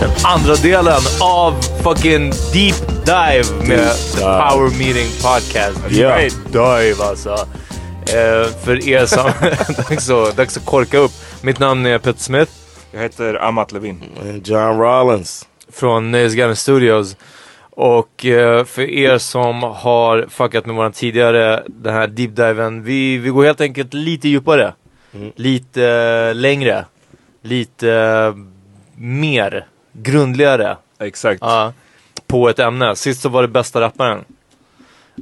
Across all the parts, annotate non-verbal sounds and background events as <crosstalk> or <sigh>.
Den andra delen av fucking Deep Dive med Deep Dive. Power Meeting Podcast. Ja. Right dive alltså. Eh, för er som... <laughs> dags, att, dags att korka upp. Mitt namn är Peter Smith Jag heter Amat Levin. And John Rollins. från Nöjesguiden Studios. Och eh, för er som har fuckat med våran tidigare, den här deep diven, vi, vi går helt enkelt lite djupare. Lite eh, längre. Lite eh, mer. Grundligare. Exakt. Ja, på ett ämne. Sist så var det bästa rapparen.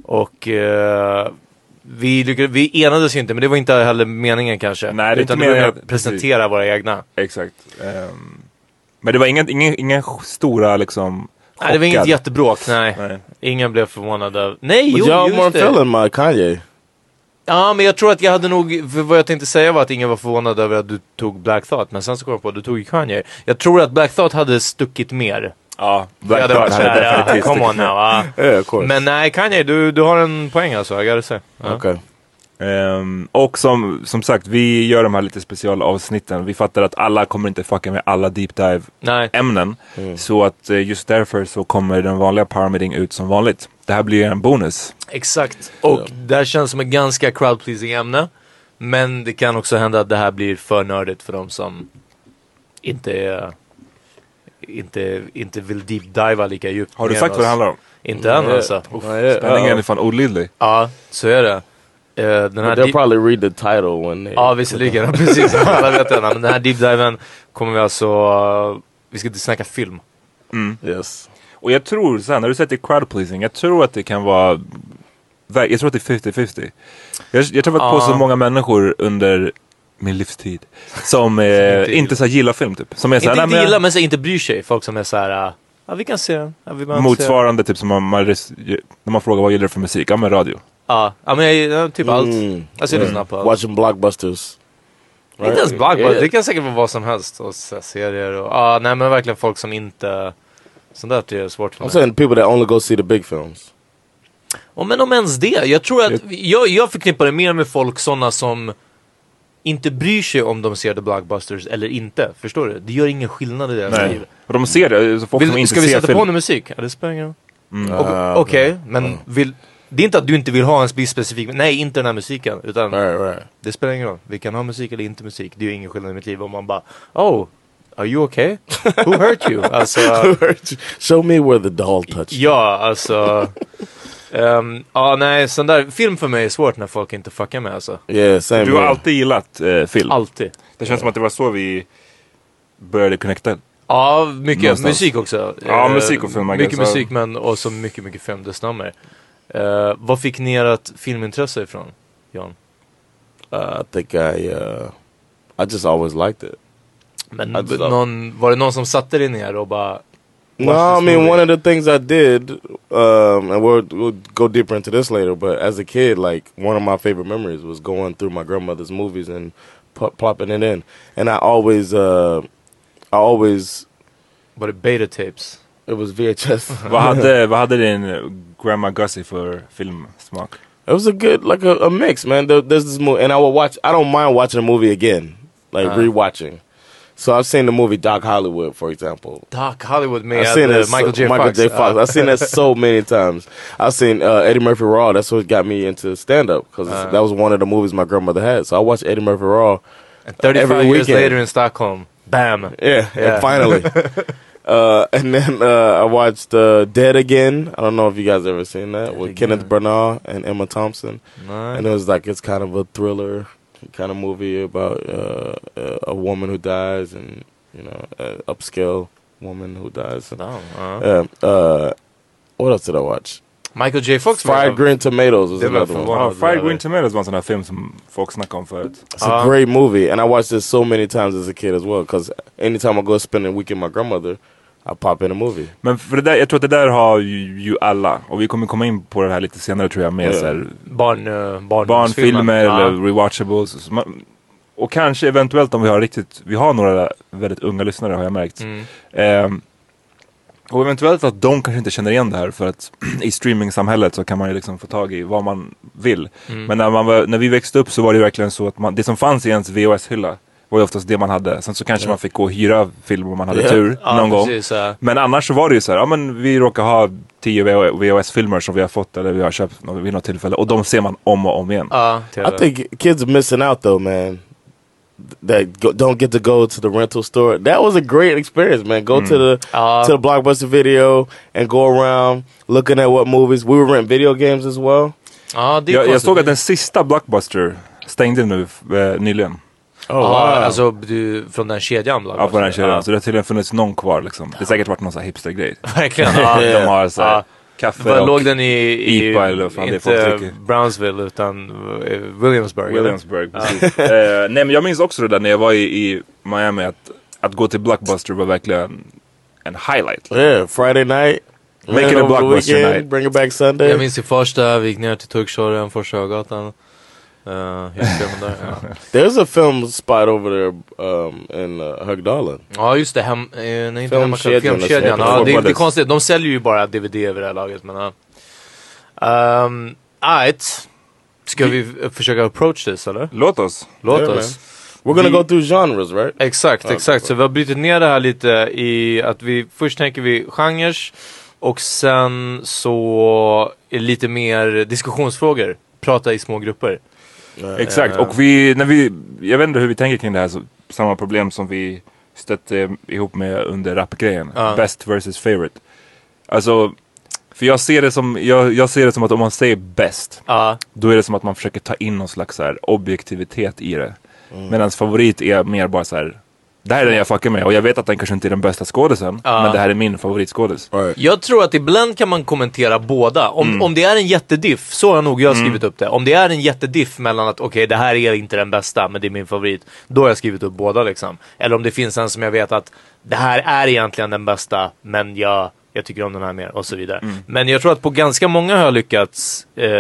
Och eh, vi, lyckades, vi enades ju inte, men det var inte heller meningen kanske. Nej, det Utan inte det var mer meningen, att presentera våra egna. Exakt. Ehm, men det var ingen, ingen, ingen stora liksom Nej, det var inget chockad. jättebråk, nej. Nej. Ingen blev förvånad av... Nej, jo, just det. feeling my Kanye. Ja, men jag tror att jag hade nog... För vad jag tänkte säga var att ingen var förvånad över att du tog Black Thought. Men sen så kom jag på att du tog Kanye. Jag tror att Black Thought hade stuckit mer. Ja, Jag hade varit hade definitivt come on tyckt- now. ja. Yeah, of course. Men nej, Kanye, du, du har en poäng alltså. I gotta say. Ja. okay. Ehm, och som, som sagt, vi gör de här lite specialavsnitten. Vi fattar att alla kommer inte fucka med alla deep dive Nej. ämnen. Så att eh, just därför så kommer den vanliga Power ut som vanligt. Det här blir en bonus. Exakt. Och det här känns som ett ganska crowd pleasing ämne. Men det kan också hända att det här blir för nördigt för de som inte är... Inte, inte vill deep diva lika djupt. Har du sagt vad det handlar om? Inte än alltså. Spänningen är fan olidlig. Ja, så är det. Eh, den här They'll probably read the title when they. Ja, visserligen. <laughs> Precis, alla vet det. Men den här deep diven kommer vi alltså... uh, vi ska snacka film. Yes. Och jag tror, så här, när du säger att crowd pleasing, jag tror att det kan vara... Jag tror att det är 50-50. Jag, jag har varit på Ja. så många människor under min livstid som eh, <laughs> inte så här gillar film typ. Som är så här, Inte, inte men- gillar, men så inte bryr sig. Folk som är så här... uh, Ja, vi kan se den. Ja, vi inte se. Motsvarande typ som man, man, när man frågar vad gillar du för musik? Ja men radio. Ja, ja men jag, ja, typ allt. Mm. Alltså jag lyssnar på allt. Watching blockbusters. Inte ens blockbuster. Yeah. Det kan säkert vara vad som helst. Och så här, serier och... Ja, nej men verkligen folk som inte... Sånt där är svårt för I'm mig. saying people that only go see the big films. Och men om ens det. Jag tror att... Jag, jag förknippar det mer med folk sådana som inte bryr sig om de ser The Blockbusters eller inte. Förstår du? Det gör ingen skillnad i deras Nej. liv. Och de ser det, så folk som Vill, inte ska vi ser sätta film. på någon musik? Ja, det spelar ingen roll. Mm. Ah, Okej, men vill, det är inte att du inte vill ha en specifik... Nej, inte den här musiken. Utan Right, right. det spelar ingen roll. Vi kan ha musik eller inte musik. Det är ju ingen skillnad i mitt liv om man bara Oh, are you okay? Who hurt you? <laughs> Alltså, Show me where the doll touched. ja, alltså... ehm, ja, nej, sån där film för mig är svårt när folk inte fuckar med alltså. Yeah, same Du har here. alltid gillat eh, film. Alltid. Det känns som att det var så vi började connecta. Ja, mycket Någonstans. musik också. Ja, Eh, musik och film, I Mycket musik men också mycket, mycket film, det stämmer. Uh, vad fick ni ert filmintresse ifrån, Jan? Uh, I think I uh, I just always liked it. Men någon, var det någon som satte dig ner och bara No, I mean one of the things I did, um, and we'll we'll go deeper into this later. But as a kid, like one of my favorite memories was going through my grandmother's movies and plopping it in. And I always, uh, I always, Var det beta tapes? it was VHS. vad, hade, vad hade din Grandma Gussie för filmsmak? It was a good, like a, a mix, man. There, there's this movie, and I will watch. I don't mind watching a movie again, like Uh. rewatching. So I've seen the movie Doc Hollywood, for example. Doc Hollywood man. I've seen uh, that so- Michael J. Michael Fox. J. Fox. Ja. I've seen that so <laughs> many times. I've seen uh, Eddie Murphy Raw. That's what got me into stand up because Uh. that was one of the movies my grandmother had. So I watched Eddie Murphy Raw. And 35 every years weekend. later in Stockholm. Bam! Yeah, Yeah. and finally. <laughs> uh, <laughs> and then uh, I watched uh, Dead Again. I don't know if you guys ever seen that with Kenneth Branagh and Emma Thompson. Nej. And it was like it's kind of a thriller kind of movie about uh, a- a woman who dies and you know an upscale woman who dies. Ja, ja. Yeah. Uh, what else did I watch? Michael J. Fox var Fried Green Tomatoes was Det another one. förvånande. Ja, Fried eller? Green Tomatoes var en sån här film som folk snackade om förut. It's a Uh, great movie, and I watched it so many times as a kid as well. Because anytime I go spend a week with my grandmother, I pop in a movie. Men för det där, jag tror att det där har ju, ju alla. Och vi kommer komma in på det här lite senare tror jag med så här, Barn, uh, barn, barnfilmer Ja. eller rewatchables. Så man, och kanske eventuellt om vi har riktigt, vi har några väldigt unga lyssnare har jag märkt. Mm. Ehm, och eventuellt att de kanske inte känner igen det här för att <clears throat> i streamingsamhället så kan man ju liksom få tag i vad man vill. Mm. Men när, man var, när vi växte upp så var det verkligen så att man, det som fanns i ens VHS-hylla var ju oftast det man hade. Sen så kanske man fick gå och hyra film om man hade Ja. tur Ja, någon gång. precis, ja. Men annars så var det ju så här, ja men vi råkar ha 10 VHS-filmer som vi har fått eller vi har köpt vid något tillfälle och de ser man om och om igen. Ja. I think kids are missing out though, man. That go, don't get to go to the rental store. That was a great experience, man. Go to the Ja. to the blockbuster video and go around looking at what movies. We would rent video games as well. Ja, det är Jag, jag såg att den sista Blockbuster stängde nu eh, nyligen. Oh Ja, alltså du, från den kedjan Ja, på den kedjan. Ja. Så det har tydligen funnits någon kvar liksom. Det har säkert varit någon sån här hipstergrej. <laughs> Verkligen. Ja. De har så här, Ja. kaffe Var och låg den i, i IPA eller vad fan det är folk inte dricker. Brownsville utan eh, Williamsburg? eller? Williamsburg. precis. eh, nej men jag minns också det där när jag var i, i Miami att, att gå till Blockbuster var verkligen en highlight. Yeah, Friday night. Make it a over the blockbuster weekend, night. Bring it back Sunday. Jag minns i första, vi gick ner till Turkshorren, Första Ögatan. Uh, filmen där. Ja. There's a film spot over there um, in uh, Högdalen. ja just det, hem, eh, nej, inte hemmakväll, filmkedjan. alltså, Ja, det, det är Brothers. konstigt, de säljer ju bara DVD över det här laget. Men, ja. um, right. Ska vi f- försöka approach this eller? Låt oss. Låt Yeah, oss. We're gonna Vi- go through genres, right? Exakt, Ja, exakt. så. Så vi har brutit ner det här lite i att vi först tänker vi genres och sen så lite mer diskussionsfrågor. Prata i små grupper. Exakt, Eh. och vi, när vi, jag vet inte hur vi tänker kring det här, så, samma problem som vi stötte ihop med under rapgrejen. Ja. Best versus favorite. Alltså, för jag ser, det som, jag, jag ser det som att om man säger bäst, Ja, då är det som att man försöker ta in någon slags så här objektivitet i det. Medan favorit är mer bara så här. Det här är den jag fuckar med och jag vet att den kanske inte är den bästa skådisen, Ja. men det här är min favoritskådis. Right. Jag tror att ibland kan man kommentera båda. Om, om det är en jättediff, så har nog jag skrivit upp det. Om det är en jättediff mellan att okej, det här är inte den bästa, men det är min favorit. Då har jag skrivit upp båda liksom. Eller om det finns en som jag vet att det här är egentligen den bästa, men jag, jag tycker om den här mer och så vidare. Men jag tror att på ganska många har jag lyckats eh,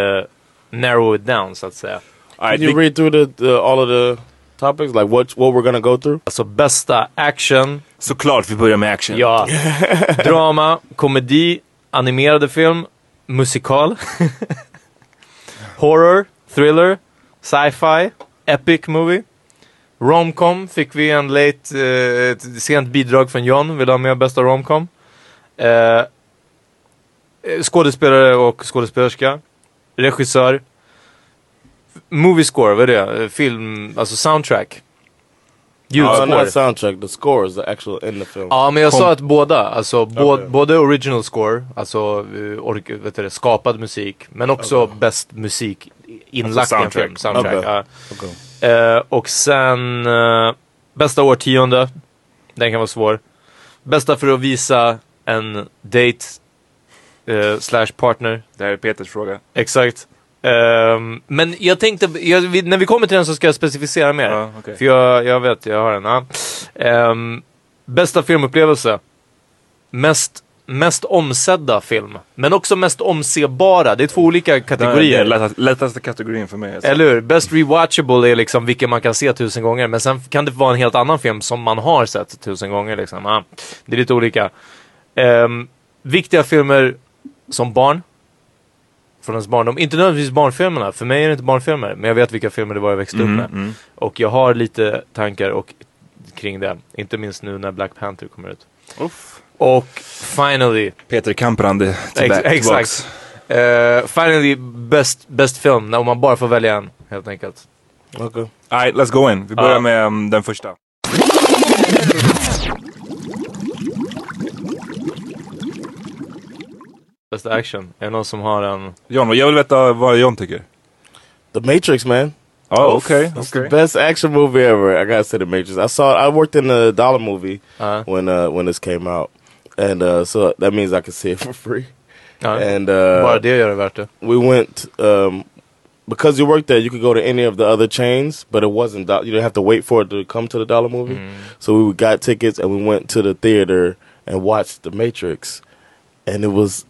narrow it down så att säga. Can you read through the, the all of the topics, like what what we're gonna go through? Alltså bästa action, Såklart vi börjar med action. ja, <laughs> drama, komedi, animerade film, musikal, <laughs> horror, thriller, sci-fi, epic movie. Romcom fick vi en late, eh, ett sent bidrag från John, vill ha med bästa romcom. Eh, skådespelare och skådespelerska. Regissör. Movie score, vad är det? Eh, Film, alltså soundtrack. Uh, Ljudspår. not soundtrack, the scores, the actual in the film. Ja, men jag Kom- sa att båda, alltså Okej. både original score, alltså uh, ork- vet du, skapad musik, men också bäst musik inlagt Alltså i en soundtrack. film. Soundtrack. Okej. ja. Okay. Eh, och sen uh, bästa årtionde, den kan vara svår. Bästa för att visa en date eh, slash partner. Det här är Peters fråga. Exakt. Ehm, men jag tänkte, jag, när vi kommer till den så ska jag specificera mer. Ja, okej. För jag, jag vet, jag har den. Ja. Ehm, bästa filmupplevelse. Mest, mest omsedda film. Men också mest omsebara. Det är två olika Det är kategorier. lättaste, kategorin för mig. Alltså. Eller hur? Best rewatchable är liksom vilken man kan se tusen gånger. Men sen kan det vara en helt annan film som man har sett tusen gånger. Liksom. Ja, det är lite olika. Ehm, viktiga filmer som barn. Från ens barndom. Inte nödvändigtvis barnfilmerna. För mig är det inte barnfilmer. Men jag vet vilka filmer det var jag växte upp Mm, med. mm. Och jag har lite tankar och, kring det. Inte minst nu när Black Panther kommer ut. Uff. Och finally. Peter Kamprande Ex- tillbaka. exakt. Uh, finally best, best film. När man bara får välja en. Helt enkelt. Okay. Alright, let's go in. Vi börjar Ja. med um, den första. Bästa action. Är det någon som har en... John, och jag vill veta vad John tycker. The Matrix, man. Ja, okay. It's the best action movie ever. I gotta say The Matrix. I saw. I worked in the dollar movie Uh, when uh, when this came out, and uh, so that means I could see it for free. ja. And uh, Bara det gör det värt det. we went um, because you worked there. You could go to any of the other chains, but it wasn't. Do- you didn't have to wait for it to come to the dollar movie. Mm. So we got tickets and we went to the theater and watched The Matrix, and it was.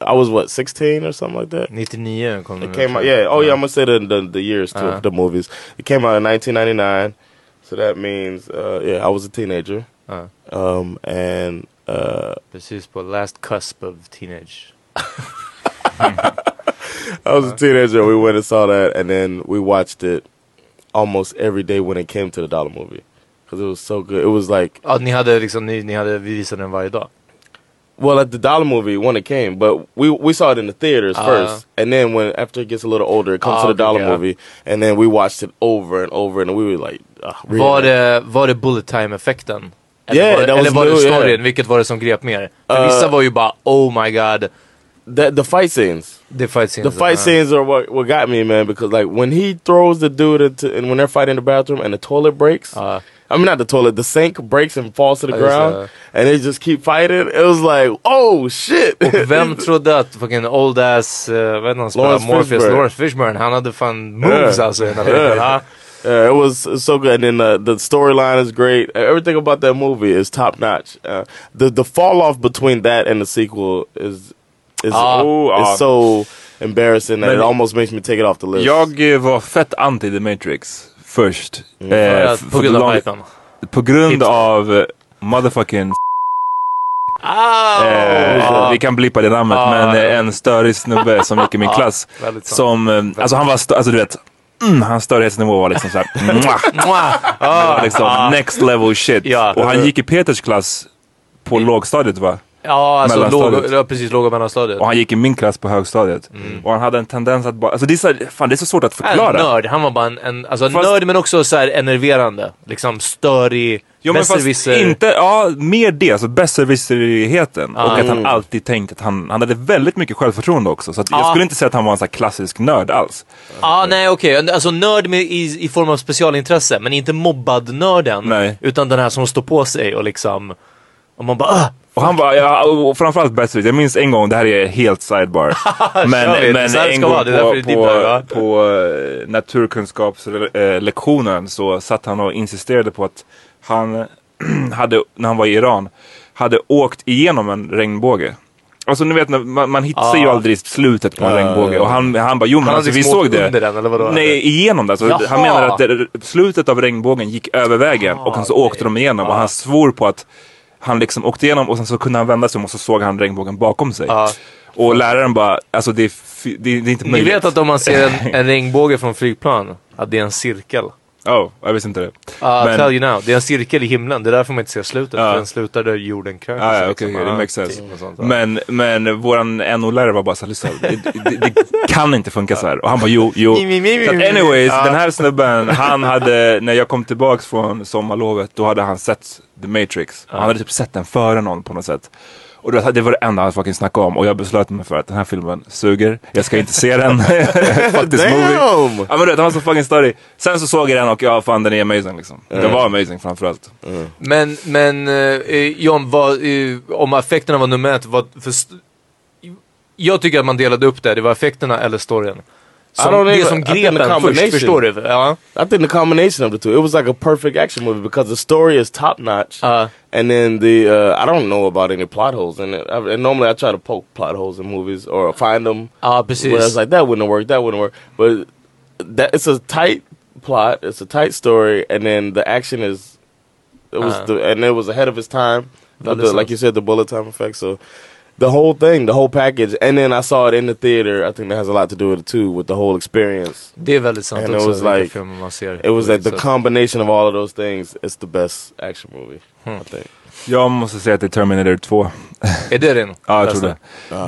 I was what sixteen or something like that. 99 kom den It came out. Yeah. Oh yeah. I'm gonna say the the, the years too. Uh-huh. The movies. It came out in 1999, so that means uh, yeah, I was a teenager. Ja. Um, and uh, Precis på last cusp of teenage. <laughs> I was a teenager. We went and saw that, and then we watched it almost every day when it came to the dollar movie because it was so good. It was like Ja, ni hade liksom, ni, ni hade, vi visade den varje dag. Well at the dollar movie when it came, but we we saw it in the theaters Uh. first, and then when after it gets a little older, it comes Ah, to the dollar yeah. movie, and then we watched it over and over, and we were like, uh, really? Var det, var det bullet time effekten? Eller Yeah, var, det- eller was var det storyn? yeah. Vilket var det som grep mer? För Uh, vissa var ju bara oh my god. the the fight scenes. The fight scenes. The fight ja. scenes are what what got me, man. Because like when he throws the dude into, and when they're fighting in the bathroom, and the toilet breaks. I mean, not the toilet. The sink breaks and falls to the Oh, ground, and they just keep fighting. It was like, oh shit! Och vem trodde att fucking old ass, uh, vad heter han? Lawrence Morpheus, Fishburne. Lawrence Fishburne. Han hade fan moves Yeah. alltså i den här Yeah. Yeah, it was so good, and then uh, the storyline is great. Everything about that movie is top notch. Uh, the the fall off between that and the sequel is is Ah. Oh, ah. is so embarrassing that Men- it almost makes me take it off the list. Jag var fett anti The Matrix först. Mm. Eh, På grund av hypen. På grund Hipster. av eh, motherfucking Oh! Eh, vi kan blippa det namnet, Ah. men eh, en störig snubbe som gick i min <laughs> klass. Som, eh, alltså han var, alltså du vet, mm, hans störhetsnivå var liksom såhär, <laughs> liksom next level shit. Ja. och han gick i Peters klass på lågstadiet va? Ja, alltså låg, ja, precis låg och mellanstadiet. Och han gick i min klass på högstadiet. Och han hade en tendens att bara, alltså det är så, fan det är så svårt att en förklara. nörd, han var bara en, en alltså Fast- nörd men också så här enerverande. Liksom störig, Jo men fast inte, ja mer det, alltså besserwisserigheten. Ah. Och att han Mm. alltid tänkt att han, han hade väldigt mycket självförtroende också. Så att jag Ah. skulle inte säga att han var en sån här klassisk nörd alls. Ja, nej okej. Alltså nörd med, i, i form av specialintresse, men inte mobbad nörden. Nej. Utan den här som står på sig och liksom... Och man bara ah! Och han var, ja, och framförallt besserwisser. Jag minns en gång, det här är helt sidebar. <laughs> Men men en gång på, va? på, på eh, naturkunskapslektionen så satt han och insisterade på att han <clears throat> hade, när han var i Iran, hade åkt igenom en regnbåge. Alltså ni vet, man, man hittar Ah. ju aldrig slutet på en Ah, regnbåge. Och han, han bara, jo men Han alltså, vi liksom såg det. under den, eller vadå? Nej, igenom det. Alltså, han menar att det, slutet av regnbågen gick över vägen och sen så åkte de igenom. Och han svor på att han liksom åkte igenom och sen så kunde han vända sig om och så såg han regnbågen bakom sig. Ja. Och läraren bara, alltså det är, det, är- det är inte Ni möjligt. vet att om man ser en, <laughs> en regnbåge från flygplan, att det är en cirkel. Oh, jag visste inte det. Uh, Men- tell you now, det är en cirkel i himlen. Det är därför man inte ser slutet. För den slutar där jorden liksom. okej, okej, det Ja, makes sense. typ sånt. Men, men våran NO-lärare var bara såhär, lyssna, det, det, det kan inte funka så här. Och han bara, jo, jo. Anyways, den här snubben, han hade, när jag kom tillbaks från sommarlovet, då hade han sett The Matrix. Han hade typ sett den före någon på något sätt. Och det, det var det enda han fucking snackade om och jag beslöt mig för att den här filmen suger. Jag ska inte se den. <laughs> Fuck this movie. Damn! Ja men du vet, han var så fucking större. Sen så såg jag den och ja fan den är amazing liksom. Den var amazing framförallt. Men, men eh, John, vad, eh, om effekterna var nummer ett, vad, för jag tycker att man delade upp det, det var effekterna eller storyn. Som, I don't even- som I think the combination. först, förstår du? Ja. I think the combination of the two, it was like a perfect action movie because the story is top notch, Uh. and then the uh, I don't know about any plot holes in it. I, and normally I try to poke plot holes in movies or find them. Ja, Where it's precis. like that wouldn't work. that wouldn't work. But that it's a tight plot, it's a tight story, and then the action is it was Uh. the and it was ahead of its time. The- like you said, the bullet time effect. So the whole thing, the whole package, and then I saw it in the theater. I think that has a lot to do with it too, with the whole experience. Det är väldigt sant And it också, was vilka like- filmer man ser. It was like the combination of all of those things. It's the best action movie, Hmm. I think. Jag måste säga att det är Terminator 2. Är det din? <laughs> Ja, jag tror det.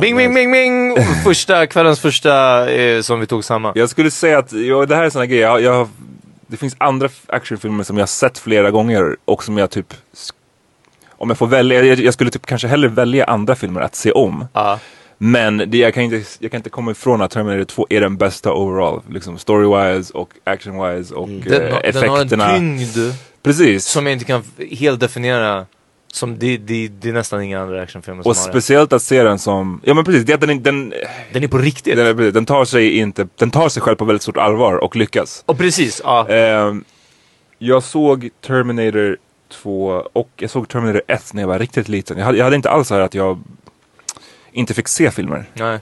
Bing, bing, bing, bing! <laughs> Första, kvällens första eh, som vi tog samman. Jag skulle säga att ja, det här är en sån här grej. Jag, jag, det finns andra actionfilmer som jag har sett flera gånger och som jag typ om jag får välja, jag, jag skulle typ kanske hellre välja andra filmer att se om. Ja. Men det, jag, kan inte, jag kan inte komma ifrån att Terminator 2 är den bästa overall. Liksom story-wise och action-wise och Mm. Den, eh, har- den har en effekterna. tyngd Precis. som jag inte kan helt definiera. Som det, det, det är nästan inga andra actionfilmer som och har speciellt att se den som, ja men precis, det, är att den, den, Den är på riktigt. den, är- den, tar sig inte, den tar sig själv på väldigt stort allvar och lyckas. Och precis, ja. Ehm, jag såg Terminator 2 och jag såg Terminator 1 när jag var riktigt liten. Jag hade, jag hade inte alls så här att jag inte fick se filmer. Nej.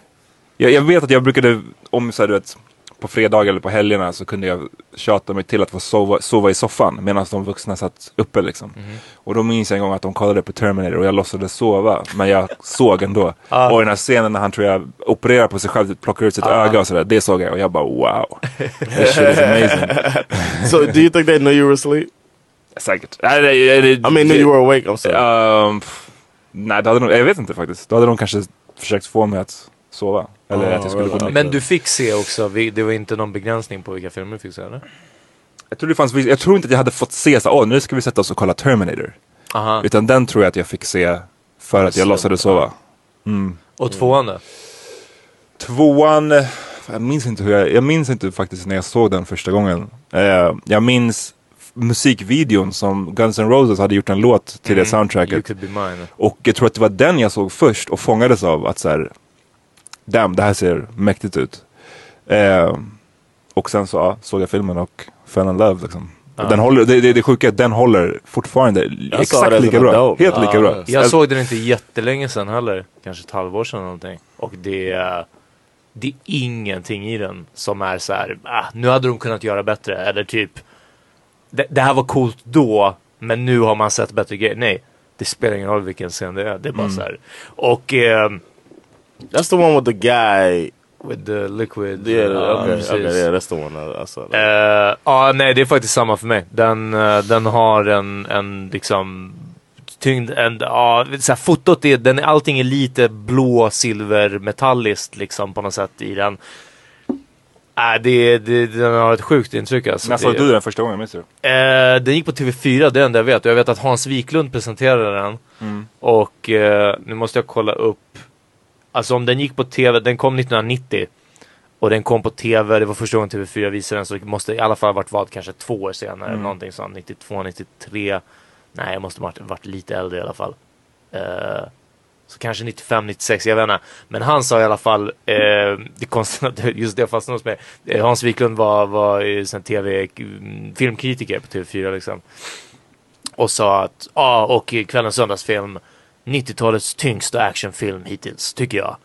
Jag, jag vet att jag brukade, om så här, du vet, på fredagar eller på helgerna så kunde jag tjata mig till att få sova, sova i soffan medan de vuxna satt uppe liksom. Och då minns jag en gång att de kollade på Terminator och jag låtsades sova, men jag <laughs> såg ändå. Ah. Och den här scenen när han tror jag opererar på sig själv, plockar ut sitt öga och sådär, det såg jag och jag bara wow. <laughs> This shit is amazing. So, do you think they knew you were asleep? Säkert. Nej, nej, nej, I mean, you were awake. I'm sorry. Ehm, nej, hade de, jag vet inte faktiskt. Då hade de kanske försökt få mig att sova. Eller Ah, att jag skulle gå. Men du fick se också, vi- det var inte någon begränsning på vilka filmer du fick se eller? Jag tror, det fanns, jag tror inte att jag hade fått se så åh nu ska vi sätta oss och kolla Terminator. Aha. Utan den tror jag att jag fick se för att jag låtsades sova. Och tvåan då? Tvåan, eh, jag minns inte hur jag, jag minns inte faktiskt när jag såg den första gången. Eh, jag minns musikvideon som Guns N' Roses hade gjort en låt till det You soundtracket. Och jag tror att det var den jag såg först och fångades av att så här, damn det här ser mäktigt ut. Eh, och sen så ja, såg jag filmen och fell in love liksom. Och Den håller, det, det, det sjuka är att den håller fortfarande it exakt lika bra. adult. Helt Ja, lika bra. Jag såg den inte jättelänge sedan heller. Kanske ett halvår sedan någonting. Och det är, det är ingenting i den som är så här, ah, nu hade de kunnat göra bättre. Eller typ, det, det här var coolt då, men nu har man sett bättre grejer. Nej, det spelar ingen roll vilken scen det är. Det är bara så här. Och ehm, That's the one with the guy. with the liquid. Yeah, ja, okay, precis. okay, yeah, that's the one I, I saw. Eh, Ja, nej det är faktiskt samma för mig. Den, eh, den har en, en liksom tyngd, en, ja, så här, fotot är, den, allting är lite blå, silver, metalliskt liksom på något sätt i den. Äh, det, det, den har ett sjukt intryck alltså. När såg Det- du den första gången? Minns du? Eh, den gick på TV4, det är det enda jag vet. Jag vet att Hans Wiklund presenterade den. Och eh, nu måste jag kolla upp. Alltså om den gick på TV, den kom 1990. Och den kom på TV, det var första gången TV4 visade den. Så det måste i alla fall ha varit vad, kanske två år senare. Mm. Någonting sånt, 92, 93. Nej, jag måste ha varit, varit lite äldre i alla fall. Eh, så kanske 95, 96, jag vet inte. Men han sa i alla fall, eh, det konstiga, <laughs> just det fastnade hos mig. Eh, Hans Wiklund var, var tv, mm, filmkritiker på TV4 liksom. Och sa att, ja och kvällens söndagsfilm, 90-talets tyngsta actionfilm hittills, tycker jag.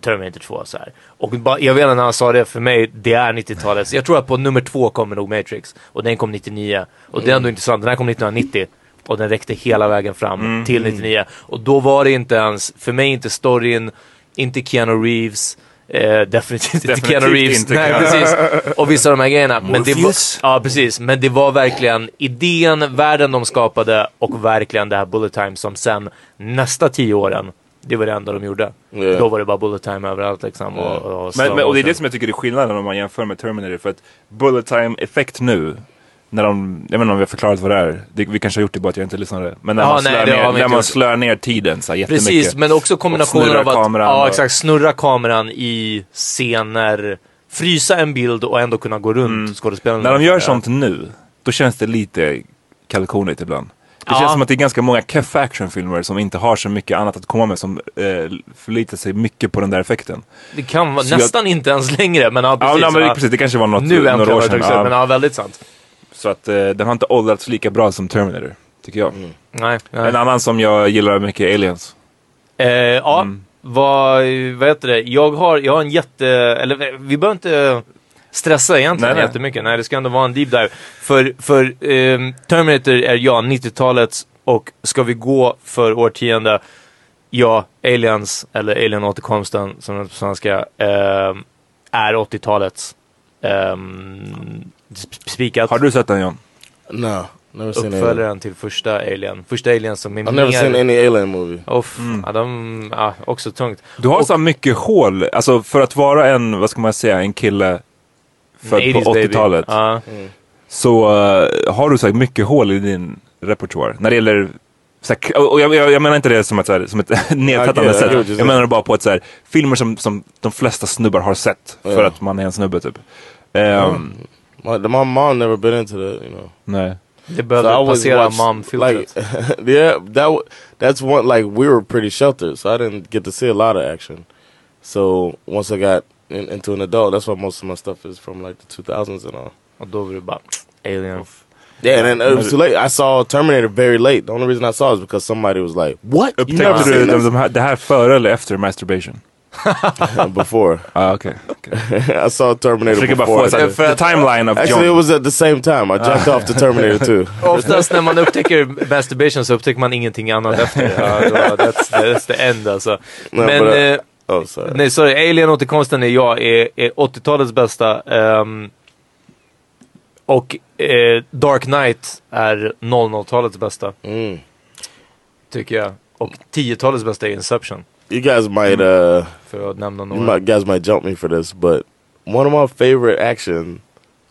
Terminator 2 så här. Och bara, jag vet inte när han sa det, för mig, det är 90-talets. Jag tror att på nummer två kommer nog Matrix. Och den kom 99. Och det är ändå intressant, den här kom 1990. Och den räckte hela vägen fram till 99. Och då var det inte ens, för mig inte storyn, inte Keanu Reeves. Eh, definitivt inte Keanu Reeves. inte Nej, precis. Och vissa av de här grejerna. Men det var, ja, precis. Men det var verkligen idén, världen de skapade och verkligen det här bullet time som sen nästa tio åren, det var det enda de gjorde. Yeah. Då var det bara bullet time överallt liksom. Och, och Men, men, och det är det som jag tycker är skillnaden om man jämför med Terminator. För att bullet time effekt nu när de, jag vet inte om vi har förklarat vad det är. Det, vi kanske har gjort det bara att jag inte lyssnade. Men när Ja, man, nej, slör, ner, när man slör ner tiden så här, jättemycket. Precis, men också kombinationen av att kameran ja, och- exakt, snurra kameran i scener, frysa en bild och ändå kunna gå runt skådespelarna. Mm. När de gör sånt nu, då känns det lite kalkonigt ibland. Det Ja. känns som att det är ganska många keff actionfilmer som inte har så mycket annat att komma med som eh, förlitar sig mycket på den där effekten. Det kan vara Så jag- nästan inte ens längre, men ja, Ja, precis. nej, men ja. precis, det kanske var något, nu några år sedan. ut, Ja, men ja, väldigt sant. Så att eh, den har inte åldrats lika bra som Terminator, tycker jag. Nej, nej. En annan som jag gillar mycket är Aliens. Eh, ja, Mm. vad, vad heter det? Jag har, jag har en jätte... Eller vi behöver inte stressa egentligen Nej, jättemycket. Nej, det ska ändå vara en deep dive. För, för ehm, Terminator är ja, 90-talets och ska vi gå för årtionde, ja, Aliens, eller Alien-återkomsten som det är på svenska, ehm, är 80-talets. Um, spikat. Har du sett den John? No, never seen Alien. Uppföljaren till första Alien. Första Alien som är I've never seen any Alien movie. Uff, Mm. ja, de, ja, också tungt. Du har så mycket hål, alltså för att vara en, vad ska man säga, en kille född på 80s baby. 80-talet. Ja. Så eh, har du så här mycket hål i din repertoar. När det gäller, så här, och jag, jag, jag menar inte det som ett, så här, som ett <laughs> nedsättande you're sätt. Jag menar det bara på ett så här, filmer som, som de flesta snubbar har sett. För Ja. att man är en snubbe typ. Ehm, My, my mom never been into that, you know. Nej. Det So I behöver always passera watched, mom-filtret. like, <laughs> yeah, that w- that's one. Like we were pretty sheltered, so I didn't get to see a lot of action. So once I got in, into an adult, that's why most of my stuff is from like the 2000s and all. Och då var det bara Alien. Yeah, and then it was too late. I saw Terminator very late. The only reason I saw it is because somebody was like, "What? You never Upptäckte du seen de, this?" de här, det här före eller efter masturbation? <laughs> before Ah, okej. okej. <laughs> I saw Terminator before. få För the timeline of Actually, it John. was at the same time. I jumped off the Terminator <laughs> too. Oftast när man upptäcker masturbation så upptäcker man ingenting annat efter. That's, that's the end alltså. No, Men, but, uh, eh, oh, sorry. nej sorry, Alien återkomsten är jag, är, är 80-talets bästa. ehm, och eh, Dark Knight är 00-talets bästa, Mm. tycker jag. Och 10-talets bästa är Inception. You guys might uh, För att nämna you might, guys might jump me for this, but one of my favorite action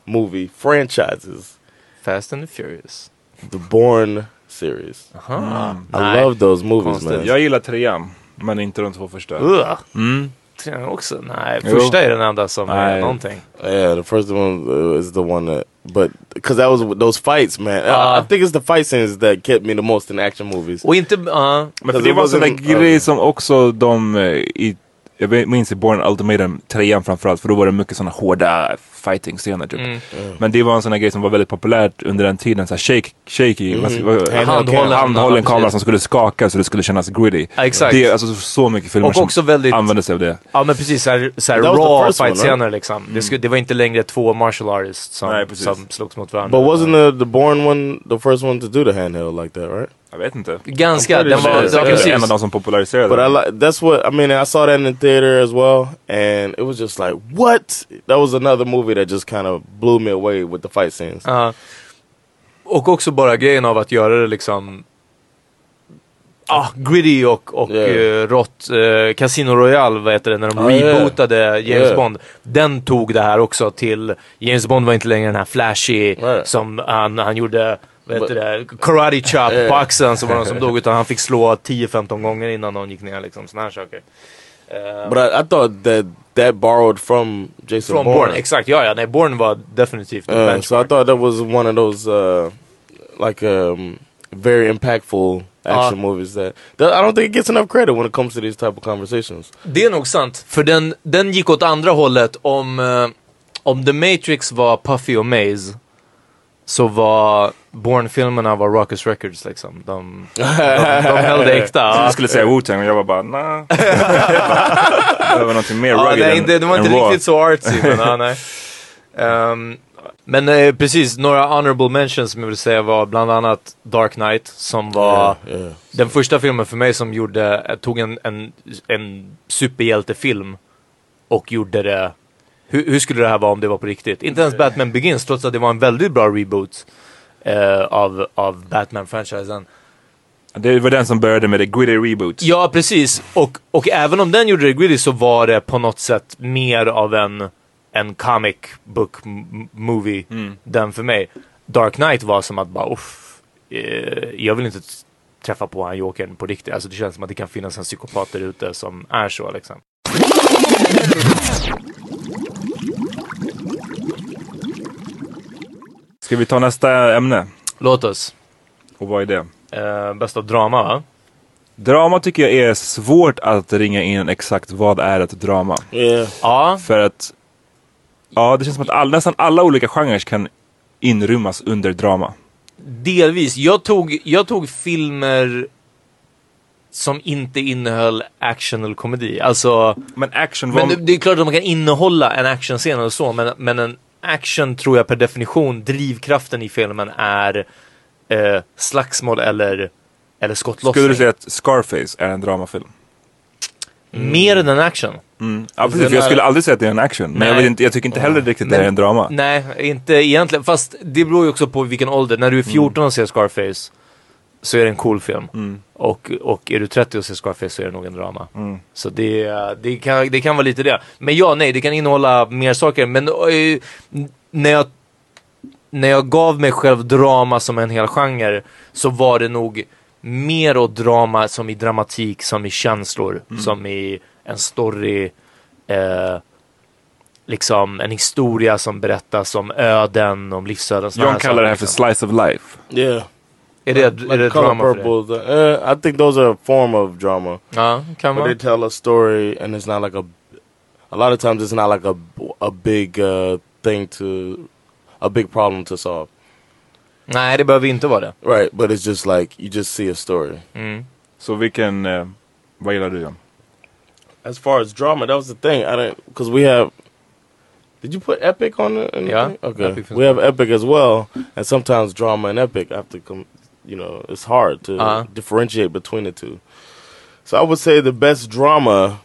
movie franchises, Fast and the Furious. the Bourne series. Aha. I love those movies, Konstigt. man. Jag gillar trean, men inte de två första. Ugh. Mm. Trean också? Nej, Jo. första är den enda som är någonting. Yeah, the first one uh, is the one that, but because that was those fights, man. Uh. I think it's the fight scenes that kept me the most in action movies. Och inte... ja. Men det var en sån där grej som också de eh, i, jag minns i Born Ultimatum, trean framförallt, för då var det mycket såna hårda fighting-scener typ. Mm. Men det var en sån där grej som var väldigt populärt under den tiden, så här shake, shaky, vad- Handhållen. handhållen, kamera som skulle skaka så det skulle kännas gritty. Exakt. Det är alltså så mycket filmer Och också som väldigt- använde sig av det. Ja men precis, såhär, såhär raw fight-scener liksom. Det, skulle, det var inte längre två martial artists som, Nej, som slogs mot varandra. But wasn't the the Bourne one the first one to do the handheld like that, right? Jag vet inte. Ganska, den var, den, precis. en av de som populariserade But I den. like that's what I mean. I saw that in the theater as well, and it was just like, what? That was another movie that just kind of blew me away with the fight scenes. Ja. och också bara grejen av att göra det liksom Ah, gritty och, och Yeah. eh, rått. Eh, Casino Royale, vad heter det, när de Ah, yeah. rebootade James Yeah. Bond. Den tog det här också till, James Bond var inte längre den här flashy Right. som han, han gjorde, vad heter det, karate chop på axeln så var någon som dog. Utan han fick slå 10-15 gånger innan någon gick ner liksom. Såna här saker. Eh, But I, I thought that that borrowed from Jason från Bourne. Bourne, exakt. Ja, ja, nej, Bourne var definitivt Uh, so I benchmark. thought that was one of those uh, like um, very impactful action Ah. movies that, that I don't think it gets enough credit when it comes to these type of conversations. Det är nog sant, för den, den gick åt andra hållet. Om, eh, om The Matrix var Puffy och Maze så var Bourne-filmerna var Ruckus Records liksom. De, de, de höll det äkta. Jag Ja. skulle säga Wu-Tang och jag var bara nah. <laughs> Det var någonting mer Ja, rugged nej, än, det, det var än inte raw. riktigt så artsy, men ja, nej. Ehm, men eh, precis, några honorable mentions som jag vill säga var bland annat Dark Knight som var Yeah, yeah. den första filmen för mig som gjorde, tog en, en, en superhjältefilm och gjorde det hur, hur skulle det här vara om det var på riktigt? Inte ens Batman Begins trots att det var en väldigt bra reboot eh, av, av Batman-franchisen. Det var den som började med the gritty reboot. Ja, precis. Och, och även om den gjorde det gritty så var det på något sätt mer av en, en comic book movie, den för mig. Dark Knight var som att bara uff, eh, jag vill inte träffa på han Jokern på riktigt. Alltså det känns som att det kan finnas en psykopat där ute som är så liksom. Ska vi ta nästa ämne? Låt oss. Och vad är det? Eh, bästa drama va? Drama tycker jag är svårt att ringa in exakt vad är ett drama. Yeah. Ja, För att ja, det känns som att all, nästan alla olika genrer kan inrymmas under drama. delvis. Jag tog, jag tog filmer som inte innehöll action eller komedi. Alltså, Men action var... men det, det är klart att man kan innehålla en actionscen och så, men, men en action tror jag per definition, drivkraften i filmen är eh, slagsmål eller, eller skottlossning. Skulle du säga att Scarface är en dramafilm? Mer än en action. Mm. Ja, precis, för jag skulle aldrig säga att det är en action. Men jag, inte, jag tycker inte heller riktigt det Men- är en drama. Nej, inte egentligen. Fast det beror ju också på vilken ålder. När du är 14 och ser Scarface så är det en cool film. Mm. Och, och är du 30 och ser Scarface så är det nog en drama. Mm. Så det, det, kan, det kan vara lite det. Men ja, nej, det kan innehålla mer saker. Men eh, när, jag, när jag gav mig själv drama som en hel genre så var det nog mer åt drama som i dramatik, som i känslor, Mm. som i en story. Eh, liksom en historia som berättas om öden, om livsöden. John kallar det här för slice of life. Yeah. Är det, like är det Color drama för dig? Purple. the- uh, I think those are a form of drama. Ja, kan Where vara. they tell a story and it's not like a. A lot of times it's not like a a big uh, thing to, a big problem to solve. Nej, det behöver inte vara det. Right, but it's just like you just see a story. Mm. Så vilken, eh, vad gillar du John? As far as drama, that was the thing. I didn't because we have. Did you put epic on it? Yeah, thing? Okay. Epic we have epic as well, and sometimes drama and epic have to come. You know, it's hard to Uh-huh. differentiate between the two. So I would say the best drama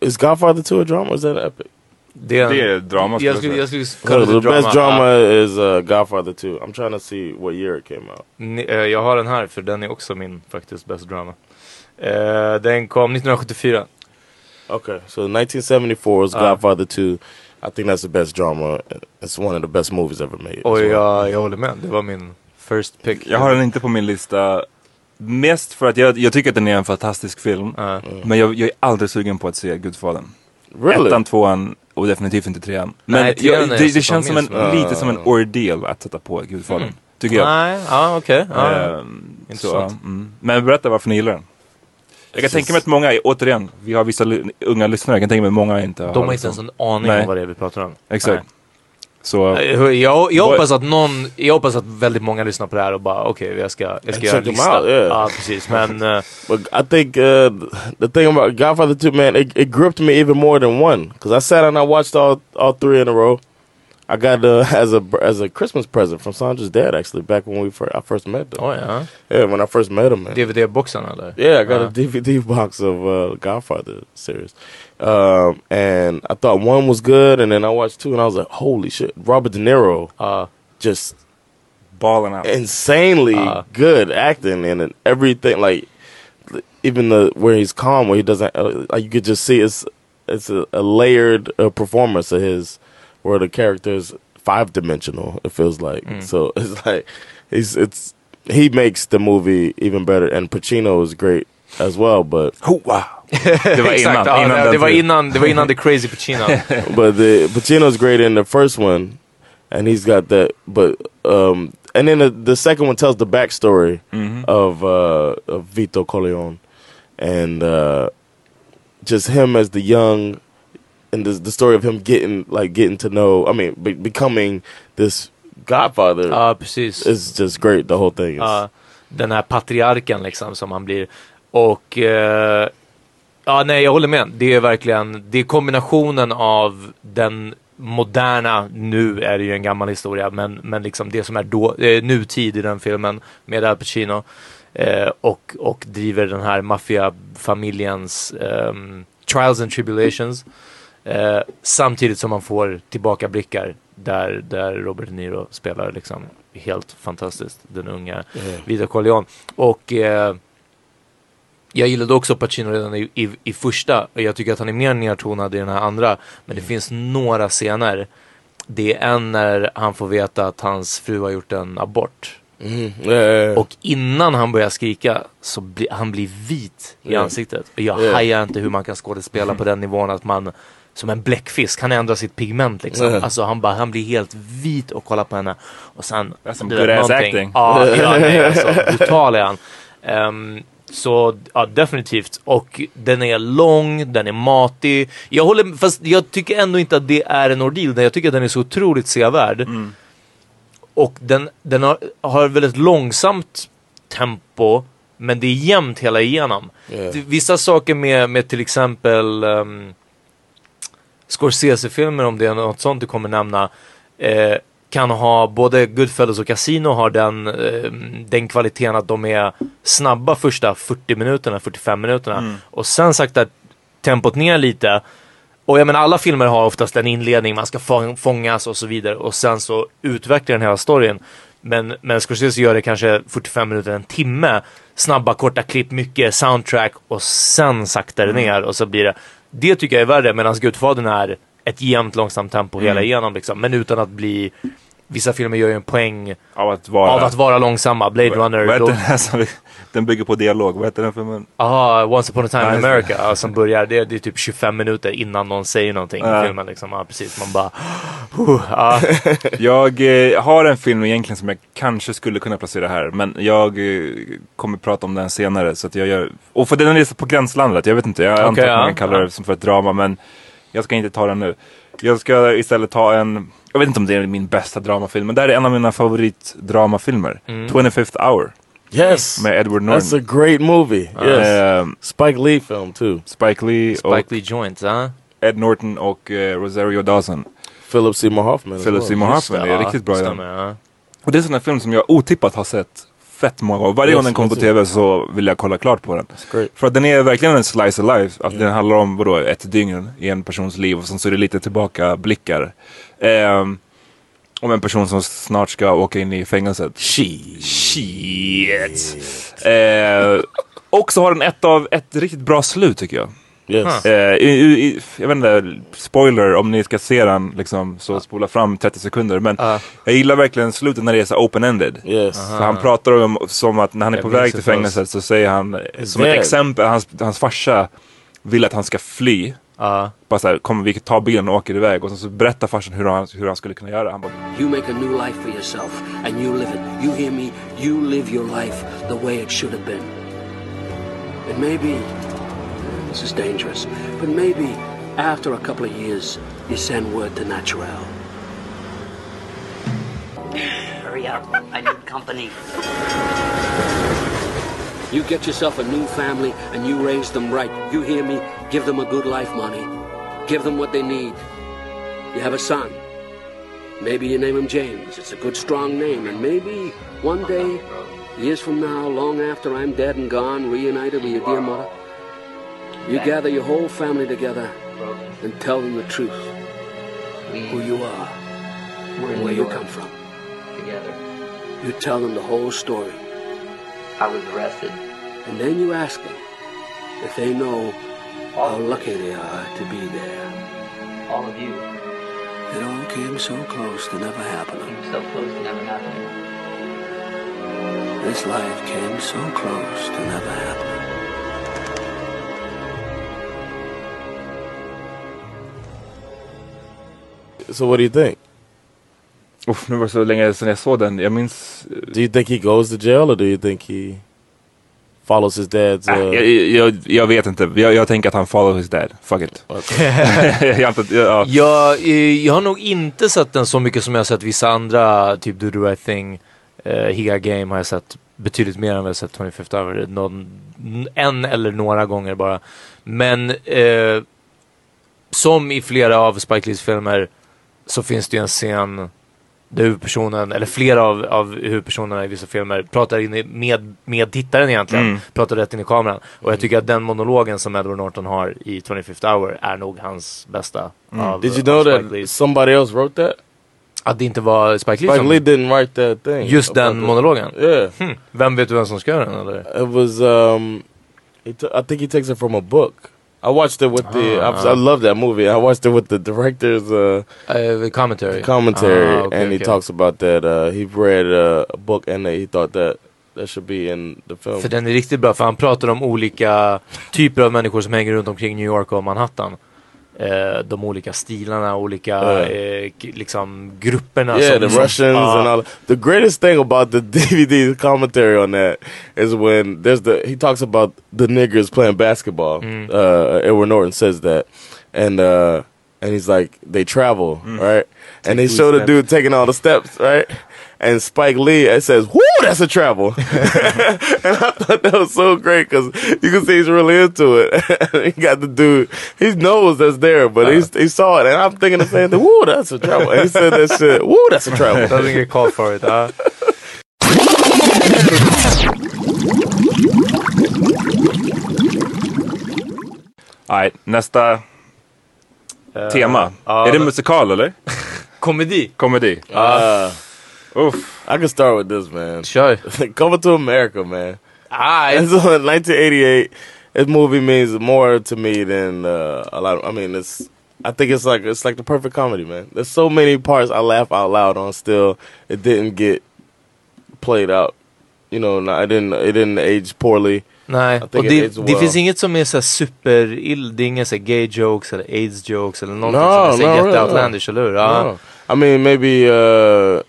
is Godfather Two a drama? Or is that an epic? Det är, Det drama skulle jag jag skulle, jag skulle kalla the drama. best drama is uh, Godfather Two. I'm trying to see what year it came out. Ni- eh, Jag har den här för den är också min faktiskt best drama. Eh, den kom 1974. Okay, so 1974 was Uh. Godfather 2. I think that's the best drama. It's one of the best movies ever made. Och well. jag, jag håller med, det var min first pick. Jag har den inte på min lista. Mest för att jag, jag tycker att den är en fantastisk film. Ja. Men jag, jag är aldrig sugen på att se Gudfadern. Really? Ettan, tvåan och definitivt inte trean. Men Nej, trean jag, är det, så det känns som en, minst, lite som en ordeal att sätta på Gudfadern. Tycker jag. Nej, ja okej. Ja. Ehm, så, Intressant. mm. Men berätta varför ni gillar den. Jag kan tänka mig att många, återigen, vi har vissa unga lyssnare, jag kan tänka mig att många inte De har inte liksom- ens en aning om vad det är vi pratar om. Exakt. Nej. Så, Eh, Jag, jag hoppas att någon, jag hoppas att väldigt många lyssnar på det här och bara okej, jag ska, jag ska göra en lista. out, yeah. Ja, precis. Men <laughs> But I think uh, the thing about Godfather 2, man, it, it gripped me even more than one. Because I sat and I watched all all three in a row. I got uh, <laughs> as a as a Christmas present from Sandra's dad actually back when we fir- I first met them. Oh ja. Yeah, when I first met him, man. DVD-boxen eller? Yeah, I got Uh. a DVD <laughs> box of uh, Godfather series, um, and I thought one was good, and then I watched two, and I was like, "Holy shit!" Robert De Niro Ja. just ballen out. insanely Uh. good acting and. Everything like even the where he's calm, where he doesn't uh, like you could just see it's it's a, a layered uh, performance of his, where the character is five dimensional. It feels like so <laughs> it's like he's it's he makes the movie even better, and Pacino is great as well, but. Oh, wow. Det var Exakt, innan. ja, det, det, var innan, det var innan The Crazy Pacino. <laughs> but the Pacino's great in the first one, and he's got that. But um, and then the, the second one tells the backstory of uh, of Vito Corleone, and uh, just him as the young, and the, the story of him getting like getting to know. I mean, be, becoming this Godfather Ja, precis. is just great. The whole thing is. Ja, den här patriarken liksom som han blir. Och eh, ja, nej, jag håller med. Det är verkligen, det är kombinationen av den moderna, nu är det ju en gammal historia, men, men liksom det som är då, eh, nutid i den filmen med Al Pacino. Eh, och, och driver den här maffiafamiljens ehm, trials and tribulations. Eh, samtidigt som man får tillbakablickar där, där Robert De Niro spelar liksom helt fantastiskt, den unga Yeah. Vito Corleone. Och eh, jag gillade också Pacino redan i, i, i första och jag tycker att han är mer nedtonad i den här andra. Men det finns några scener Det är en när han får veta att hans fru har gjort en abort. Yeah, yeah. Och innan han börjar skrika så blir han blir vit i Ja. ansiktet. Och jag Ja. hajar inte hur man kan skådespela <laughs> på den nivån att man som en bläckfisk, han ändrar sitt pigment liksom. Ja. Alltså han, bara, han blir helt vit och kollar på henne. Och sen... Ass någonting- acting. Ja, <laughs> ja nej, alltså, brutal är han. Ehm, så ja, definitivt. Och den är lång, den är matig. Jag håller, fast jag tycker ändå inte att det är en ordeal. Jag tycker att den är så otroligt sevärd. Och den, den har, har väldigt långsamt tempo. Men det är jämnt hela igenom. Yeah. Vissa saker med, med till exempel um, Scorsese-filmer, om det är något sånt du kommer nämna, eh, kan ha både Goodfellas och Casino har den, eh, den kvaliteten att de är snabba första 40 minuterna, 45 minuterna. Och sen sakta tempot ner lite. Och jag menar alla filmer har oftast en inledning, man ska fång- fångas och så vidare. Och sen så utvecklar den hela storyn. Men, men Scorsese gör det kanske 45 minuter, en timme. Snabba korta klipp, mycket soundtrack och sen saktar det ner och så blir det. Det tycker jag är värre medan Gudfadern är ett jämnt långsamt tempo hela igenom liksom. Men utan att bli Vissa filmer gör ju en poäng Av att vara... av att vara långsamma. Blade Runner. Vad heter den här som vi, Den bygger på dialog. Vad heter den filmen? Aha, Once upon a time in det. America som börjar, det, det är typ 25 minuter innan någon säger någonting i filmen liksom. Ja, precis. Man bara... huh, ja. <laughs> Jag eh, har en film egentligen som jag kanske skulle kunna placera här. Men jag eh, kommer prata om den senare. Så att jag gör, och för den är lite på gränslandet. Jag vet inte. Jag antar att man kallar det som för ett drama. Men jag ska inte ta den nu. Jag ska istället ta en... Jag vet inte om det är min bästa dramafilm. Men det här är en av mina favoritdramafilmer. 25th hour. Yes. Med Edward That's a Norton. great movie. Yes. Eh, Spike Lee film too. Spike Lee och Spike Lee Joints, ja. Ed Norton och eh, Rosario Dawson. Philip Seymour Hoffman. Philip well. Seymour Hoffman det, är ja, riktigt bra den. stämmer, ja. Och det är en sån här film som jag otippat har sett fett många gånger. Varje Yes, gång den kommer på tv så vill jag kolla klart på den. För att den är verkligen en slice of life. Alltså Den handlar om vadå, ett dygn i en persons liv och sen så är det lite tillbaka Ehm, om en person som snart ska åka in i fängelset. She. Shit! Eh, och så har den ett av ett riktigt bra slut tycker jag. Yes. Eh, i, i, jag vet inte, spoiler om ni ska se den liksom, så spola fram 30 sekunder. Men Ja. jag gillar verkligen slutet när det är så open-ended. Yes. För han pratar om som att när han är Jag på väg till fängelset så säger han, eh, som ett dead. exempel, hans, hans farsa vill att han ska fly. Ja. Bara såhär, kommer vi ta bilen och åker iväg. Och sen så berättar farsan hur han, hur han skulle kunna göra. Han bara, You make a new life for yourself, and you live it. You hear me? You live your life the way it should have been. And maybe, this is dangerous, but maybe after a couple of years, you send word to Natural. Hurry up. I need company. You get yourself a new family, and you raise them right. You hear me? Give them a good life, money. Give them what they need. You have a son. Maybe you name him James. It's a good, strong name. And maybe one day, years from now, long after I'm dead and gone, reunited with your dear mother, you gather your whole family together and tell them the truth. Who you are, where you come from. together. You tell them the whole story. I was arrested. And then you ask them if they know how lucky they are to be there. All of you. It all came so close to never happening. Came so close to never happening. This life came so close to never happening. So what do you think? Uff, nu var det så länge sedan jag såg den. Jag minns... Do you think he goes to jail or do you think he follows his dad's? Äh, Uh, jag, jag, jag vet inte. Jag, jag tänker att han follow his dad. Fuck it. <laughs> jag, antar- ja. Jag, eh, jag har nog inte sett den så mycket som jag har sett vissa andra, typ Do the right thing, uh, Higa Game har jag sett betydligt mer än vad jag sett 25th hour. Någon, en eller några gånger bara. Men eh, som i flera av Spike Lees filmer så finns det ju en scen där huvudpersonen, eller flera av, av huvudpersonerna i vissa filmer pratar in i, med, med tittaren egentligen. Mm. Pratar rätt in i kameran. Och jag tycker att den monologen som Edward Norton har i 25th hour är nog hans bästa. Av, did you know that Lees. somebody else wrote that? Att det inte var Spike Lee Spike. Lee didn't write that thing. Just den monologen? Yeah. Hmm. Vem vet du vem som ska göra den eller? It was um, he t- I think he takes it from a book. I watched it with the. I, I love that movie. I watched it with the director's uh, Uh, commentary. commentary, Ah, okay, and he okay. talks about that. Uh, he read uh, a book, and he thought that that should be in the film. För den är riktigt bra, för han pratar om olika typer av människor som hänger runt omkring New York och Manhattan. Eh, de olika stilarna, olika eh, k- liksom grupperna yeah, som... the som- Russians Ja. and all. The greatest thing about the <laughs> DVD commentary on that is when there's the he talks about the niggers playing basketball. Mm. Uh, Edward Norton says that, and uh, and he's like they travel right, and they show the dude taking all the steps right. And Spike Lee it says, "Woo, that's a travel," <laughs> and I thought that was so great because you can see he's really into it. <laughs> he got the dude, he knows that's there, but he's, he saw it, and I'm thinking the same thing. Woo, that's a travel. And he said that shit. Woo, that's a travel. <laughs> Doesn't get called for it. ja. Alright, nästa Eh, tema. ja, är det men- musikal eller? Komedi. Komedi? Uh, Uff. I can start with this, man. Kör. <laughs> Coming to America, man. Ah, It's on 1988. This movie means more to me than uh, a lot. Of, I mean, it's. I think it's like it's like the perfect comedy, man. There's so many parts I laugh out loud on. Still, it didn't get played out. You know, no, it didn't. It didn't age poorly. Nej, I think och det, is det finns inget som är så superill, det är inga så gay jokes eller aids jokes eller någonting No, som är så no, här really, jätteoutlandish, eller hur? No. I mean, maybe. Uh,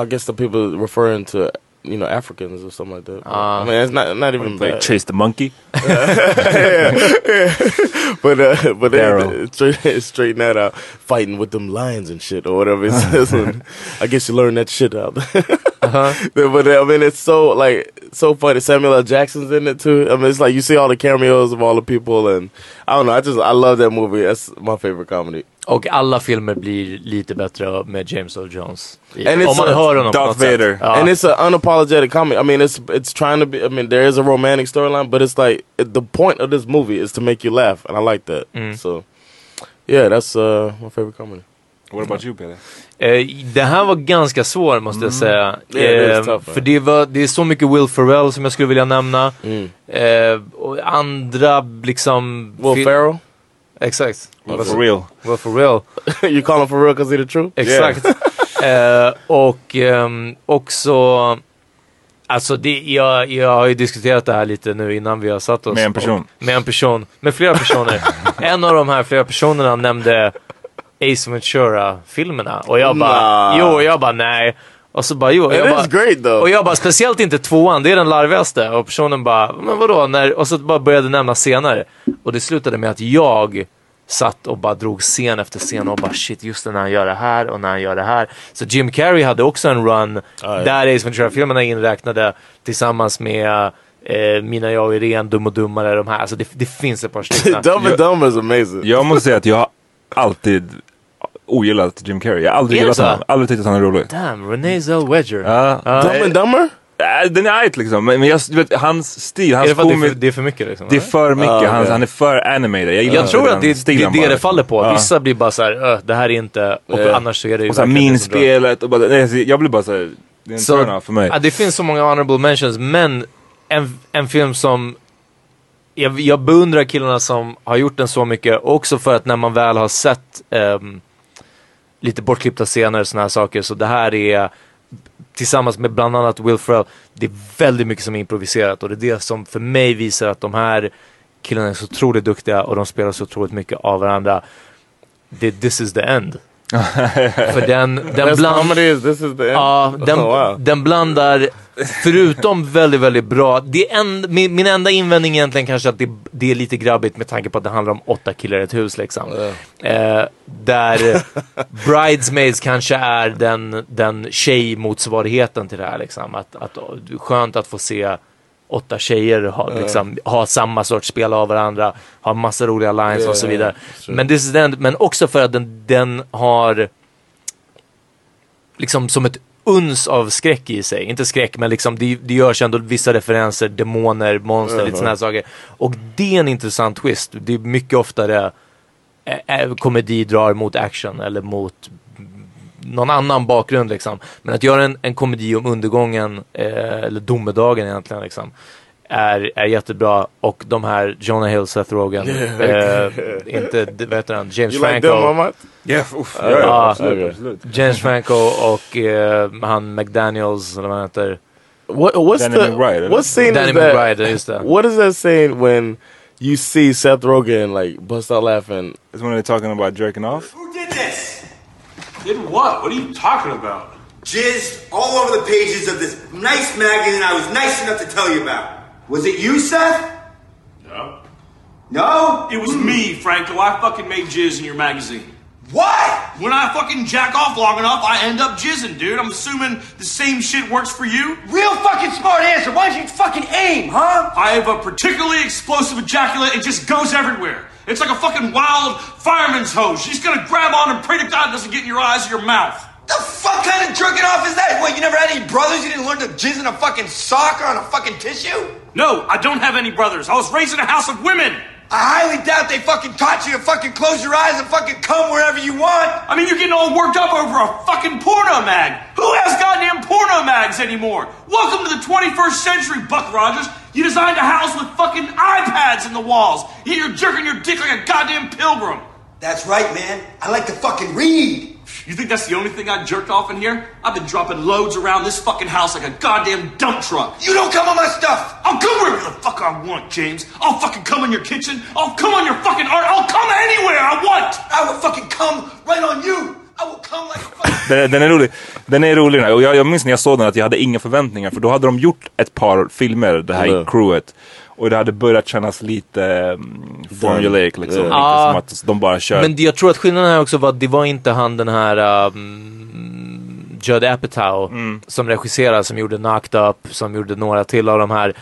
I guess the people referring to you know Africans or something like that. Ah. I mean, it's not not even Like bad. Chase the Monkey? <laughs> but uh, but they Daryl. <laughs> straighten that out, fighting with them lions and shit or whatever it <laughs> says. I guess you learn that shit out. but uh, I mean, it's so like so funny. Samuel L. Jackson's in it too. I mean, it's like you see all the cameos of all the people, and I don't know. I just I love that movie. That's my favorite comedy. Och alla filmer blir lite bättre med James Earl Jones. And it's om man a- hör honom Darth sätt. Vader. And it's an unapologetic comedy. I mean, it's it's trying to be. I mean, there is a romantic storyline, but it's like the point of this movie is to make you laugh, and I like that. Mm. So, yeah, that's uh, my favorite comedy. What about you Peter? Eh, det här var ganska svår måste jag säga. Yeah, Eh, tough, för det, var, det är så mycket Will Ferrell som jag skulle vilja nämna. Mm. Eh, och andra liksom... Will Ferrell, Exakt. For real? Will Ferrell. <laughs> you call him for real because he the truth? Exakt. eh, och ehm, också... Alltså det, jag, jag har ju diskuterat det här lite nu innan vi har satt oss. Med en person. Och, med en person. Med flera personer. <laughs> en av de här flera personerna nämnde Ace Ventura-filmerna. Och jag bara, Nah. jo, och jag bara nej. Och så bara, jo. Jag bara, great och jag bara, speciellt inte tvåan, det är den larvigaste. Och personen bara, men vadå? När, och så bara började nämna senare. Och det slutade med att jag satt och bara drog scen efter scen och bara shit, just det, när han gör det här och när han gör det här. Så Jim Carrey hade också en run Ah, ja. där Ace Ventura-filmerna inräknade tillsammans med eh, Mina, jag och Irene, Dum och Dummare, de här. Alltså det, det finns ett par stycken. <laughs> Dumb and Dumber is amazing. Jag måste säga att jag har alltid ogillat Jim Carrey. Jag har aldrig gillat så? honom. Aldrig tyckt att han är rolig. Damn, Renee Zellweger. Ja. Ja. Dumb and Dumber? Äh, Den är ajt liksom. Men men jag, vet, hans stil, Är hans det att det är komik, för, det är för mycket liksom? det är för mycket. Ah, han, okej. han är för animated. Jag, jag tror att det, det, det är bara, det faller på. Ja. Vissa blir bara såhär, "Öh, det här är inte, och Ja. annars så är det ju Och såhär verkligen det som drar. minspelet och bara, nej, så jag blir bara såhär, det är en Så- för mig. Ja, det finns så många honorable mentions, men en, en film som jag, jag beundrar killarna som har gjort den så mycket, också för att när man väl har sett ehm, lite bortklippta scener och såna här saker, så det här är tillsammans med bland annat Will Ferrell, det är väldigt mycket som är improviserat och det är det som för mig visar att de här killarna är så otroligt duktiga och de spelar så otroligt mycket av varandra. Det, this is the end. <laughs> för den, den bland... Ja, den, Oh, den blandar, förutom väldigt, väldigt bra, det en, min, min enda invändning är egentligen kanske att det, det är lite grabbigt med tanke på att det handlar om åtta killar i ett hus liksom. Eh, där <laughs> Bridesmaids kanske är den, den tjejmotsvarigheten till det här liksom. Att, att, skönt att få se åtta tjejer ha, liksom, ha samma sorts spel av varandra, ha massa roliga lines och så vidare. sure. Men, this is the end, men också för att den, den har liksom som ett uns av skräck i sig. Inte skräck, men liksom det, det görs ändå vissa referenser, demoner, monster, lite sådana saker. Och det är en intressant twist. Det är mycket oftare komedi drar mot action eller mot någon annan bakgrund liksom. Men att göra en, en komedi om undergången, eh, eller domedagen egentligen liksom. är, är jättebra och de här Jonah Hill, Seth Rogen, eh, inte, vad heter han, James You like Franco. them, Mamat? Yeah, uff, Ja, ja, ja, absolut, absolut. James Franco och eh, han McDaniels, eller vad han heter. What, what's Danny the McBride, what scene Danny is that? McBride, just det. What is that scene when you see Seth Rogen like bust out laughing? It's when they're talking about jerking off. Who did this? Did what? What are you talking about? Jizzed all over the pages of this nice magazine I was nice enough to tell you about. Was it you, Seth? No. No? It was me, Franco. I fucking made jizz in your magazine. What? When I fucking jack off long enough, I end up jizzing, dude. I'm assuming the same shit works for you. Real fucking smart answer. Why don't you fucking aim, huh? I have a particularly explosive ejaculate. It just goes everywhere. It's like a fucking wild fireman's hose. You're gonna grab on and pray to God it doesn't get in your eyes or your mouth. The fuck kind of jerking off is that? What, you never had any brothers? You didn't learn to jizz in a fucking sock or on a fucking tissue? No, I don't have any brothers. I was raised in a house of women. I highly doubt they fucking taught you to fucking close your eyes and fucking come wherever you want. I mean, you're getting all worked up over a fucking porno mag. Who has goddamn porno mags anymore? Welcome to the 21st century, Buck Rogers. You designed a house with fucking iPads in the walls. Yet you're jerking your dick like a goddamn pilgrim. That's right, man. I like to fucking read. You think that's the only thing I jerked off in here? I've been dropping loads around this fucking house like a goddamn dump truck. You don't come on my stuff. I'll come wherever the fuck I want, James. I'll fucking come in your kitchen. I'll come on your fucking art. I'll come anywhere I want. I will fucking come right on you. Den, den är rolig. Den är rolig och jag, jag minns när jag såg den att jag hade inga förväntningar för då hade de gjort ett par filmer, det här Ja. crewet. Och det hade börjat kännas lite um, formulaic liksom. Lite Ja. som att de bara kör. Men jag tror att skillnaden här också var att det var inte han den här um, Judd Apatow som regisserade, som gjorde Knocked Up, som gjorde några till av de här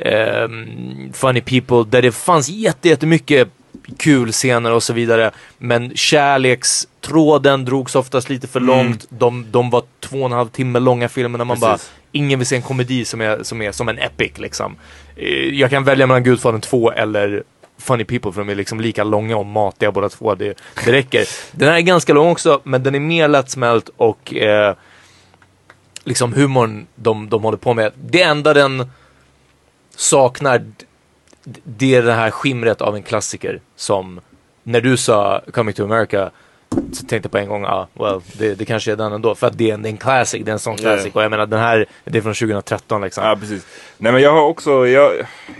ehm, Funny People, där det fanns jätte, jättemycket kul scener och så vidare. Men kärlekstråden drogs oftast lite för långt. De, de var två och en halv timme långa filmer när man Precis. bara, ingen vill se en komedi som är som, är som en epic liksom. Eh, Jag kan välja mellan Gudfadern 2 eller Funny People för de är liksom lika långa och matiga båda två. Det, det räcker. Den här är ganska lång också, men den är mer lättsmält och eh, liksom humorn de, de håller på med. Det enda den saknar, det är det här skimret av en klassiker som när du sa Coming to America så tänkte på en gång, ja, ah, well, det, det kanske är den ändå. För att det är en, det är en classic, det är en sån classic. Yeah. Och jag menar den här, det är från 2013 liksom. Ja, precis. Nej men jag har också, jag,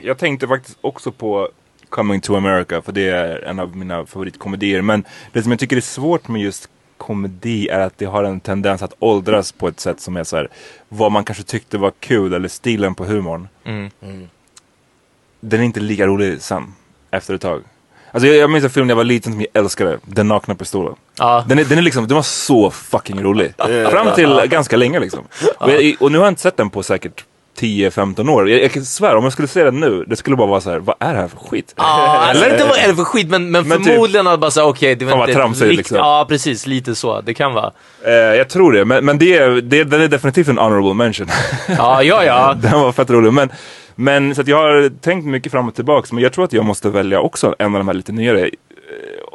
jag tänkte faktiskt också på Coming to America för det är en av mina favoritkomedier. Men det som jag tycker är svårt med just komedi är att det har en tendens att åldras på ett sätt som är så här, vad man kanske tyckte var kul eller stilen på humorn. Mm. Den är inte lika rolig sen, efter ett tag. Alltså jag, jag minns en film när jag var liten som jag älskade, Den nakna pistolen. Ja. Den, är, den, är liksom, den var så fucking rolig. Fram till ganska länge liksom. Och, jag, och nu har jag inte sett den på säkert 10-15 år. Jag, jag kan svära, om jag skulle se den nu, det skulle bara vara så här: vad är det här för skit? Ja, <laughs> alltså inte vad är det för skit, men, men, Men typ- förmodligen att bara säga okej, det var inte tramsigt, liksom. Ja, precis. Lite så. Det kan vara. Eh, jag tror det, men, men det, är- det, den är definitivt en honorable mention. <laughs> Ja, ja, ja. <laughs> den var fett rolig. Men, men så jag har tänkt mycket fram och tillbaks, men jag tror att jag måste välja också en av de här lite nyare.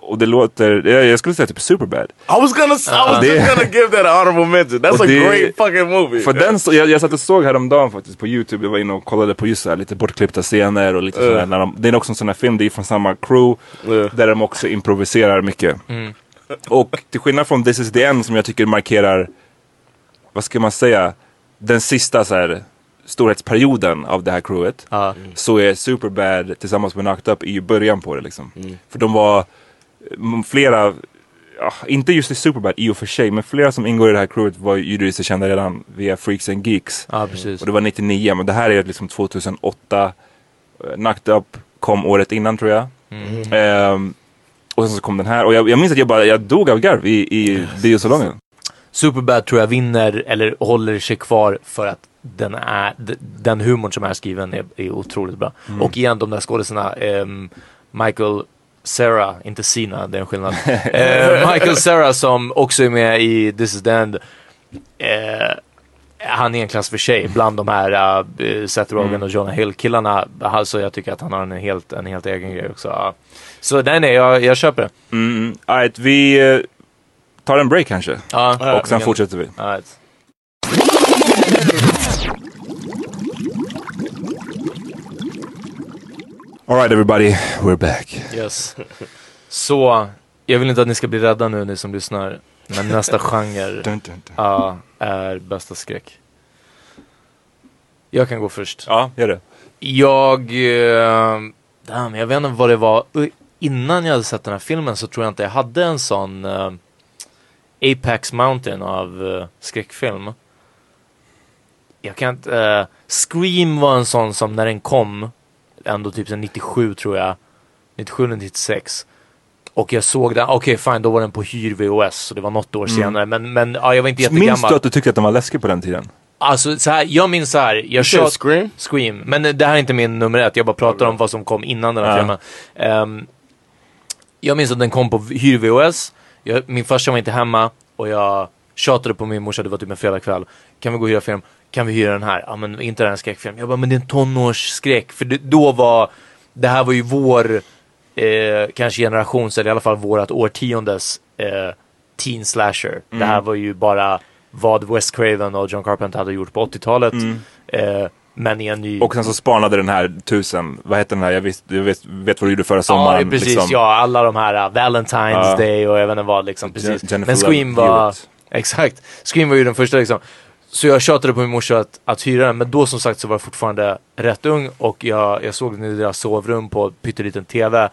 Och det låter, jag, jag skulle säga typ Superbad. I was gonna, I was just gonna give that an honorable mention. That's a det- great fucking movie. För den, så, jag, jag satt och såg häromdagen faktiskt på Youtube, jag var inne och kollade på just så här, lite bortklippta scener och lite sådär. När de, det är också en sån här film, det är från samma crew, Ja. där de också improviserar mycket. Och till skillnad från This is the end som jag tycker markerar, vad ska man säga, den sista så här, storhetsperioden av det här crewet. Ja. Så är Superbad tillsammans med Knocked Up i början på det liksom. För de var mm, flera, ja, inte just i Superbad i och för sig, men flera som ingår i det här crewet var sig kända redan via Freaks and Geeks. Ja, precis. Och det var 99, men det här är liksom 2008. Uh, Knocked Up kom året innan tror jag. Ehm, och sen så kom den här. Och jag, jag minns att jag bara, jag dog av garv i, i biosalongen. Superbad tror jag vinner eller håller sig kvar för att den, är, den humorn som är skriven är, är otroligt bra. Och igen de där skådespelarna, ehm, Michael Cera, inte Sina, det är en skillnad. <laughs> Eh, Michael Cera som också är med i This is the end. Eh, han är en klass för sig bland de här uh, Seth Rogen och Jonah Hill killarna. Alltså jag tycker att han har en helt, en helt egen grej också. Så nej, nej, jag, jag köper det. Mm, alright, vi eh, tar en break kanske. Ja, och sen vi kan- fortsätter vi. All right. Everybody, we're back. Yes. Så, jag vill inte att ni ska bli rädda nu ni som lyssnar. Men nästa genre <laughs> Dun, dun, dun. ja, är bästa skräck. Jag kan gå först. Ja, gör det. Jag, eh, damn, jag vet inte vad det var. Uh, Innan jag hade sett den här filmen så tror jag inte jag hade en sån eh, Apex Mountain av eh, skräckfilm. Jag kan inte, Scream var en sån som när den kom, ändå typ sen 97 tror jag, 97 eller 96. Och jag såg den, okej fine, då var den på hyr VHS, så det var något år senare. Men, men ja, jag var inte jättegammal. Minns du att du tyckte att den var läskig på den tiden? Alltså så här, jag minns så här. Jag kör Scream? Scream. Men eh, det här är inte min nummer ett. Jag bara pratar om vad som kom innan den här Ja. filmen. Ehm, jag minns att den kom på hyr VHS. Jag, min farsa var inte hemma och jag tjatade på min morsa, det var typ en fredagkväll. Kan vi gå och hyra film? Kan vi hyra den här? Ja men inte den här skräckfilm. Jag bara, men det är en tonårsskräck. För det, då var, det här var ju vår, eh, kanske generations, eller i alla fall vårat årtiondes eh, teen slasher. Det här var ju bara vad Wes Craven och John Carpenter hade gjort på 80-talet. Eh, men i en ny... Och sen så spanade den här tusen, vad heter den här, jag, visst, jag vet, vet vad du gjorde förra sommaren. Ja, precis. liksom. Ja, alla de här uh, Valentine's Ja. Day och jag vet inte vad liksom. Precis. Jennifer Men Scream var... <laughs> Exakt. Scream var ju den första liksom. Så jag tjatade på min morsa att, att hyra den, men då som sagt så var jag fortfarande rätt ung och jag, jag såg den i deras sovrum på pytteliten TV.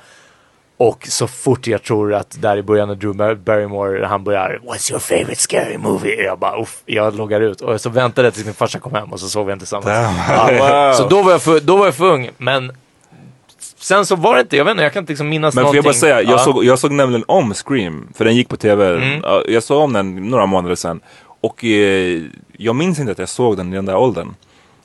Och så fort jag tror att där i början när Drew Bar- Barrymore, han börjar What's your favorite scary movie? Jag bara uff, jag loggar ut. Och så väntade jag tills min farsa kom hem och så sov vi inte tillsammans. Damn. <laughs> Ja, Så då var, jag för, då var jag för ung, men sen så var det inte, jag vet inte, jag kan inte liksom minnas Men får någonting. jag bara säga, jag, Ja. såg, jag såg nämligen om Scream, för den gick på TV. Mm. Ja, Jag såg om den några månader sedan. Och eh, jag minns inte att jag såg den i den där åldern.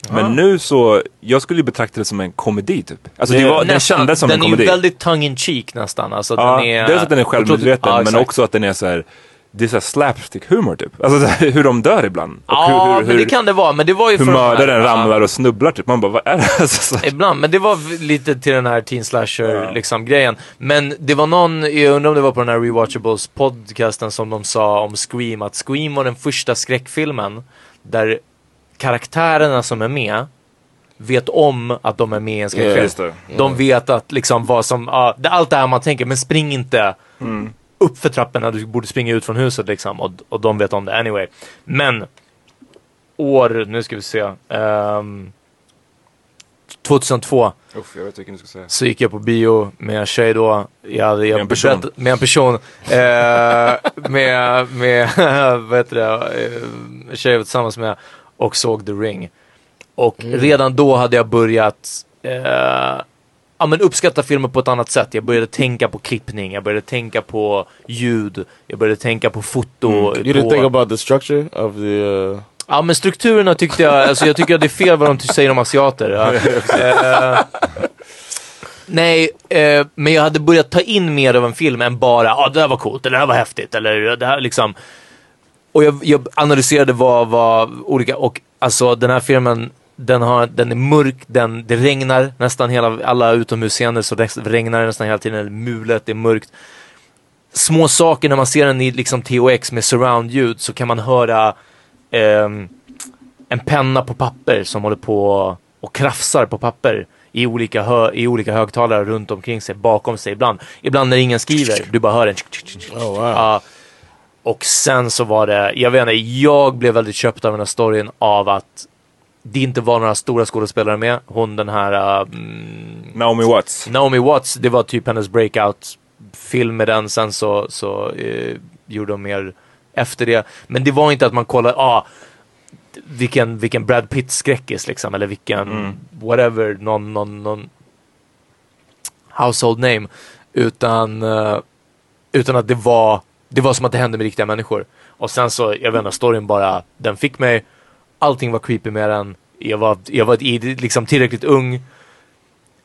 Men nu så, jag skulle ju betrakta det som en komedi typ. Alltså det, var, den kändes som den en komedi. är ju väldigt tongue in cheek nästan. Alltså, ja, den är, dels att den är självmedveten, Ja, men också att den är så här. Det är så här slapstick humor typ. Alltså <laughs> så här, hur de dör ibland. Ja, hur, hur, men det kan det vara. Men det var ju hur mördaren ramlar och snubblar typ. Man bara, vad är det? Alltså. <laughs> Ibland, men det var lite till den här teen slasher liksom grejen. Men det var någon, jag undrar om det var på den här Rewatchables podcasten som de sa om Scream, att Scream var den första skräckfilmen där karaktärerna som är med vet om att de är med i en skräckfilm. Det. De vet att liksom vad som, ja, det, allt det här man tänker, men spring inte Mm. upp för trapporna, du borde springa ut från huset liksom. Och, och de vet om det anyway. Men, år, nu ska vi se. ehm, 2002 Uff, jag vet vilken du ska säga. så gick jag på bio med en tjej då. Jag hade, jag Med en person. berättat- Med en person. Eh, med, med <laughs> vad heter det, eh, en tjej jag var tillsammans med och såg The Ring. Och redan då hade jag börjat eh, ja, men uppskatta filmer på ett annat sätt. Jag började tänka på klippning, jag började tänka på ljud, jag började tänka på foto. You didn't på, think about the structure of the. Uh, Ja men strukturerna tyckte jag, alltså jag tycker att det är fel vad de säger om asiater. Ja. <laughs> Eh, nej, eh, men jag hade börjat ta in mer av en film än bara, ja ah, det här var coolt, eller det här var häftigt, eller det här liksom. Och jag, jag analyserade vad, vad olika, och alltså den här filmen, den, har, den är mörk, den, det regnar nästan hela, alla utomhusscener så det regnar det nästan hela tiden, eller mulet, det är mörkt. Små saker när man ser den i liksom THX med surround-ljud så kan man höra ehm, en penna på papper som håller på och krafsar på papper i olika, hö i olika högtalare runt omkring sig, bakom sig ibland. Ibland när ingen skriver, du bara hör en oh wow. Ja. och sen så var det, jag vet inte, jag blev väldigt köpt av den här storyn av att det inte var några stora skådespelare med. Hon den här uh, Naomi Watts. Naomi Watts, det var typ hennes breakout film med den. Sen så, så eh, gjorde de mer efter det. Men det var inte att man kollade, ah, vilken, vilken Brad Pitt-skräckis liksom. Eller vilken, whatever, någon, någon, någon household name. Utan, eh, utan att det var, det var som att det hände med riktiga människor. Och sen så, jag vet inte, storyn bara, den fick mig. Allting var creepy med den. Jag var, jag var liksom tillräckligt ung.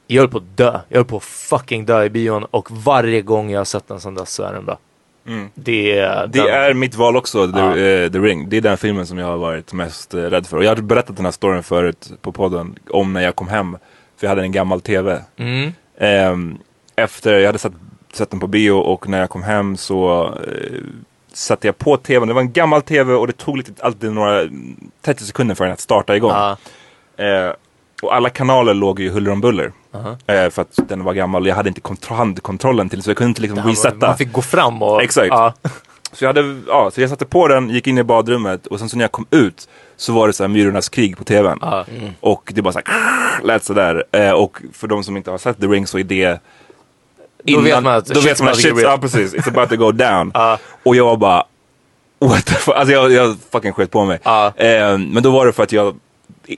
Jag höll på att dö. Jag höll på att fucking dö i bion och varje gång jag har sett en sån där så är den bra. Mm. Det, är Det är mitt val också, The, Ja. eh, The Ring. Det är den filmen som jag har varit mest eh, rädd för. Och jag har berättat den här storyn förut på podden om när jag kom hem. För jag hade en gammal TV. Mm. Ehm, efter, jag hade sett, sett den på bio och när jag kom hem så eh, satte jag på tvn. Det var en gammal tv och det tog lite, alltid några 30 sekunder för den att starta igång. Ja. Och alla kanaler låg ju huller om buller. Eh, för att den var gammal och jag hade inte kontro- handkontrollen till så jag kunde inte liksom resetta. Man fick gå fram och... Exakt. Ja. <laughs> Så jag, hade, ja, så jag satte på den, gick in i badrummet och sen så när jag kom ut så var det så här Myrornas krig på tvn. Och det bara så här, lät sådär. Eh, och för de som inte har sett The Ring så är det Då vet man att då vet man att shit, ja precis, it's about to go <laughs> down. Och jag var bara, what the fuck? Alltså jag, jag fucking sket på mig. Eh, men då var det för att jag,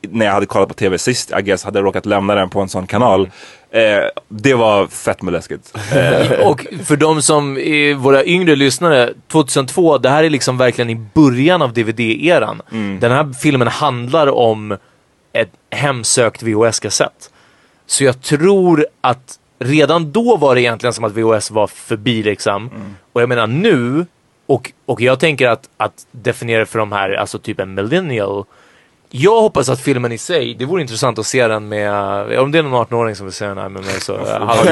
när jag hade kollat på tv sist, I guess, hade råkat lämna den på en sån kanal. Eh, det var fett med läskigt. <laughs> Eh, Och för de som är våra yngre lyssnare, 2002, det här är liksom verkligen i början av DVD-eran. Mm. Den här filmen handlar om ett hemsökt VHS-kassett. Så jag tror att redan då var det egentligen som att VHS var förbi liksom. Mm. Och jag menar nu, och, och jag tänker att, att definiera för de här, alltså typ en millennial, jag hoppas att filmen i sig, det vore intressant att se den med, om det är någon 18-åring som vill se den här med mig så, uh, hallå,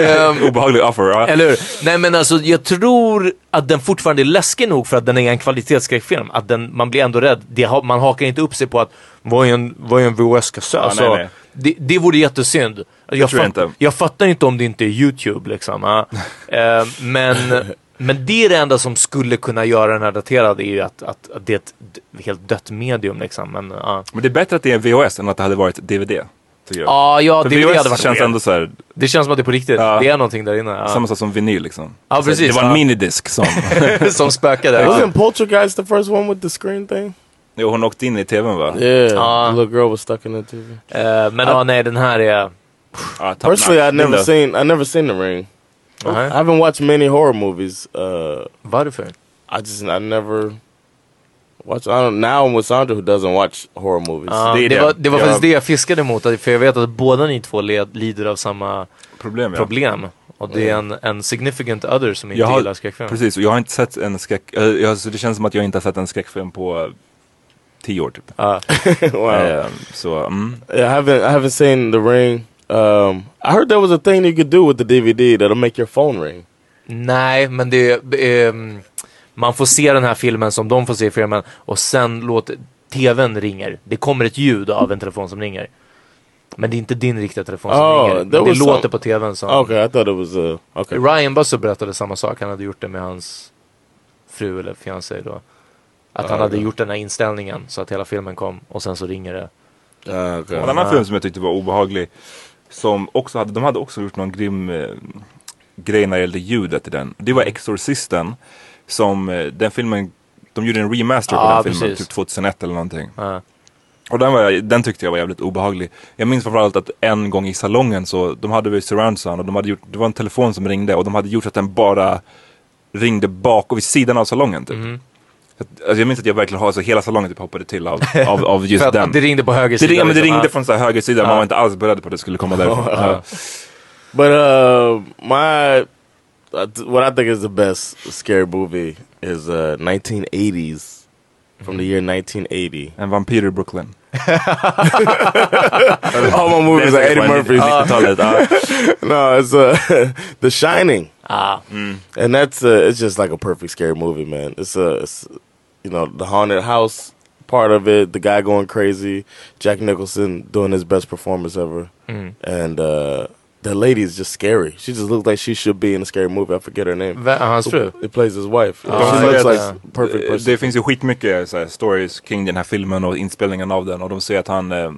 Ehm, <laughs> Obehaglig offer, eller hur? Nej men alltså jag tror att den fortfarande är läskig nog för att den är en kvalitetsskräckfilm. Att den, man blir ändå rädd. Det, man hakar inte upp sig på att vad är en, vad är en VHS-kassett? Alltså, nej, nej. Det, det vore jättesynd. Jag, jag fatt- jag fattar inte om det inte är YouTube liksom. <laughs> Eh, men, men det är det enda som skulle kunna göra den här daterad är ju att, att, att det är ett helt dött medium liksom. Men, ja. Men det är bättre att det är VHS än att det hade varit DVD. Tycker jag. Ja, ja, För DVD VHS hade varit känns ändå så här, Det känns som att det är på riktigt. Ja. Det är någonting där inne. Ja. samma sak som vinyl liksom. Så precis, Det var en ja. minidisk som, <laughs> som spökade. Wasn't Poltergeist the first one with the screen thing? jo, hon åkte in i tvn va? Yeah, Ah. the little girl was stuck in the TV. Eh, men ja, nej den här är... Ja, top Personally. I've never seen I never seen The Ring. Nej. I haven't watched many horror movies. Uh, Varför? I just I never watch. I don't now I'm with Sandra who doesn't watch horror movies. Ja, det det, var, det var Jag- faktiskt det jag fiskade mot, för jag vet att båda ni två led, lider av samma Problem ja. problem. Och det är en, en significant other som inte Jag har- gillar skräckfilm. Precis, och jag har inte sett en skräck... eh, jag, så det känns som att jag inte har sett en skräckfilm på tio år typ. Ja. <laughs> wow. Eh, så, mm. Yeah, I haven't I haven't seen The Ring. Um, I heard there was a thing you could do with the DVD that'll make your phone ring. Nej, men det är... ehm, man får se den här filmen som de får se filmen och sen låter tvn ringer. Det kommer ett ljud av en telefon som ringer. Men det är inte din riktiga telefon som Oh, ringer. Men det låter some- på tvn som... Okay, I thought it was uh okay. Ryan Buster berättade samma sak. Han hade gjort det med hans fru eller fiancé då. Att han Ah, hade okay. gjort den här inställningen så att hela filmen kom och sen så ringer det. Uh, okay. En annan film som jag tyckte var obehaglig. Som också hade, de hade också gjort någon grym eh, grej när det gällde ljudet i den. Det var Exorcisten. Som, eh, den filmen, de gjorde en remaster på Ja, den filmen, precis. typ 2001 eller någonting. Ja. Och den, var, jag- den tyckte jag var jävligt obehaglig. Jag minns framförallt att en gång i salongen så, de hade väl surround sound och de hade gjort, det var en telefon som ringde och de hade gjort så att den bara ringde bak och vid sidan av salongen typ. Alltså jag minns att jag verkligen har, så hela salongen typ hoppade till av, <laughs> av, av just den. det ringde på höger Det, sida. det liksom. ringde Ja. från så här höger sida, man var inte alls beredd på att det skulle komma därifrån. Ja. But uh, my uh, what I think is the best scary movie is uh 1980s from the year 1980. En vampyr i Brooklyn. <laughs> <laughs> All my movies are Eddie Murphy. 90-talet. ja. no, it's uh The Shining, Ah, and that's uh, it's just like a perfect scary movie, man. It's a it's, you know the haunted house part of it, the guy going crazy, Jack Nicholson doing his best performance ever, and uh the lady is just scary. She just looks like she should be in a scary movie. I forget her name. Va- hans fru? It plays his wife. Ah, she looks like perfect person. Det finns ju skitmycket så här, stories kring den här filmen och inspelningen av den och de säger att han, eh,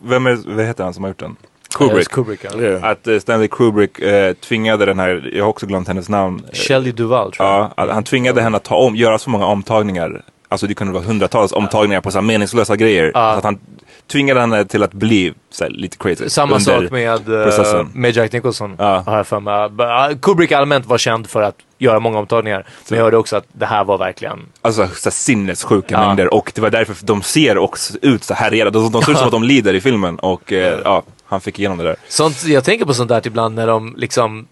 vem är, vad heter han som har gjort den? Kubrick. Kubrick ja. Att eh, Stanley Kubrick eh, tvingade den här, jag har också glömt hennes namn. Eh, Shelley Duvall tror jag. Ja, han tvingade henne att ta om, göra så många omtagningar. Alltså det kunde vara hundratals omtagningar på så meningslösa grejer. Så att han tvingade henne till att bli så här, lite crazy. Samma sak med, processen. med Jack Nicholson. Ja. Har jag för mig. Ah, Kubrick allmänt var känd för att göra många omtagningar. Men jag hörde också att det här var verkligen... Alltså så sinnessjuka Ja. mängder och det var därför de ser också ut så här redan. De, de ser ut som att de lider i filmen och ja, han fick igenom det där. Sånt, jag tänker på sånt där ibland när de liksom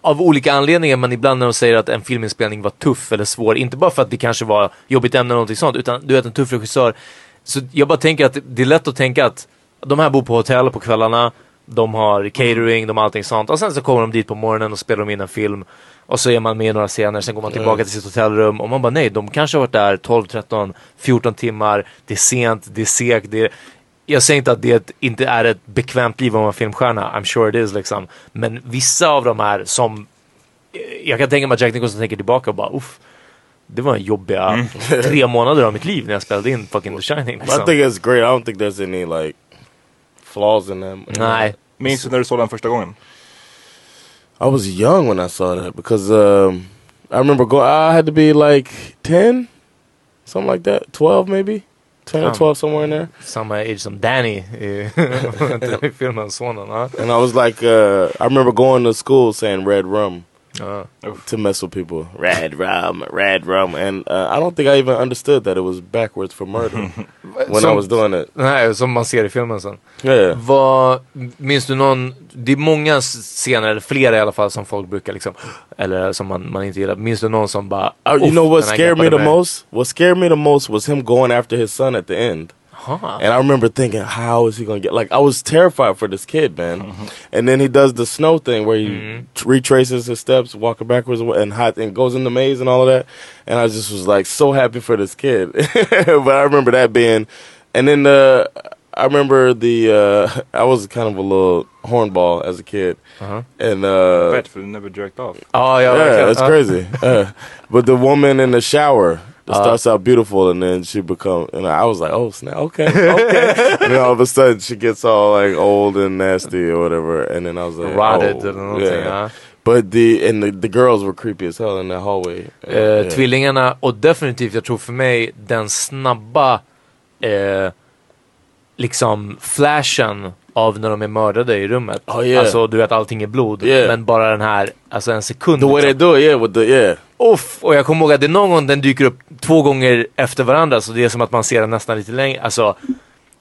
av olika anledningar, men ibland när de säger att en filminspelning var tuff eller svår, inte bara för att det kanske var jobbigt ämne eller någonting sånt, utan du vet en tuff regissör. Så jag bara tänker att det är lätt att tänka att de här bor på hotell på kvällarna, de har catering, de har allting sånt och sen så kommer de dit på morgonen och spelar in en film och så är man med i några scener, sen går man tillbaka till sitt hotellrum och man bara nej, de kanske har varit där 12, 13, 14 timmar, det är sent, det är segt, det är... jag säger inte att det inte är ett bekvämt liv att vara filmstjärna, I'm sure it is liksom. Men vissa av dem är som, jag kan tänka mig att Jack Nicholson tänker tillbaka och bara uff. Det var en jobbiga <laughs> tre månader av mitt liv när jag spelade in fucking The Shining. I Liksom. think it's great. I don't think there's any like flaws in them. Nej. Minns du när du såg den första gången? I was young when I saw that because um, I remember going. I had to be like ten, something like that, twelve maybe, ten or Um, twelve somewhere in there. Samma age som Danny Yeah. i filmen Sonen. Ja. And I was like, uh, I remember going to school saying red rum Ja. to mess with people. Red rum, red rum, and uh, I don't think I even understood that it was backwards for murder <laughs> when I Som- was doing it. Nej, som man ser i filmen sen. Yeah. Vad, minns du någon, det är många scener, eller flera i alla fall, som folk brukar liksom, eller som man, man inte gillar. Minns du någon som bara, Uh, you "Uff, know what scared me the mig." most? What scared me the most was him going after his son at the end. Aha. And I remember thinking, how is he gonna get? Like, I was terrified for this kid, man. And then he does the snow thing where he t- retraces his steps, walking backwards, and hot, and goes in the maze and all of that. And I just was like so happy for this kid. <laughs> but I remember that being, and then uh, I remember the uh, <laughs> I was kind of a little hornball as a kid, Uh-huh. and uh, Fett för du never jerked off. Oh ja, yeah, verkligen. it's Ja. crazy. Uh, but the woman in the shower it starts out beautiful, and then she become, and I was like, oh snap, okay, okay. <laughs> and then all of a sudden she gets all like old and nasty or whatever, and then I was like, Rotted oh, eller någonting. Ja. But the and the, the girls were creepy as hell in the hallway. Uh, yeah. Tvillingarna och definitivt, jag tror för mig, den snabba eh, liksom flashen av när de är mördade i rummet. Oh, yeah. Alltså du vet allting är blod. Yeah. Men bara den här, alltså en sekund. The way they liksom. do it, yeah, with the yeah. Uff, och jag kommer ihåg att det är någon gång den dyker upp två gånger efter varandra så det är som att man ser den nästan lite längre. Alltså,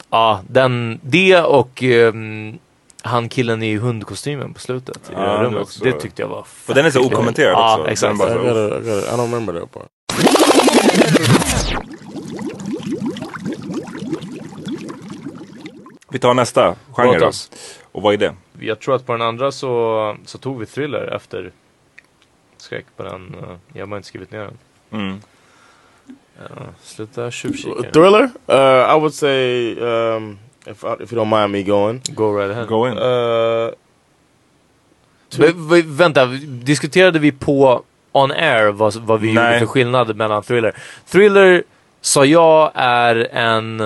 ja, den, det och ehm, han killen i hundkostymen på slutet i Ja, det det rummet. också. Det tyckte jag var Och den är så fett okommenterad Ja, också. exakt. Bara I, gotta, I, gotta, I don't remember that part. Vi tar nästa genre. Och vad är det? Jag tror att på den andra så, så tog vi thriller efter skräck på den. eh, Jag har inte skrivit ner den. Mm. Ja, sluta tjuvkika. Thriller? Uh, I would say um, if I, if you don't mind me going. Go right ahead. Go in. Uh, V- vänta, diskuterade vi på on air vad, vad vi Nej. gjorde för skillnad mellan thriller? Thriller sa jag är en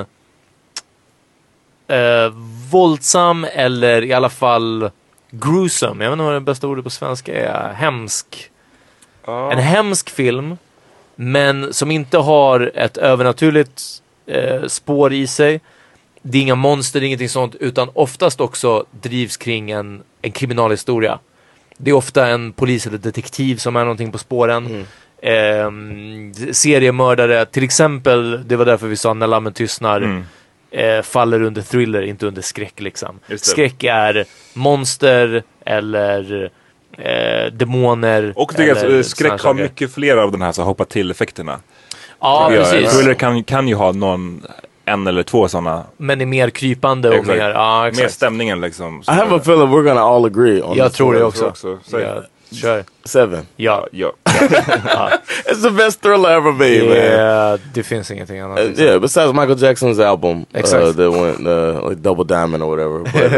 eh, våldsam eller i alla fall gruesome, jag vet inte vad det bästa ordet på svenska är, hemsk. En hemsk film, men som inte har ett övernaturligt eh, spår i sig. Det är inga monster, det är ingenting sånt, utan oftast också drivs kring en, en kriminalhistoria. Det är ofta en polis eller detektiv som är någonting på spåren. Ehm, seriemördare, till exempel, det var därför vi sa När lammen tystnar, Mm. eh, faller under thriller, inte under skräck liksom. Skräck är monster eller eh, demoner. Och att eller eh, skräck har mycket fler av den här så hoppa till-effekterna. Ja, Ja, precis. Thriller kan, kan ju ha någon, en eller två sådana. Men är mer krypande och Exakt. mer... Ja, Mer exakt. stämningen liksom. I have a feeling we're gonna all agree on Jag tror det också. också. Säg. Ja, kör. Seven. Ja. Ja. <laughs> It's the best thriller ever made, man. Yeah, det finns ingenting annat. Uh, liksom. yeah, besides Michael Jackson's album uh, Exactly. that went uh, like Double Diamond or whatever. <laughs> But,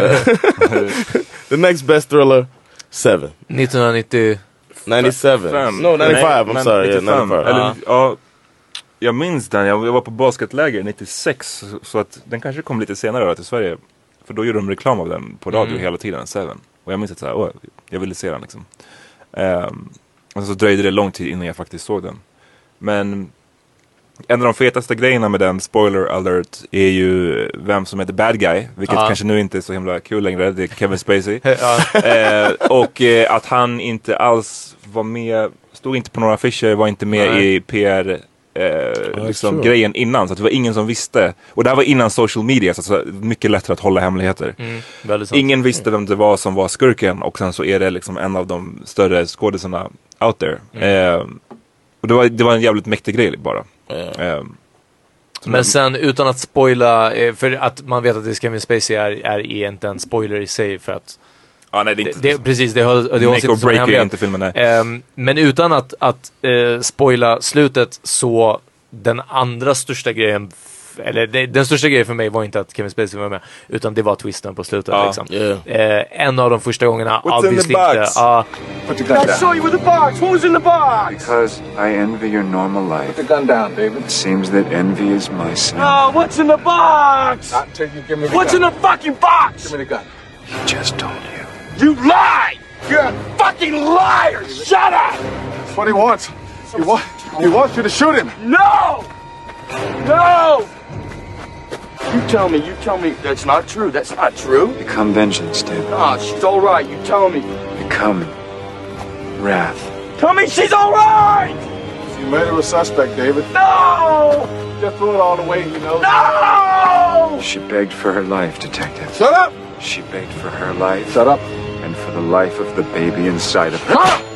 uh, <laughs> the next best thriller, Seven. 1990... 97. Fem. No, 95. Nej, I'm sorry. Yeah, 95. 95. Eller, Ja. ja, jag minns den, jag jag var på basketläger 96. så- Så att den kanske kom lite senare då till Sverige. För då gjorde de reklam av den på radio Mm. hela tiden, Seven. Och jag minns att så här, åh, jag ville se den liksom. Um, och så dröjde det lång tid innan jag faktiskt såg den. Men en av de fetaste grejerna med den, spoiler alert, är ju vem som heter bad guy. Vilket Ja. kanske nu inte är så himla kul längre, det är Kevin Spacey. <laughs> Ja. eh, och eh, att han inte alls var med, stod inte på några affischer, var inte med Nej. i PR eh, liksom, true. grejen innan. Så det var ingen som visste. Och det här var innan social media, så var mycket lättare att hålla hemligheter. Mm. Ingen visste vem det var som var skurken och sen så är det liksom en av de större skådisarna out there. Mm. Eh, och det var, det var en jävligt mäktig grej bara. Eh, Men sen utan att spoila, eh, för att man vet att det Kevin Spacey är, är inte en spoiler i sig för att ja, nej, det är det, inte det, precis, det, hålls- det hålls inte som hemlighet. inte filmen. Ehm, men utan att, att eh, spoila slutet så den andra största grejen eller det, den största grejen för mig var inte att Kevin Spacey var med, utan det var twisten på slutet Ja. liksom. Yeah. Eh, en av de första gångerna, What's in the obviously box? Ja, Put the gun down. I saw you with the box. What was in the box? Because I envy your normal life. Put the gun down, David. It seems that envy is my sin. No, what's in the box? Not until you give me the what's in the fucking box? Give me the gun. He just told you. You lie! You're a fucking liar! Shut up! That's what he wants. He, wa- he wants you to shoot him. No! No! You tell me, you tell me that's not true. That's not true. Become vengeance, David. Oh, she's all right. You tell me. Become wrath. Tell me she's all right! You murder a suspect, David. No! Just throw it all away, you know. No! She begged for her life, Detective. Shut up! She begged for her life. Shut up. And for the life of the baby inside of her.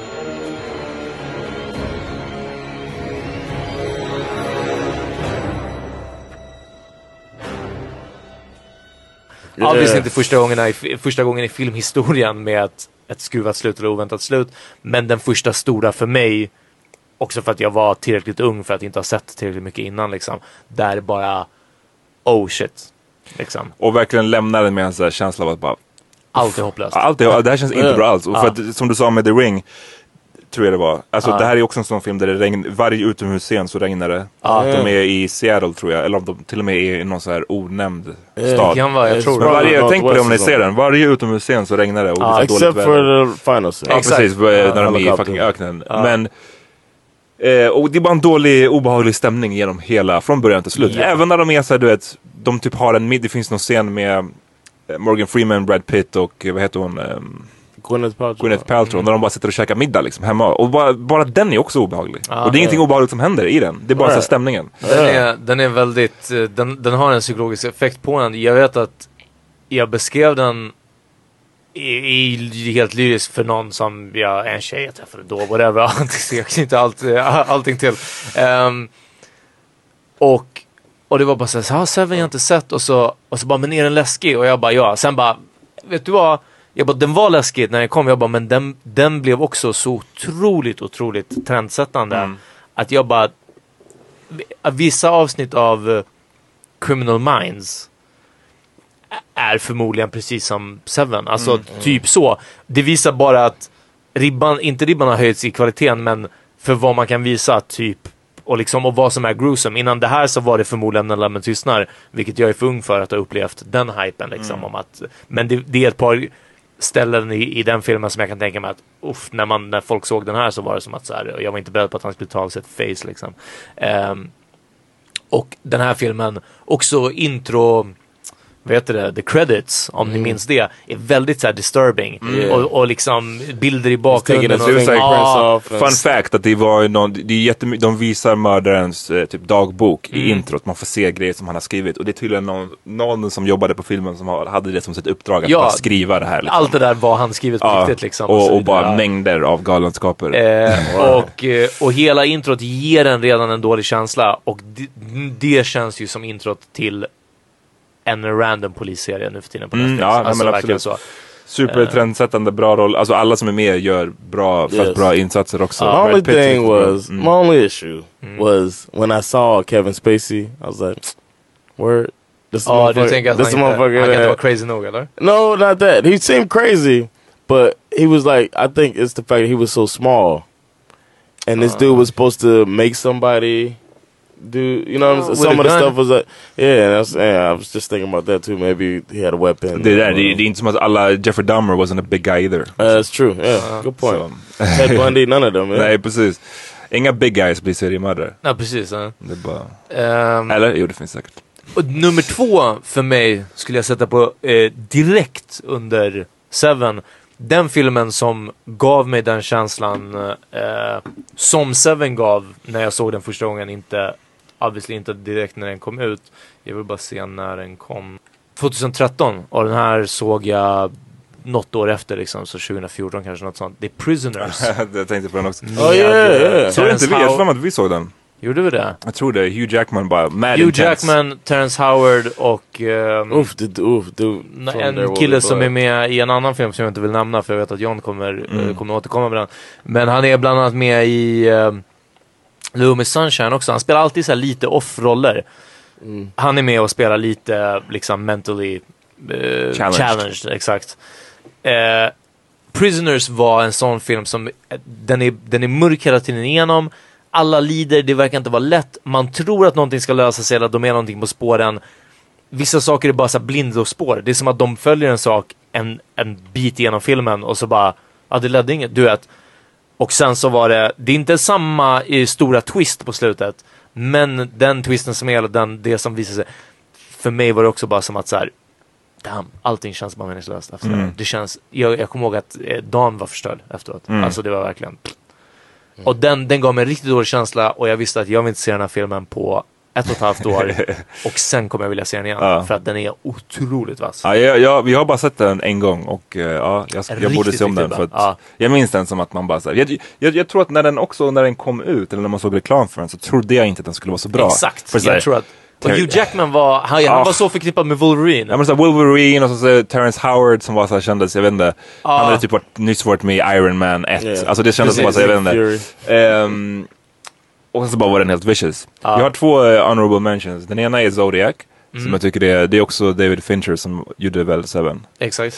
Obviously inte första, gångerna i, första gången i filmhistorien med ett, ett skruvat slut eller oväntat slut. Men den första stora för mig, också för att jag var tillräckligt ung för att inte ha sett tillräckligt mycket innan liksom. Där bara, oh shit. Liksom. Och verkligen lämnar den med en känsla av att bara Allt är hopplöst. Allt är, det här känns inte bra alls. Och för att, som du sa med The Ring, tror jag det var. Alltså Ja. det här är också en sån film där det regn, varje utomhusscen så regnar det. Att de är i Seattle tror jag, eller om de till och med är i någon sån här onämnd stad. Det kan vara, jag tror Men det. varje, tänk på det om ni ser den, varje utomhusscen så regnar det och det är så dåligt Except väder. for the final scene. Ja Exakt. precis, när de är i fucking öknen. Men Eh, och det är bara en dålig, obehaglig stämning genom hela, från början till slut. Ja. Även när de är såhär, du vet, de typ har en mid, det finns någon scen med eh, Morgan Freeman, Brad Pitt och eh, vad heter hon? ehm, Gwyneth Paltrow. Gwyneth Paltrow, när de bara sitter och käkar middag liksom hemma. Och bara, bara den är också obehaglig. Ja. och det är ingenting obehagligt som händer i den, det är bara så här Nej. stämningen. Den är, den är väldigt, eh, den, den har en psykologisk effekt på en. Jag vet att jag beskrev den i, i helt lyriskt för någon som jag, en tjej jag träffade då, whatever. Jag knyter inte allt, eh, allting till. Ehm, och, och det var bara såhär, ah, Seven jag har inte sett och så, och så bara, men är den läskig? Och jag bara, ja. Sen bara, vet du vad? Jag bara, den var läskig när den kom, jag bara, men den, den blev också så otroligt, otroligt trendsättande. Att jag bara, vissa avsnitt av eh, Criminal Minds är förmodligen precis som Seven. Alltså Mm. typ så. Det visar bara att ribban, inte ribban har höjts i kvaliteten men för vad man kan visa typ och liksom och vad som är gruesome. Innan det här så var det förmodligen När lammen tystnar, vilket jag är för ung för att ha upplevt den hypen liksom Mm. om att men det, det är ett par ställen i, i den filmen som jag kan tänka mig att uff, när, man, när folk såg den här så var det som att så här, jag var inte beredd på att han skulle ta av sig ett face liksom. Um, och den här filmen, också intro, vad heter det, the credits, om ni minns det, är väldigt så disturbing. Mm. Och, och liksom bilder i bakgrunden. Och, Ja, off. Fun fact att det var ju någon, det är jättemy- de visar mördarens eh, typ dagbok i Mm. introt. Man får se grejer som han har skrivit. Och det är tydligen någon, någon som jobbade på filmen som har, hade det som sitt uppdrag att Ja, bara skriva det här. Liksom. Allt det där var han skrivet på Ja, riktigt liksom. och, så och bara mängder av galenskaper. Eh, <laughs> och, eh, och hela introt ger en redan en dålig känsla och det, det känns ju som introt till en random polisserie nu för tiden på Mm, Netflix. ja, nej, alltså men verkligen absolut. så. Supertrendsättande, bra roll. Alltså alla som är med gör bra, Yes. bra insatser också. My Brad only thing jättebra. was, Mm. my only issue was when I saw Kevin Spacey, I was like, word. This Ja, du motherfucker- tänker att han this inte, han motherfucker kan inte vara crazy nog eller? No, not that. He seemed crazy, but he was like, I think it's the fact that he was so small. And this dude was supposed to make somebody do, you know, what I'm saying? some of the stuff was like, yeah, and I was, yeah, I was just thinking about that too. Maybe he had a weapon. Det, är det, är- inte som att alla, Jeffrey Dahmer wasn't a big guy either. Uh, that's true. Yeah, good point. Så. Ted Bundy, none of them. <laughs> Yeah. Nej, precis. Inga big guys blir seriemördare. Ja, precis. Ja. Det är bara... Ehm, Eller? Jo, det finns säkert. Och nummer två för mig skulle jag sätta på eh, direkt under Seven. Den filmen som gav mig den känslan eh, som Seven gav när jag såg den första gången. Inte, obviously inte direkt när den kom ut. Jag vill bara se när den kom. 2013 och den här såg jag något år efter liksom, så 2014 kanske något sånt. <laughs> Det är Prisoners. jag tänkte på den också. Oh, yeah, yeah. Tror inte vi? Jag tror att vi såg den. Gjorde vi det? Jag tror det. Hugh Jackman bara, mad Hugh intense. Jackman, Terrence Howard och oof, dude. N- from There En kille som är med i en annan film som jag inte vill nämna för jag vet att John kommer, Mm. eh, kommer återkomma med den. Men han är bland annat med i uh, Loomis Sunshine också. Han spelar alltid så här lite off-roller. Han är med och spelar lite liksom mentally eh, Challenged. challenged. Exakt. Eh, Prisoners var en sån film som, eh, den är, den är mörk hela tiden igenom. Alla lider, det verkar inte vara lätt. Man tror att någonting ska lösa sig eller att de är någonting på spåren. Vissa saker är bara så här blindspår. Det är som att de följer en sak en, en bit igenom filmen och så bara, ja det ledde inget, du vet. Och sen så var det, det är inte samma stora twist på slutet. Men den twisten som är, eller den, det som visar sig. För mig var det också bara som att så här, damn, allting känns bara meningslöst efter det. Mm. här. Det känns, jag, jag kommer ihåg att eh, dagen var förstörd efteråt. Mm. Alltså det var verkligen. Och den, den gav mig en riktigt dålig känsla och jag visste att jag vill inte se den här filmen på ett och ett halvt år. <laughs> och sen kommer jag vilja se den igen. Ja. För att den är otroligt vass. Ja, jag, jag, vi har bara sett den en gång och eh, ja, jag, jag borde se om den. För. Ja. Jag minns den som att man bara så här, jag, jag, jag tror att när den också, när den kom ut, eller när man såg reklam för den, så trodde jag inte att den skulle vara så bra. Exakt. För så här, jag tror att, och Hugh Jackman var, han, han Ah. var så förknippad med Wolverine. Ja men såhär Wolverine och så, så Terrence Howard som var såhär kändes, jag vet inte. Ja. Han hade typ varit, nyss varit med i Iron Man 1. Yeah. Alltså det kändes Precis. bara så, jag vet inte. Ehm, och sen så bara var den helt vicious. Ja. Jag har två eh, honorable mentions. Den ena är Zodiac. Som Mm. jag tycker det är, det är också David Fincher som gjorde väl Seven. Exakt.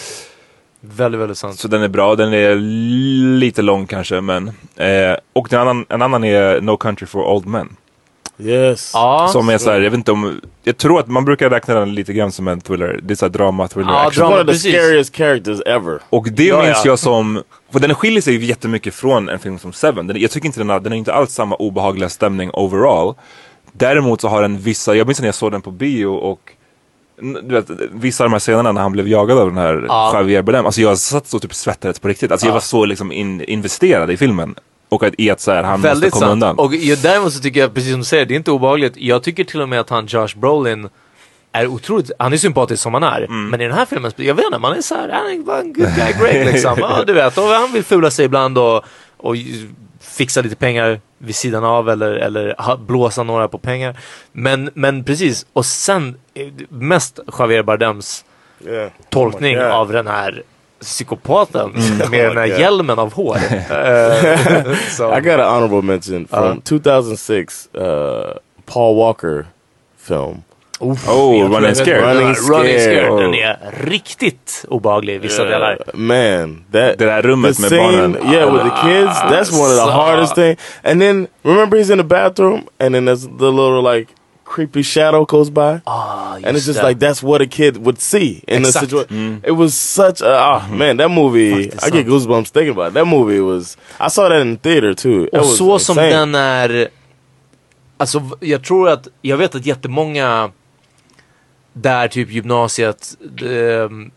Väldigt, väldigt sant. Så den är bra, den är lite lång kanske men. Eh, och en annan, en annan är No Country for Old Men. Yes. Ja, Som är såhär, jag vet inte om, jag tror att man brukar räkna den lite grann som en thriller. Det är såhär drama, thriller, Ja, action. drama. One of the precis. scariest characters ever. Och det Ja, minns ja. jag som, för den skiljer sig jättemycket från en film som Seven. Den, jag tycker inte den har, den har inte alls samma obehagliga stämning overall. Däremot så har den vissa, jag minns när jag såg den på bio och du vet, vissa av de här scenerna när han blev jagad av den här Ja. Javier Bardem. Alltså jag satt så typ svettades på riktigt. Alltså jag Ja. var så liksom in, investerad i filmen. Och att, i att så här, han Väldigt måste komma sant. undan. Och jag, däremot så tycker jag, precis som du säger, det är inte obehagligt. Jag tycker till och med att han Josh Brolin är otroligt, han är sympatisk som han är. Mm. Men i den här filmen, jag vet inte, man är såhär, han är bara en good guy Greg liksom. <laughs> Ja, du vet, och han vill fula sig ibland och, och fixa lite pengar vid sidan av eller, eller ha, blåsa några på pengar. Men, men precis, och sen eh, mest Javier Bardems Yeah. tolkning Oh av den här psykopaten Mm. <laughs> med den här <laughs> Oh God. hjälmen av hår. <laughs> Eh, så- I got an honorable mention from Uh. 2006 uh, Paul Walker film. Oh, Jag tror Running Scared. den är. Running Running Scared. Scared. Den är riktigt obehaglig i vissa delar. Uh, man, that Det där rummet the med scene, barnen. yeah, with the kids, that's one of the So- hardest things. And then remember he's in the bathroom, and then there's the little like creepy shadow goes by, Ah, and it's just det. like that's what a kid would see in the Exakt. situation. It was such a ah man, that movie. Faktiskt I get goosebumps thinking about it. that movie. Was I saw that in theater too? It Och så som den är... Alltså jag tror att, jag vet att jättemånga där typ gymnasiet ehm,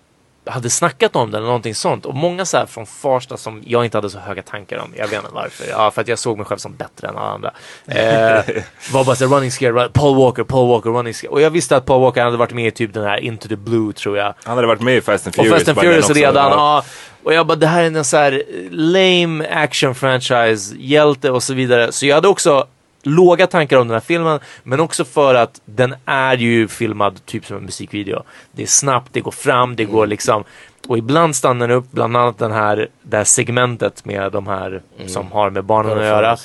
hade snackat om den eller någonting sånt. Och många så här från Farsta som jag inte hade så höga tankar om. Jag vet inte varför. Ja, för att jag såg mig själv som bättre än alla andra. Eh, var bara såhär running scare, run, Paul Walker, Paul Walker, running scare. Och jag visste att Paul Walker hade varit med i typ den här Into the Blue tror jag. Han hade varit med i Fast and Och Furious. Fast and Furious redan. Ja. Ja. Och jag bara, det här är en så här lame action franchise, hjälte och så vidare. Så jag hade också låga tankar om den här filmen, men också för att den är ju filmad typ som en musikvideo. Det är snabbt, det går fram, det går liksom och ibland stannar den upp, bland annat den här, det här segmentet med de här som har med barnen att göra.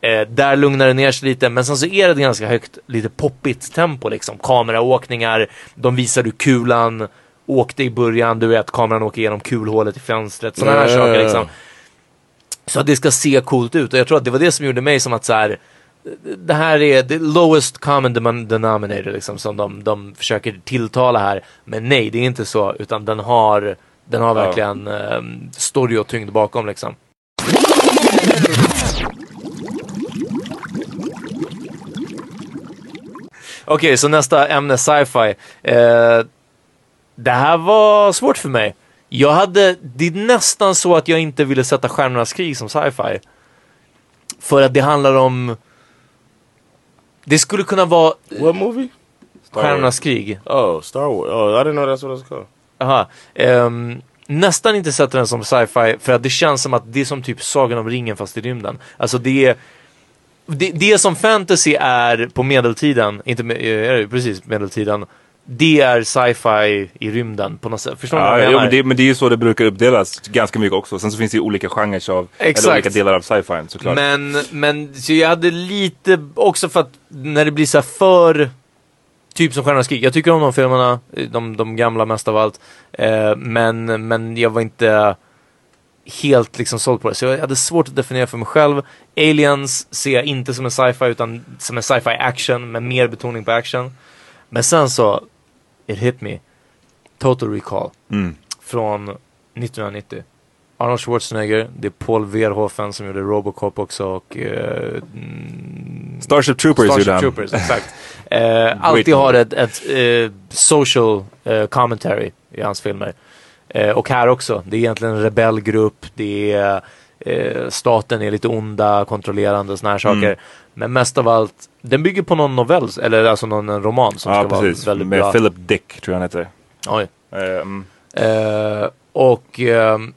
Eh, där lugnar det ner sig lite, men sen så är det ett ganska högt, lite poppigt tempo liksom. Kameraåkningar, de visar hur kulan åkte i början, du vet kameran åker igenom kulhålet i fönstret, sådana här Ja, ja, saker liksom. Så att det ska se coolt ut och jag tror att det var det som gjorde mig som att så här. Det här är the lowest common denom- denominator liksom som de, de försöker tilltala här. Men nej, det är inte så utan den har, den har Ja. verkligen ehm, story och tyngd bakom liksom. Okej, så nästa ämne sci-fi. Eh, det här var svårt för mig. Jag hade, det är nästan så att jag inte ville sätta Stjärnornas krig som sci-fi. För att det handlar om... Det skulle kunna vara What movie? Star. Stjärnornas krig. Oh, Star Wars. Oh, I didn't know that's what it's called. Aha. Ehm, nästan inte sätta den som sci-fi för att det känns som att det är som typ Sagan om ringen fast i rymden. Alltså det är det, det som fantasy är på medeltiden, inte med, är det precis medeltiden, det är sci-fi i rymden på något sätt. Förstår Ja, vad jag menar? men, det, men det är ju så det brukar uppdelas ganska mycket också. Sen så finns det ju olika genrer av, Exakt. eller olika delar av sci-fi såklart. Men, men så jag hade lite, också för att när det blir så för Typ som Stjärnornas krig. Jag tycker om de filmerna, de, de gamla mest av allt. Eh, men, men jag var inte helt liksom såld på det. Så jag hade svårt att definiera för mig själv. Aliens ser jag inte som en sci-fi utan som en sci-fi action med mer betoning på action. Men sen så, it hit me. Total Recall. Mm. Från 1990. Arnold Schwarzenegger, det är Paul Verhoeven som gjorde Robocop också och eh, mm, Starship Troopers Starship gjorde han. Troopers, exakt. <laughs> Eh, alltid har ett, ett eh, social eh, commentary i hans filmer. Eh, och här också, det är egentligen en rebellgrupp, det är eh, staten är lite onda, kontrollerande och såna här saker. Mm. Men mest av allt, den bygger på någon novell, eller alltså någon roman som Ja ska precis, vara väldigt med bra. Philip Dick tror jag han heter. Oj. Ehm, Eh, och ehm,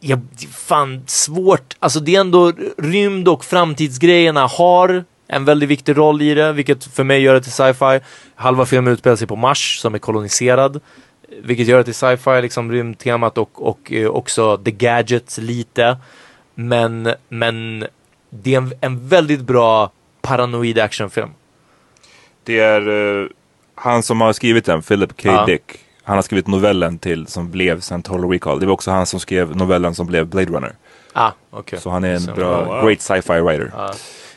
ja, fan svårt. Alltså det är ändå rymd och framtidsgrejerna har en väldigt viktig roll i det, vilket för mig gör det till sci-fi. Halva filmen utspelar sig på Mars som är koloniserad, vilket gör det till sci-fi, liksom rymdtemat och, och eh, också the gadgets lite. Men, men det är en, en väldigt bra paranoid actionfilm. Det är eh, han som har skrivit den, Philip K. Ja. Dick. Han har skrivit novellen till som blev sen Total Recall. Det var också han som skrev novellen som blev Blade Runner. Ah, okej. Så han är en Så- bra, wow. great sci-fi writer. Ja.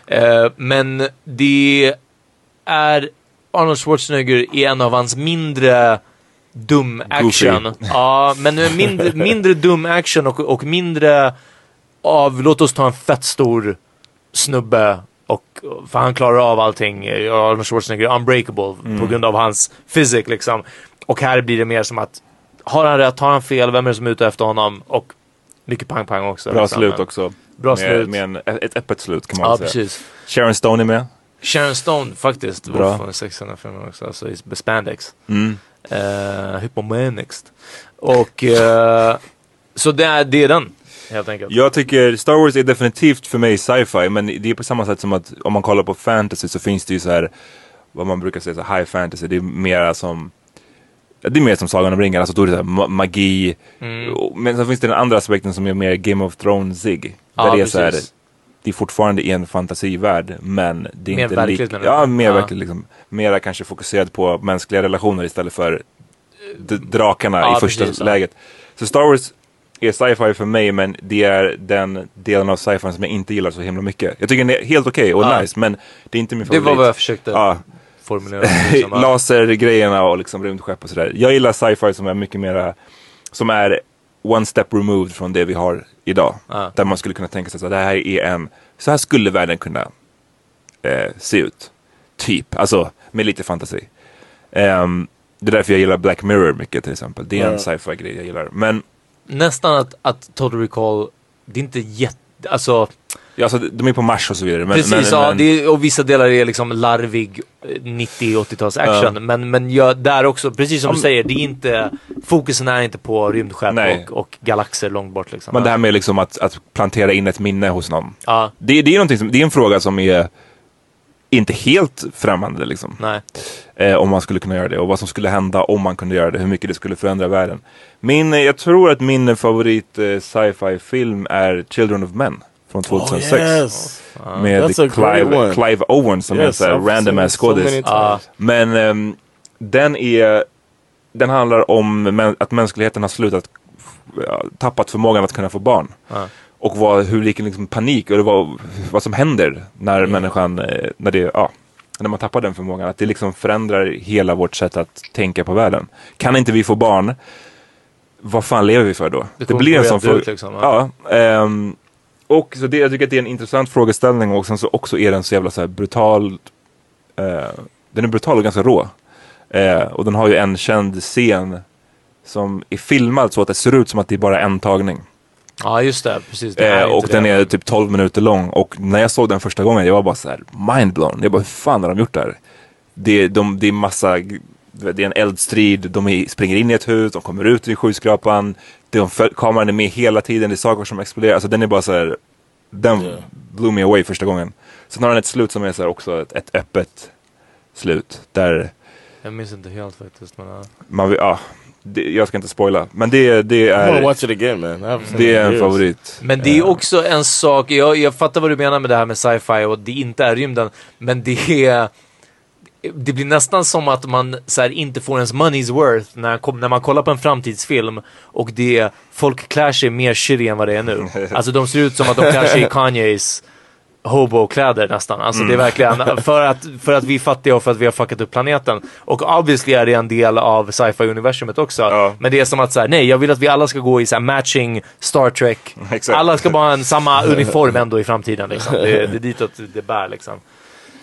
Eh, men det är Arnold Schwarzenegger i en av hans mindre dum action. Goofy. Ja, men mindre, mindre dum action och, och mindre av, låt oss ta en fett stor snubbe och, för han klarar av allting. Eh, Arnold Schwarzenegger är unbreakable Mm. på grund av hans fysik liksom. Och här blir det mer som att, har han rätt, har han fel, vem är det som är ute efter honom? Och mycket pang-pang också. Bra liksom. slut också. Bra med, slut. Med en, ett öppet slut kan man Ja, säga. precis. Sharon Stone är med. Sharon Stone faktiskt. Bra. Från 600 filmer också. Alltså i spandex. Mm. Uh. Och eh, så det är, det är den. Helt enkelt. Jag tycker Star Wars är definitivt för mig sci-fi men det är på samma sätt som att om man kollar på fantasy så finns det ju så här vad man brukar säga så high fantasy. Det är mera som det är mer som Sagan om ringen, alltså då är det så ma- magi. Mm. Men så finns det den andra aspekten som är mer Game of Thrones-ig. Ja, där det är så här, precis. det är fortfarande en fantasivärld men det är Mer inte verkligt, lika? Ja, mer Ja. verkligt liksom. Mera kanske fokuserat på mänskliga relationer istället för d- drakarna Ja, i första precis, läget. Så Star Wars är sci-fi för mig men det är den delen av sci-fi som jag inte gillar så himla mycket. Jag tycker den är helt okej och Ja. nice men det är inte min Det favorit. var vad jag försökte Ja. formulera. Liksom. <laughs> Lasergrejerna och liksom rymdskepp och sådär. Jag gillar sci-fi som är mycket mera, som är one step removed från det vi har idag. Ja. Där man skulle kunna tänka sig att det här är en, så här skulle världen kunna eh, se ut. Typ, alltså med lite fantasi. Ehm, det är därför jag gillar Black Mirror mycket till exempel. Det är en sci-fi grej jag gillar. Men Nästan att, att Total Recall, det är inte jätte, alltså ja, alltså, de är på Mars och så vidare. Men, Precis, men, ja, men, är, och vissa delar är liksom larvig eh, 90-80-tals action. Ja. Men, men jag, där också, precis som Ja, du säger, det är inte, fokusen är inte på rymdskepp och, och galaxer långt bort liksom. men det här med liksom att, att plantera in ett minne hos någon. Ja, Det, det, är som, det är en fråga som är inte helt främmande liksom. nej. Eh, om man skulle kunna göra det och vad som skulle hända om man kunde göra det. Hur mycket det skulle förändra världen. Min, eh, jag tror att min favorit eh, sci-fi film är Children of Men. Från 2006. Oh, yes. Med Clive. Clive Owen som är Yes, en I've random ass skådis. times. Men ehm, den är, den handlar om att mänskligheten har slutat, tappat förmågan att kunna få barn. Ja. Och vad, hur vilken liksom panik och det var, vad som händer när människan, eh, när det, ja, när man tappar den förmågan. Att det liksom förändrar hela vårt sätt att tänka på världen. Kan inte vi få barn, vad fan lever vi för då? Det kommer gå helt ut, liksom, ja. ehm, och så det, jag tycker att det är en intressant frågeställning och sen så också är den så jävla så här brutal. Eh, den är brutal och ganska rå. Eh, och den har ju en känd scen som är filmad så att det ser ut som att det är bara en tagning. Ja, just det. Precis. Det Eh, och den det. är typ 12 minuter lång och när jag såg den första gången jag var bara så här mindblown. Jag bara hur fan har de gjort det här? Det, de, det är massa, det är en eldstrid, de är, springer in i ett hus, de kommer ut i skyskrapan. De kameran är med hela tiden, det är saker som exploderar. Alltså den är bara så här, den blew me away första gången. Sen har den ett slut som är så här också ett, ett öppet slut. Där Jag minns inte helt faktiskt. Men, ja. man ja, det, jag ska inte spoila. Men det, det är, watch it again det är en favorit. Men det är också en sak, jag, jag fattar vad du menar med det här med sci-fi och det inte är rymden. Men det är det blir nästan som att man så här, inte får ens money's worth när, när man kollar på en framtidsfilm och det, folk klär sig mer shitty än vad det är nu. <laughs> Alltså de ser ut som att de klär sig i Kanyes hobo-kläder nästan. Alltså det är verkligen <laughs> för att, för att vi är fattiga och för att vi har fuckat upp planeten. Och obviously är det en del av sci-fi universumet också. Men det är som att säga nej jag vill att vi alla ska gå i så här matching Star Trek. <laughs> Exakt. Alla ska bara ha en samma uniform ändå i framtiden liksom. Det, är- det är ditåt det bär liksom.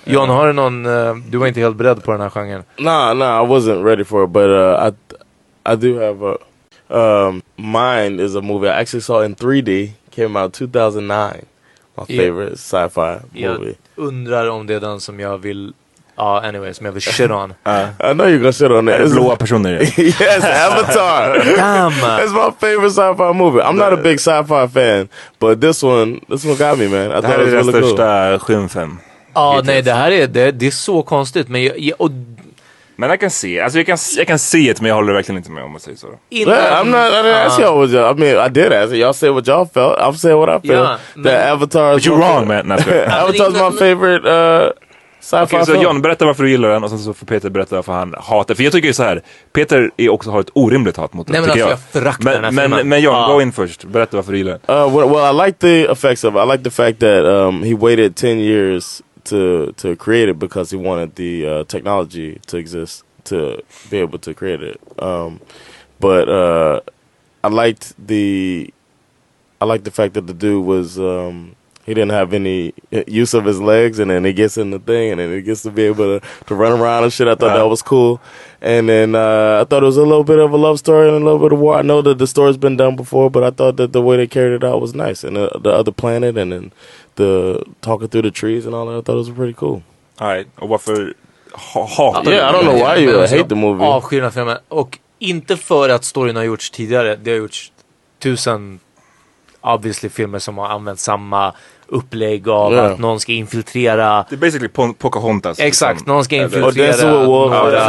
John, har du någon, eh, du var inte helt beredd på den här genren. Nah, nah, I wasn't ready for it, but uh, I I do have a um, mine is a movie I actually saw in 3D. Came out 2009. My favorite sci-fi Jag movie. undrar om det är den som jag vill, ja anyway, som jag vill shit on. <laughs> I know you're gonna shit on. It's- Blåa personer. <laughs> yes, Avatar. Damn. <laughs> That's my favorite sci-fi movie. I'm not a big sci-fi fan, but this one, this one got me, man. I Det här it är really cool. största skymfen. Ja, nej det här är, det, det är så konstigt. Men jag, jag, och Men jag kan se, alltså jag kan, jag kan se det men jag håller verkligen inte med om man säger så. innan, Yeah, I'm not. I didn't ask y'all what y'all. I mean, I did ask. Y'all say what y'all felt. I'm saying what I feel. Yeah, the man. Avatar. But you're wrong man. Jag. <laughs> Avatar's my favorite uh, sci-fi Okej, så film. John, berätta varför du gillar den och sen så får Peter berätta varför han hatar. För jag tycker ju så här. Peter är också har ett orimligt hat mot den, Nej, men tycker alltså, jag föraktar den här men, men, filmen. men John, Ja. gå in först. Berätta varför du gillar den. Uh, well, well, I like the effects of it. I like the fact that um, he waited ten years to to create it because he wanted the uh, technology to exist to be able to create it. Um, but uh, I liked the I liked the fact that the dude was um, he didn't have any use of his legs, and then he gets in the thing, and then he gets to be able to, to run around and shit. I thought that was cool. And then uh, I thought it was a little bit of a love story and a little bit of war. I know that the story's been done before, but I thought that the way they carried it out was nice. And the, the other planet, and then the talking through the trees and all that, I thought it was pretty cool. Alright, och varför ha, hatar Yeah, I don't know why you uh, hate the movie. Avskyr den här filmen. Och inte för att storyn har gjorts tidigare. Det har gjorts tusen obviously filmer som har använt samma upplägg av Yeah. att någon ska infiltrera Det är basically Pon- Pocahontas. Exakt, liksom. någon ska infiltrera.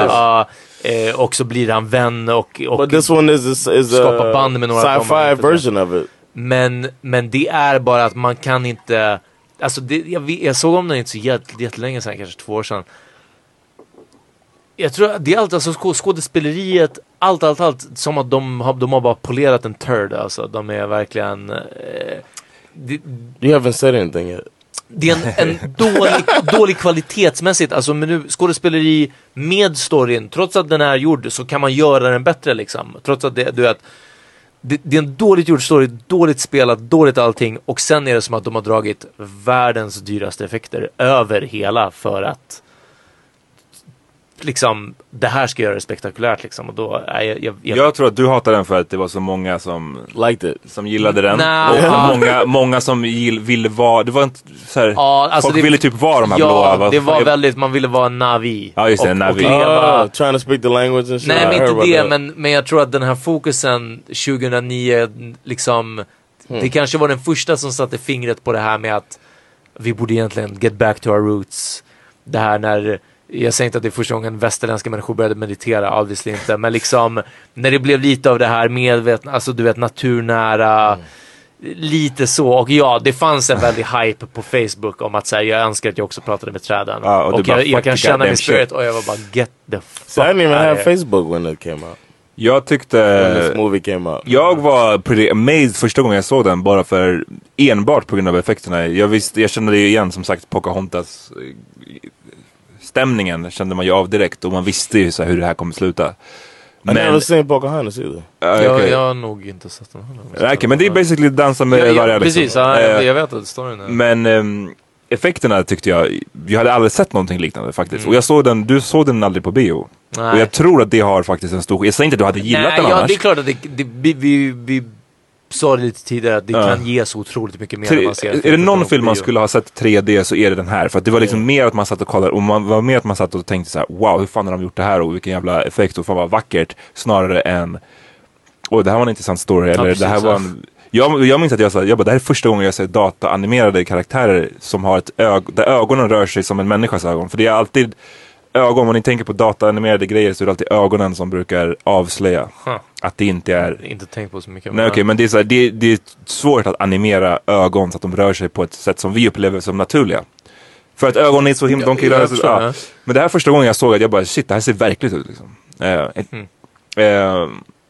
Ja, eh, och så blir han vän och, och But this one is is, is skapa a band med några sci-fi version of it. Men, men det är bara att man kan inte... Alltså det, jag, jag såg om den inte så jätt- jättelänge sedan, kanske två år sedan. Jag tror att det är allt, alltså skå- skådespeleriet, allt, allt, allt. Som att de har, de har bara polerat en turd alltså. De är verkligen... Eh, det, You haven't said anything yet. det är en, en <laughs> dålig, dålig kvalitetsmässigt. Alltså men nu, skådespeleri med storyn, trots att den är gjord så kan man göra den bättre liksom. Trots att det, du vet, det, det är en dåligt gjord story, dåligt spelat, dåligt allting och sen är det som att de har dragit världens dyraste effekter över hela för att liksom det här ska göra det spektakulärt liksom och då är jag, jag, jag, Jag tror att du hatar den för att det var så många som, Liked it. som gillade den. Nja. Och många, många som gill, ville vara, det var inte så här, Ja, alltså folk det- ville typ vara de här ja, blåa. vad det var väldigt, man ville vara en Navi. Ja, just det, och, Navi. Och leva, Oh, trying to speak the language and shit. Nej men inte det, men, men jag tror att den här fokusen 2009, liksom, Hmm. det kanske var den första som satte fingret på det här med att vi borde egentligen get back to our roots. Det här när, jag säger inte att det är första gången västerländska människor började meditera, obviously inte, men liksom när det blev lite av det här medvetna, alltså du vet naturnära, Hmm. Lite så, och ja det fanns en väldig hype på Facebook om att säga jag önskar att jag också pratade med träden. Ja, och och jag, jag kan känna min spirit shit. och jag var bara get the fuck So I didn't even have. Facebook when it came out. Jag tyckte... this movie came out. Jag var pretty amazed första gången jag såg den bara för enbart på grund av effekterna. Jag, visste, jag kände det ju igen som sagt Pocahontas eh, stämningen kände man ju av direkt och man visste ju så här hur det här kommer sluta. I never seen Pocahontas either. Ja, Jag, okej. jag har nog inte sett den heller. Okej, men det är basically dansa med ja, ja, vargar Precis, liksom. ja, Eh, jag, jag vet att storyn är... Men ehm, effekterna tyckte jag, jag hade aldrig sett någonting liknande faktiskt. Mm. Och jag såg den, du såg den aldrig på bio. Nej. Och jag tror att det har faktiskt en stor, jag säger inte att du hade gillat Nej, den ja, annars. det är klart att det, det, vi, vi, vi sa det lite tidigare att det Ja. kan ge så otroligt mycket mer Tre- man ser är det någon film man skulle ha sett 3D så är det den här. För att det var liksom mer att man satt och kollade och man var mer att man satt och tänkte så här: wow hur fan har de gjort det här och vilken jävla effekt och fan vad vackert. Snarare än, oj det här var en intressant story eller precis, det här var ja. en jag, jag minns att jag sa, jag bara, det här är första gången jag ser dataanimerade karaktärer som har ett ög, där ögonen rör sig som en människas ögon. För det är alltid ögon, om ni tänker på dataanimerade grejer så är det alltid ögonen som brukar avslöja Huh. att det inte är Inte tänkt på så mycket. Nej okej, men det är, så här, det, det är svårt att animera ögon så att de rör sig på ett sätt som vi upplever som naturliga. För att ögonen är så himla, de Ja. Men det här första gången jag såg att jag bara shit, det här ser verkligt ut liksom. Eh, ett- Mm. eh,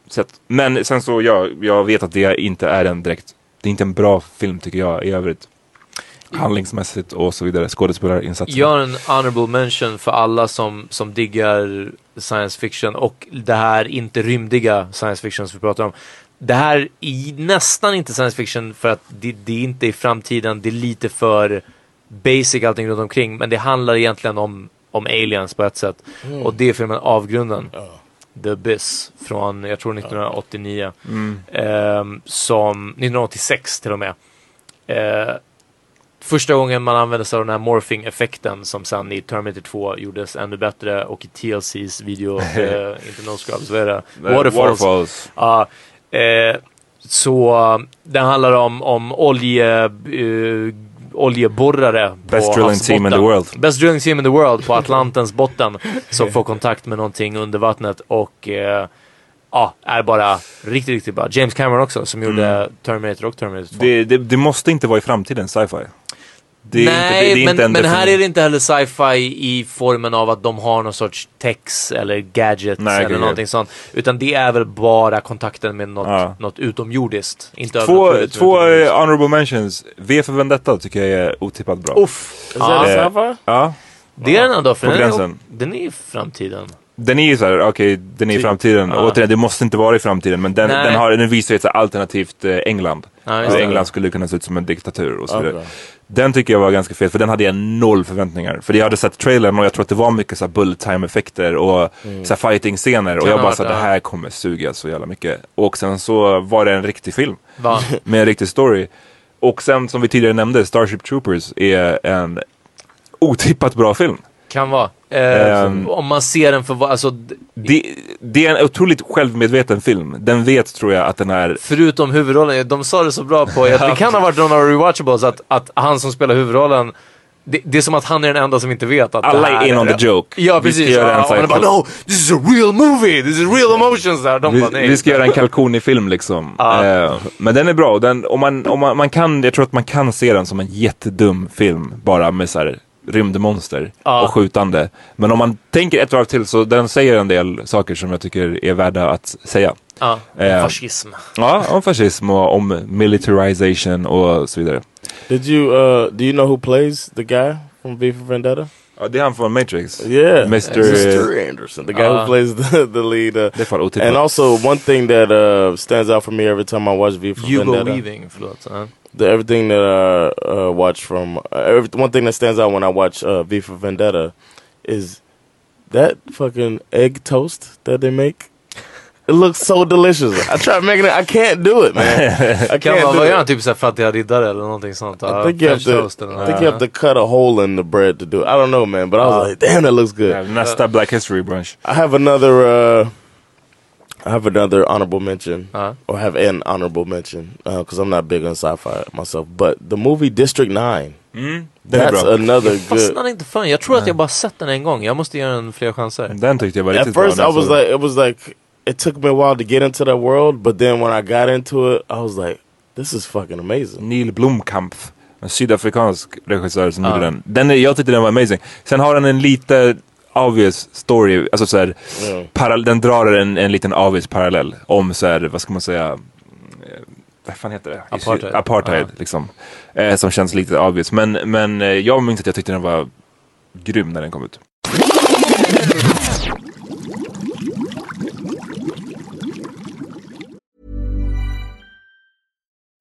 så att, men sen så, ja, jag vet att det inte är en direkt, det är inte en bra film tycker jag i övrigt. Handlingsmässigt och så vidare, skådespelarinsatser. Gör en honorable mention för alla som, som diggar science fiction och det här inte rymdiga science fiction som vi pratar om. Det här är nästan inte science fiction för att det, det är inte i framtiden, det är lite för basic allting runt omkring men det handlar egentligen om, om aliens på ett sätt. Mm. Och det är filmen Avgrunden. The Abyss från, jag tror 1989. Mm. Ehm, som 1986 till och med. Eh, första gången man använde sig av den här morphing-effekten som sen i Terminator 2 gjordes ännu bättre och i TLCs video, <laughs> eh, inte No Scrubs, vad är det? Eh, Waterfalls. Ja, eh, så eh, det handlar om, om olje, eh, oljeborrare Best på drilling team in the world. Best drilling team in the world på Atlantens <laughs> botten som får kontakt med någonting under vattnet och eh, ja, är bara riktigt, riktigt bra. James Cameron också som gjorde Terminator och Terminator 2. Mm. Det, det, det måste inte vara i framtiden sci-fi. Det är Nej, inte, det, det är men, inte en men här är det inte heller sci-fi i formen av att de har någon sorts text eller gadgets Nej, eller någonting sånt. Utan det är väl bara kontakten med något, Ja. något utomjordiskt. Inte Två, två utomjordiskt. eh, honorable mentions. V för Vendetta tycker jag är otippat bra. Uff. Ja. Eh, sci-fi? Ja. Det är den ändå, för den är, den är i framtiden. Den är ju såhär, okej, den är i framtiden. Ja. Återigen, det måste inte vara i framtiden. Men den, den, har, den visar ju ett alternativt eh, England. Ja, Hur det. England skulle kunna se ut som en diktatur och så vidare. Okej. Den tycker jag var ganska fet, för den hade jag noll förväntningar. För jag hade sett trailern och jag tror att det var mycket så bullet time effekter och Mm. så fighting-scener. Och jag bara varit, så här, det här kommer suga så jävla mycket. Och sen så var det en riktig film. Va? <laughs> med en riktig story. Och sen som vi tidigare nämnde, Starship Troopers är en otippat bra film. Kan vara. Eh, Ehm. om man ser den för vad, alltså, Det, det är en otroligt självmedveten film. Den vet tror jag att den är förutom huvudrollen, de sa det så bra på, <laughs> att det kan ha varit någon av rewatchables, att, att han som spelar huvudrollen det, det är som att han är den enda som inte vet att det Alla här är in on the joke. Ja Vi ska precis, göra en ja, och bara no, this is a real movie, this is real emotions där. De bara, vi, nej. vi ska göra en kalkon i film liksom. <laughs> Ja. Eh, men den är bra. Den, om man, om man, man kan, jag tror att man kan se den som en jättedum film. Bara med så här rymdmonster Ja. och skjutande. Men om man tänker ett varv till så den säger en del saker som jag tycker är värda att säga. Ja, Eh, fascism. Ja, om fascism och om militarization och så vidare. Did you uh do you know who plays the guy from V for Vendetta? Ja, det är han från Matrix. Yeah, Mr. Mr. Anderson, the guy Uh, who plays the, the lead. Uh, Det är fan and also one thing that uh, stands out for me every time I watch V for Hugo Vendetta. Weaving, förlåt. Ja. The everything that I uh, watch from uh, every, one thing that stands out when I watch uh, V for Vendetta is that fucking egg toast that they make. It looks so delicious. I tried making it. I can't do it, man. <laughs> I Kan can't man, do vad gör han? it. Typ såhär fattiga riddare eller någonting sånt? I think you have to. toast eller I think you have to cut a hole in the bread to do it. I don't know, man, but I was like, damn, that looks good. Ja, Nästa Black History brunch. I have another. uh I have another honorable mention, Uh-huh. or have an honorable mention, because I'm not big on sci-fi myself. But the movie District Nine. Mm, den är That's bra. another good. Fastnade inte för den. Jag tror att jag bara sett den en gång. Jag måste ge den fler chanser. Den tyckte jag var At riktigt bra. first, I den was så- like, it was like, it took me a while to get into that world, but then when I got into it, I was like, this is fucking amazing. Neil Blomkamp. En sydafrikansk regissör som gjorde den. den är, jag tyckte den var amazing. Sen har den en lite obvious story. Alltså så här, paral- den drar en, en liten obvious parallell om så här, vad ska man säga, eh, vad fan heter det? I syd- Apartheid. Apartheid Ja. liksom. Eh, som känns lite obvious. Men, men eh, jag minns att jag tyckte den var grym när den kom ut.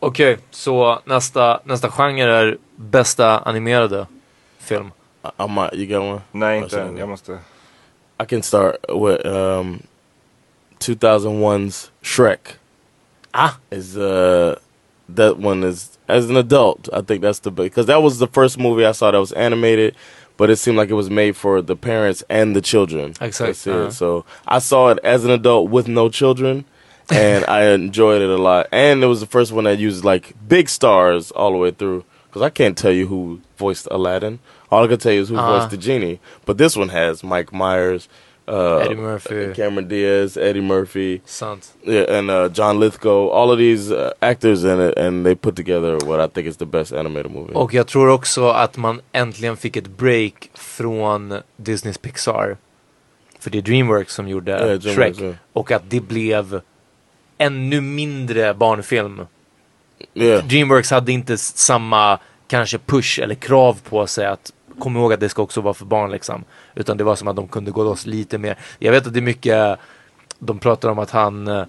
Okej, så nästa, nästa genre är bästa animerade film. I, I might, you got one? Nej, inte än. Jag måste... I can start with um, 2001's Shrek. Ah, is uh, that one is as an adult. I think that's the because that was the first movie I saw that was animated, but it seemed like it was made for the parents and the children. Exactly. It. Uh-huh. So I saw it as an adult with no children. And I enjoyed it a lot. And it was the first one that used like big stars all the way through. Because I can't tell you who voiced Aladdin. All I can tell you is who Uh-huh. voiced the genie. But this one has Mike Myers, uh, Eddie Murphy. Cameron Diaz, Eddie Murphy, Sant. yeah, and uh, John Lithgow. All of these uh, actors in it, and they put together what I think is the best animated movie. Och jag tror också att man äntligen fick ett break från Disneys Pixar. För det är Dreamworks som gjorde Dreamworks, Shrek. ja. Och att det blev ännu mindre barnfilm. Yeah. Dreamworks hade inte samma kanske push eller krav på sig att kom ihåg att det ska också vara för barn liksom. Utan det var som att de kunde gå loss lite mer. Jag vet att det är mycket, de pratar om att han, eh,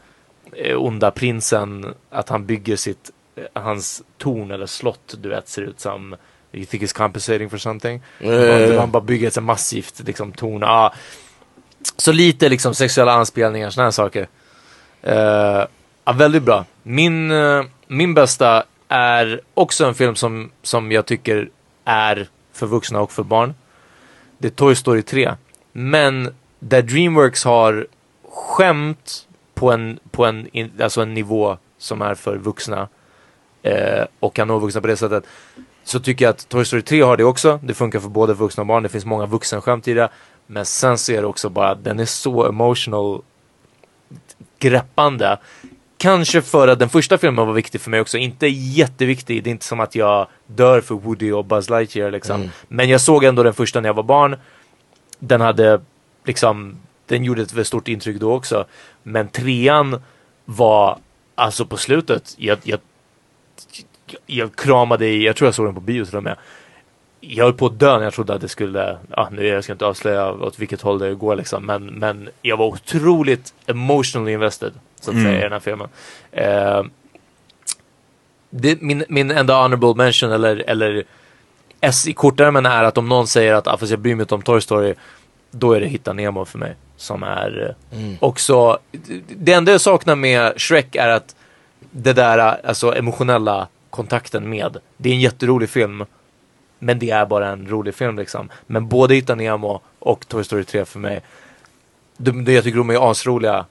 onda prinsen, att han bygger sitt, eh, hans torn eller slott du vet ser ut som You think he's compensating for something? Ja. Han bara bygger ett så massivt liksom torn. Ah. Så lite liksom sexuella anspelningar, sådana här saker. Eh, ja, väldigt bra. Min, eh, min bästa är också en film som, som jag tycker är för vuxna och för barn. Det är Toy Story 3. Men där Dreamworks har skämt på en, på en, in, alltså en nivå som är för vuxna eh, och kan nå vuxna på det sättet. Så tycker jag att Toy Story 3 har det också. Det funkar för både vuxna och barn. Det finns många vuxenskämt i det. Men sen så är det också bara, den är så emotional greppande. Kanske för att den första filmen var viktig för mig också. Inte jätteviktig. Det är inte som att jag dör för Woody och Buzz Lightyear liksom. Mm. Men jag såg ändå den första när jag var barn. Den hade liksom, den gjorde ett väldigt stort intryck då också. Men trean var, alltså på slutet, jag, jag, jag kramade i, jag tror jag såg den på bio till och med. Jag höll på att dö när jag trodde att det skulle, ja nu jag ska inte avslöja åt vilket håll det går liksom, men, men jag var otroligt emotionally invested, så att Mm. säga, i den här filmen. Eh, det, min, min enda honorable mention, eller, eller S i kortärmen är att om någon säger att ah, fast jag bryr mig inte om Toy Story, då är det Hitta Nemo för mig. Som är eh, Mm. också, det enda jag saknar med Shrek är att det där alltså emotionella kontakten med. Det är en jätterolig film. Men det är bara en rolig film liksom. Men både Hitta Nemo och Toy Story 3 för mig. Det, det jag tycker de är asroliga.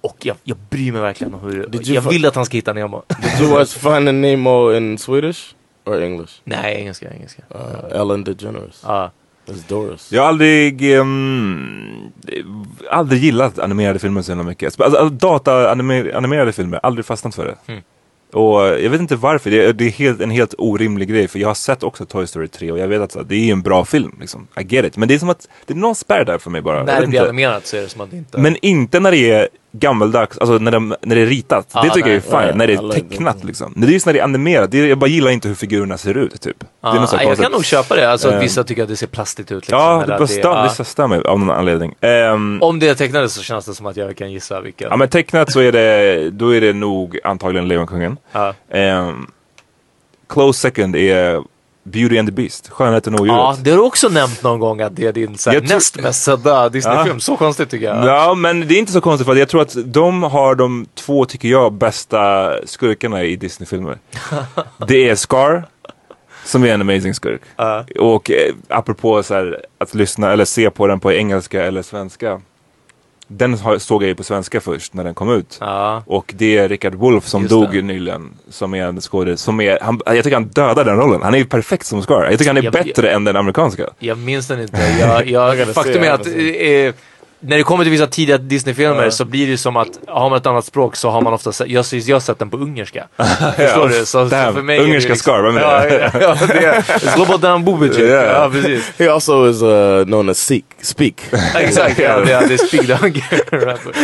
Och jag, jag bryr mig verkligen om hur... Jag vill att han ska hitta Nemo. Did you watch Finding Nemo in Swedish or English? Nej, engelska, engelska. Uh, Ellen DeGeneres. Ja. It's Doris. Jag har aldrig, ehm, aldrig gillat animerade filmer så mycket. Alltså, alltså, data-animerade filmer, aldrig fastnat för det. Mm. Och jag vet inte varför, det är, det är helt, en helt orimlig grej. För jag har sett också Toy Story 3 och jag vet att det är en bra film. Liksom. I get it. Men det är som att det är någon spärr där för mig bara. När det blir animerat så är det som att det inte... Men inte när det är gammeldags, alltså när, de, när det är ritat. Ah, det tycker nej. jag är fine. Nej, när det är tecknat liksom. Men det är just när det är animerat. Det är, jag bara gillar inte hur figurerna ser ut typ. det här jag konstigt. kan nog köpa det. Alltså, Eh, vissa tycker att det ser plastigt ut. Liksom, Ja, det bara stör, ja. vissa mig av någon anledning. Ehm, Om det är tecknade så känns det som att jag kan gissa vilka. Ja men tecknat så är det, då är det nog antagligen Lejonkungen. Ehm, close second är Beauty and the Beast, Skönheten och odjuret. Ja, det har du också nämnt någon gång att det är din så här, tror- näst mest sedda Disney-film. Ja. Så konstigt tycker jag. Ja men det är inte så konstigt för att jag tror att de har de två, tycker jag, bästa skurkarna i Disney-filmer. <laughs> det är Scar, som är en amazing skurk. Ja. Och eh, apropå så här, att lyssna eller se på den på engelska eller svenska. Den har, såg jag ju på svenska först när den kom ut. Ja. Och det är Richard Wolff som Just dog det. nyligen. Som är en skådespelare. Som är, han, jag tycker han dödar den rollen. Han är ju perfekt som Scar. Jag tycker han är Jag- bättre än den amerikanska. Jag minns den inte. Jag, jag, faktum är att när det kommer till vissa tidiga Disney-filmer Ja. så blir det ju som att har man ett annat språk så har man ofta sett, jag, jag har sett den på ungerska. <laughs> Förstår du? Så, så Damn, för mig ungerska liksom- Scar, vem <laughs> är ja, det? ja, Slobodan Bubic. Yeah. Ja, precis. He also is uh, known as Seek, Speak. <laughs> Exakt, ja, det är, det är Speak rapper.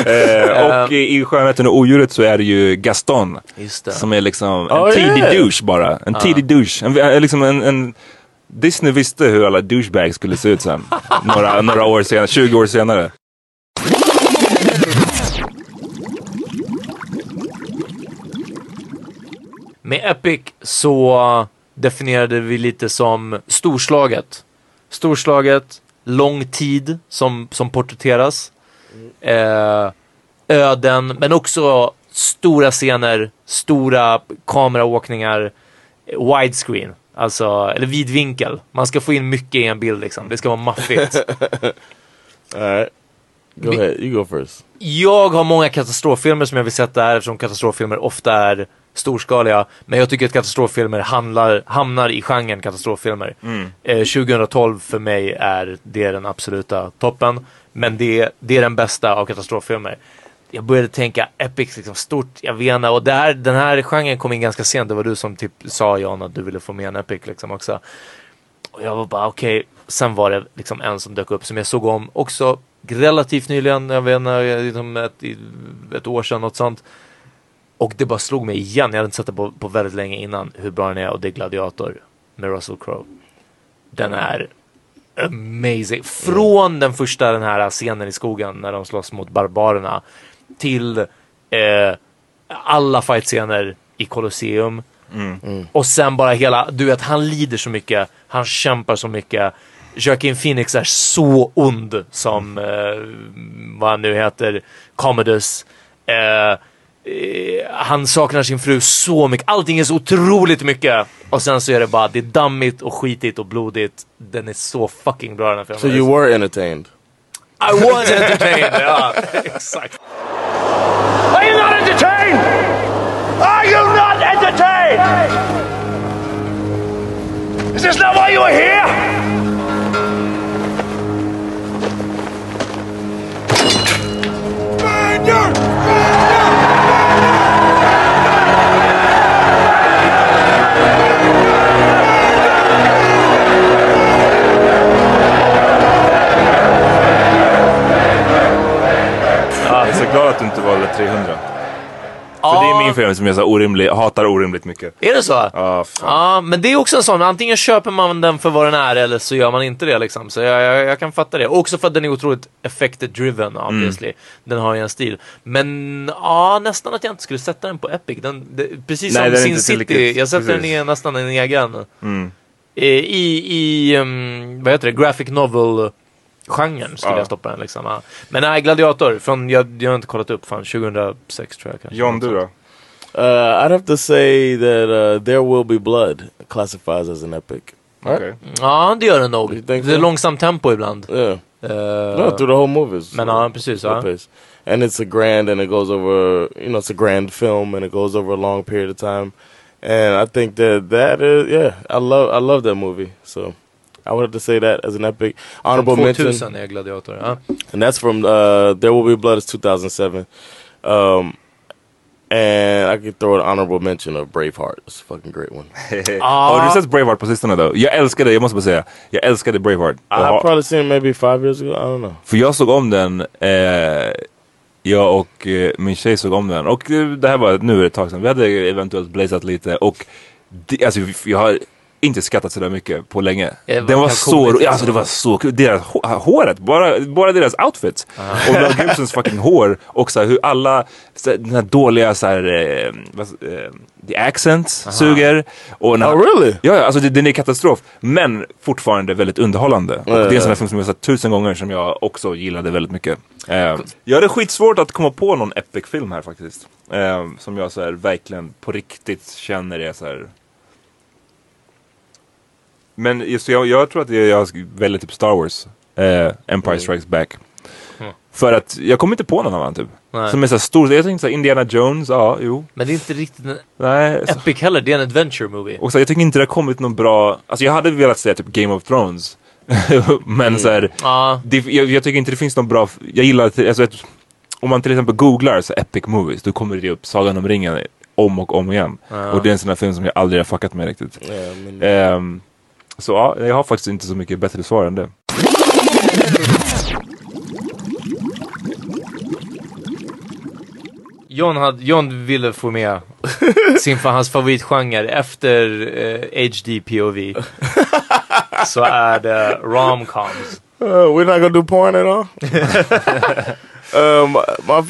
Eh, och i, i Skönheten och odjuret så är det ju Gaston. Just det. Som är liksom en Oh, tidig yeah. douche bara. En Ja. tidig douche. En, en, liksom en, en, Disney visste hur alla douchebags skulle se ut sen. några, några år senare, 20 år senare. Med Epic så definierade vi lite som storslaget. Storslaget, lång tid som, som porträtteras. Eh, öden, men också stora scener, stora kameraåkningar, widescreen, alltså, eller vidvinkel. Man ska få in mycket i en bild liksom. Det ska vara maffigt. <laughs> Alright. Go ahead, you go first. Jag har många katastroffilmer som jag vill sätta här eftersom katastroffilmer ofta är storskaliga. Men jag tycker att katastroffilmer handlar, hamnar i genren katastroffilmer. Eh, 2012 för mig är det den absoluta toppen. Men det, det är den bästa av katastroffilmer. Jag började tänka epic, liksom stort, jag vet inte. Och det här, den här genren kom in ganska sent. Det var du som typ sa Jan att du ville få med en epic liksom också. Och jag var bara okej. Sen var det liksom en som dök upp som jag såg om också relativt nyligen. Jag vet inte, liksom ett, ett år sedan något sånt. Och det bara slog mig igen. Jag hade inte sett det på, på väldigt länge innan hur bra den är och det är Gladiator med Russell Crowe. Den är amazing. Från den första den här scenen i skogen när de slåss mot barbarerna till eh, alla fightscener i Colosseum. Och sen bara hela, du vet han lider så mycket, han kämpar så mycket. Joaquin Phoenix är så ond som, eh, vad han nu heter, Commodus. Eh, han saknar sin fru så mycket, allting är så otroligt mycket. Och sen så är det bara, det är dammigt och skitigt och blodigt. Den är så fucking bra den här filmen. So you were entertained? I was entertained! ja, <laughs> exakt. Are you not entertained? Are you not entertained? Is this not why you are here? Jag att du inte valde 300. För det är min film som jag så orimlig, hatar orimligt mycket. Är det så? Ja, fan. Ja, men det är också en sån, antingen köper man den för vad den är eller så gör man inte det liksom. Så jag, jag, jag kan fatta det. Också för att den är otroligt effected driven obviously. Den har ju en stil. Men ja, nästan att jag inte skulle sätta den på Epic. Den, det, precis Nej, som Sin City, jag sätter precis. den i nästan en egen. Mm. Eh, I, i um, vad heter det, graphic novel genren skulle Ja. jag stoppa den liksom. Ja. Men nej, Gladiator, från, jag, jag har inte kollat upp fan 2006 tror jag kanske. John, du då? Uh, I'd have to say that uh, There Will Be Blood classifies as an epic. Okay. Ja, det gör den nog. Det är långsamt tempo ibland. Yeah. Eh, no, through the whole movie. it's, Men ja, precis. Ja. And it's a grand and it goes over, you know, it's a grand film and it goes over a long period of time. And I think that that is, yeah, I love, I love that movie. So I would have to say that as an epic. Honorable mention. 2000 är Gladiator. Ja. And that's from uh, There Will Be Blood is 2007. Um, and I could throw an honorable mention of Braveheart. It's a fucking great one. <laughs> Har du sett Braveheart på sistone då? Jag älskade, jag måste bara säga, jag älskade Braveheart. I've har- probably seen it maybe five years ago. I don't know. För jag såg om den, eh, jag och eh, min tjej såg om den. Och det här var, nu är det ett tag sedan, vi hade eventuellt blazat lite och det, alltså, jag har inte skrattat sådär mycket på länge. Var Den var så, ja, alltså det var så kul. Deras hå- håret, bara, bara deras outfits. Och Mel Gibsons fucking hår och så här, hur alla, så den här dåliga så här, eh, eh, the accents suger. Och när, Oh, really? Ja, ja, alltså det, den är katastrof. Men fortfarande väldigt underhållande. Och det är en sån här film som jag har sett tusen gånger som jag också gillade väldigt mycket. Eh, jag hade skitsvårt att komma på någon epic film här faktiskt. Eh, som jag så här, verkligen på riktigt känner är så här. Men just, jag, jag tror att jag, jag väljer typ Star Wars. Eh, Empire Strikes Back. För att jag kommer inte på någon annan typ. Nej. Som är så stor. Jag tänkte så här, Indiana Jones, ja jo. Men det är inte riktigt en Nej. så- epic heller, det är en adventure movie. Och så, jag tycker inte det har kommit någon bra, alltså jag hade velat säga typ Game of Thrones. <laughs> men så här, Ja. det, jag, jag tycker inte det finns någon bra, jag gillar, alltså, ett, om man till exempel googlar så epic movies, då kommer det upp Sagan om ringen om och om igen. Ja. Och det är en sån här film som jag aldrig har fuckat med riktigt. Ja, men- Ehm, så ja, jag har faktiskt inte så mycket bättre svar än det. John, hade, John ville få med <laughs> sin för hans favoritgenre efter eh, HD POV. <laughs> så är det romcoms. Uh, we're not gonna do porn at all. <laughs> um, my,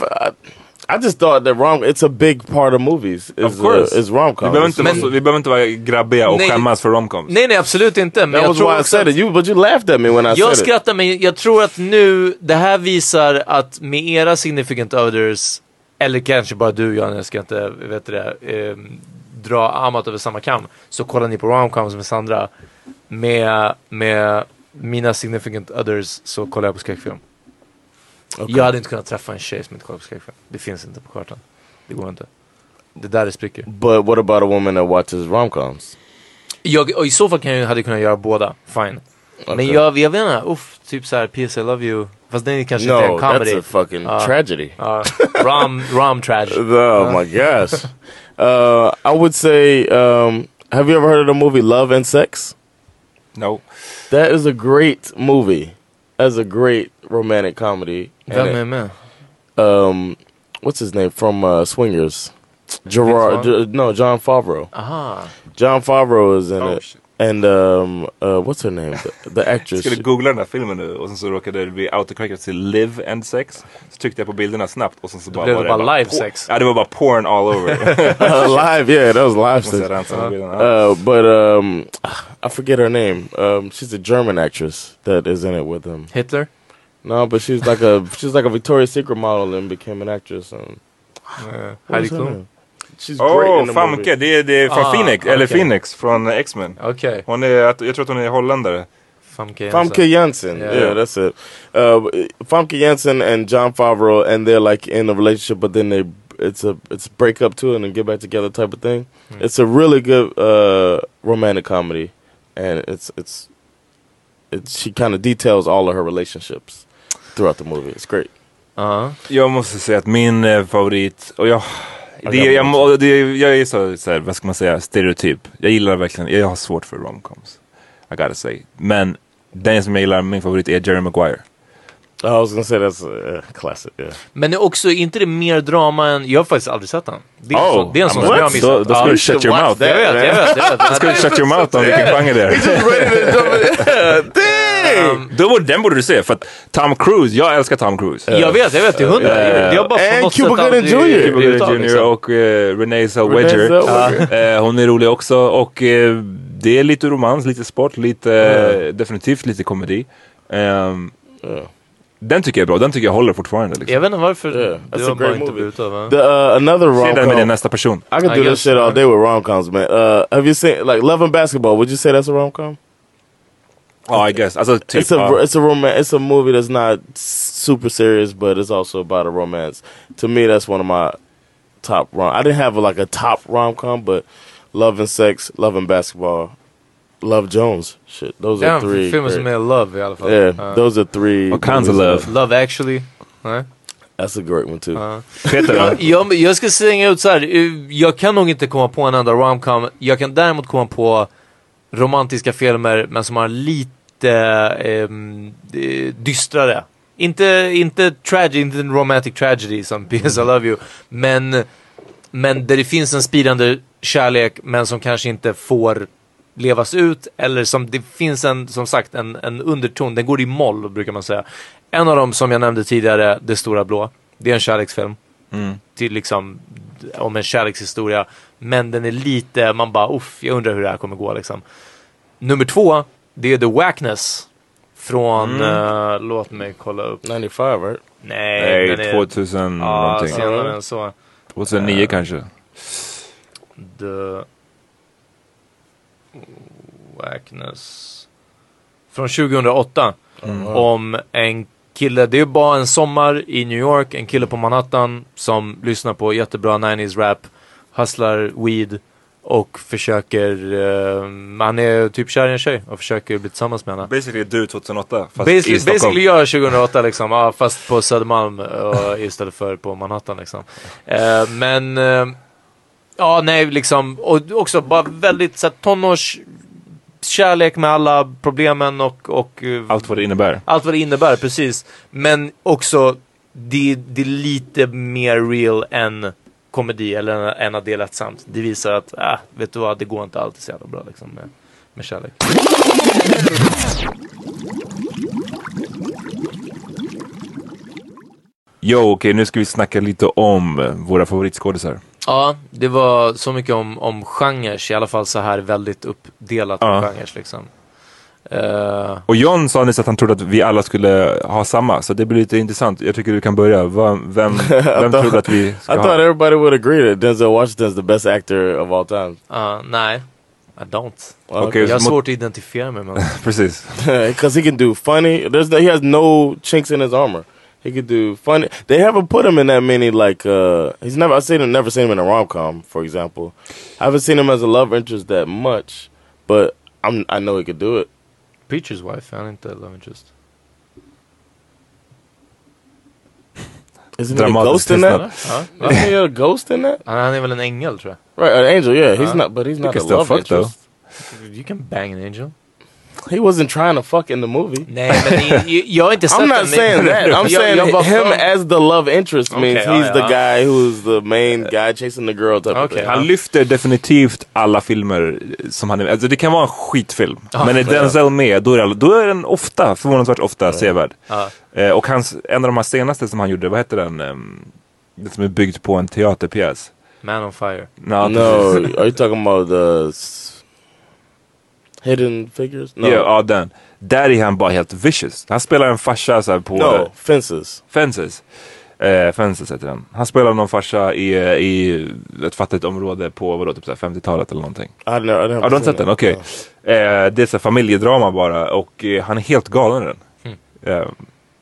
I, just thought that rom it's a big part of movies. Is, Of course. uh, is rom Vi behöver, inte vara så, vi behöver inte vara grabbiga och Nej. skämmas för romcoms. Nej nej absolut inte. Men That jag was tror why I said it. You, but you laughed at me when I Jag said it. skrattar men jag tror att nu, det här visar att med era significant others, eller kanske bara du Jan, jag ska inte vet det, eh, dra Amat över samma kam, så kollar ni på romcoms med Sandra. Med, med mina significant others så kollar jag på skräckfilm. Okej. Jag hade inte kunnat träffa en tjej som inte kollar på skräckfilm. Det finns inte på kartan. Det går inte. Det där är spricker. But what about a woman that watches rom-coms? Jag, och I så fall kan jag, hade jag kunnat göra båda, fine. Men Okej. jag, jag vet inte, uff, typ såhär PS I love you. Fast den är kanske No, inte en comedy. that's a fucking Ja. tragedy. Ja, rom, rom tragedy. <laughs> Oh my gosh. Uh, I would say, um, have you ever heard of the movie Love and Sex? No. That is a great movie. That's a great romantic comedy. And Vem it- är med? um, what's his name from uh, Swingers? Gerard, J- no, John Favreau. Aha. John Favreau is in Oh, it, and um, uh, what's her name? The, the Jag <laughs> actress. skulle googla den här filmen nu och sen så råkade det bli autocorrected till live and sex. Så tryckte jag på bilderna snabbt och sen så bara blev var det bara live por- sex. Ja det var bara porn all over. uh, <laughs> live, yeah, that was live. Sex. rensa de bilderna. Uh, but um, I forget her name. Um, she's a German actress that is in it with him. Hitler? No, but she's like a <laughs> she's like a Victoria's Secret model and became an actress. And Uh, what Heidi her Klum? name? She's great Åh, in the Famke! movie. Det är, det är från Ah, Phoenix, eller. Phoenix från X-Men. Okej. Hon är, jag tror att hon är holländare. Famke Famke Janssen. Yeah. Yeah. that's it. Uh, Famke Janssen and John Favreau, and they're like in a relationship, but then they it's a it's a break up too, and then get back together type of thing. Hmm. It's a really good uh, romantic comedy, and it's it's it, she kind of details all of her relationships throughout the movie. It's great. Ja. Jag måste säga att min eh, favorit, och jag, det, jag må- det, jag är så, så här, vad ska man säga, stereotyp. Jag gillar verkligen, jag har svårt för romcoms. I gotta say. Men den som jag gillar, min favorit är Jerry Maguire. I was gonna say that's a uh, classic. Yeah. Men är också, inte det mer drama än, jag har faktiskt aldrig sett den. Det är, en Oh, sån- det är en sån what? som jag har missat. Då- då ska Ja. du shut your mouth. Jag vet, jag vet. Jag vet. Då ska du shut your mouth om vilken genre det är. Um, Då borde, den borde du se, för att Tom Cruise, jag älskar Tom Cruise. Jag vet, jag vet till hundra. Eh, Jag har bara på and Cuba Gooding Jr. Cuba Gooding Jr och uh, Renee Zellweger. Renee Zellweger. Eh, hon är rolig också och eh, det är lite romans, lite sport, lite eh, definitivt lite komedi. Ehm, Yeah. Den tycker jag är bra, den tycker jag håller fortfarande. Liksom. Jag vet inte varför Yeah, that's har bara inte blivit av. The uh, another Se rom den med din nästa person. I I do this guess, shit all uh, day with rom coms, man. Uh, have you seen like Love and Basketball? Would you say that's a rom Ja, I guess. Alltså typ. it's a ja. it's a roman it's a movie that's not super serious, but it's also about a romance. To me, that's one of my top rom. I didn't have like a top rom com, but Love and Sex, Love and Basketball, Love Jones. Shit, those Ja, are three. filmer som great- är Love i alla fall. yeah, Ja. those are three. All kinds of love. Love actually. Nej. That's a great one too. Peter då? jag, jag ska slänga ut så här. jag kan nog inte komma på en enda romcom. Jag kan däremot komma på romantiska filmer men som har lite ehm, eh, dystrare. Inte, inte tragedy, inte en romantic tragedy som PS I Love You. Men, men där det finns en spirande kärlek men som kanske inte får levas ut eller som det finns en, som sagt, en, en underton. Den går i moll brukar man säga. En av dem som jag nämnde tidigare, Det stora blå. Det är en kärleksfilm Mm. till liksom om en kärlekshistoria. Men den är lite, man bara uff, jag undrar hur det här kommer gå liksom. Nummer två, det är The Wackness. Från, Mm. eh, låt mig kolla upp. 95, right? Nej, Nej, den är 2000 ja, någonting. senare än så. 2009 Eh, kanske. The Wackness. Från 2008. Mm. Om en kille, det är bara en sommar i New York, en kille på Manhattan som lyssnar på jättebra 90s rap, hustlar weed och försöker, eh, han är typ kär i en tjej och försöker bli tillsammans med henne. Basically du 2008 fast i Basically, Stockholm. basically jag <laughs> 2008 liksom, ja, fast på Södermalm uh, istället för på Manhattan liksom. Eh, men, eh, ja nej liksom, och också bara väldigt så här, tonårs kärlek med alla problemen och, och eh, Allt vad det innebär. allt vad det innebär, precis. Men också, det, det är lite mer real än komedi eller än att det är lättsamt. Det visar att, äh, vet du vad, det går inte alltid så jävla bra liksom med, med kärlek. Jo, okej nu ska vi snacka lite om eh, våra favoritskådisar. Ja, det var så mycket om, om genrer, i alla fall så här väldigt uppdelat Ja. på genrer liksom. Eh, Och John sa nyss att han trodde att vi alla skulle ha samma, så det blir lite intressant. Jag tycker du kan börja. Vem, <laughs> vem I trodde att vi I ska thought ha? everybody would agree that Denzel Washington's the best actor of all time. ja, nej, I don't. Okej, jag har svårt att identifiera mig med <laughs> Precis. <laughs> Because he can do funny. There's no, he has no chinks in his armor. He could do funny. They haven't put him in that many like uh he's never I've seen him never seen him in a rom com, for example. I haven't seen him as a love interest that much, but I'm I know he could do it. Preacher's wife, han är inte love interest. Isn't there a Dramatisk ghost in that? tystnad. Ja. Isn't he a ghost in that? Han, han är väl en ängel tror jag. Right, an angel, yeah. He's Ja. not but he's You not can a still love fuck, though. interest. You can bang an angel. He wasn't trying to fuck in the movie. Nej men jag har inte sett I'm not saying that. I'm Jag- saying jag bara him för- as the love interest means ja, he's ja. the guy who's the main guy chasing the girl type of thing. Han lyfter definitivt alla filmer som han är Alltså det kan vara en skitfilm. Ja, men är ja. Denzel med, då är, det- då är den ofta, förvånansvärt ofta, sevärd. Ja. Eh, och hans, en av de här senaste som han gjorde, vad heter den? Um, den som är byggd på en teaterpjäs. Man on fire. No, No, are you talking about the hidden figures? No. Ja, ja, den. Där är han bara helt vicious. Han spelar en farsa så här, på... No, Fences. Fences. Eh, Fences heter den. Han spelar någon farsa i, eh, i ett fattigt område på vadå, typ så här 50-talet eller någonting. I never, I never Ja, du har inte sett den? Okej. Eh, det är så här familjedrama bara och eh, han är helt galen i den. Eh,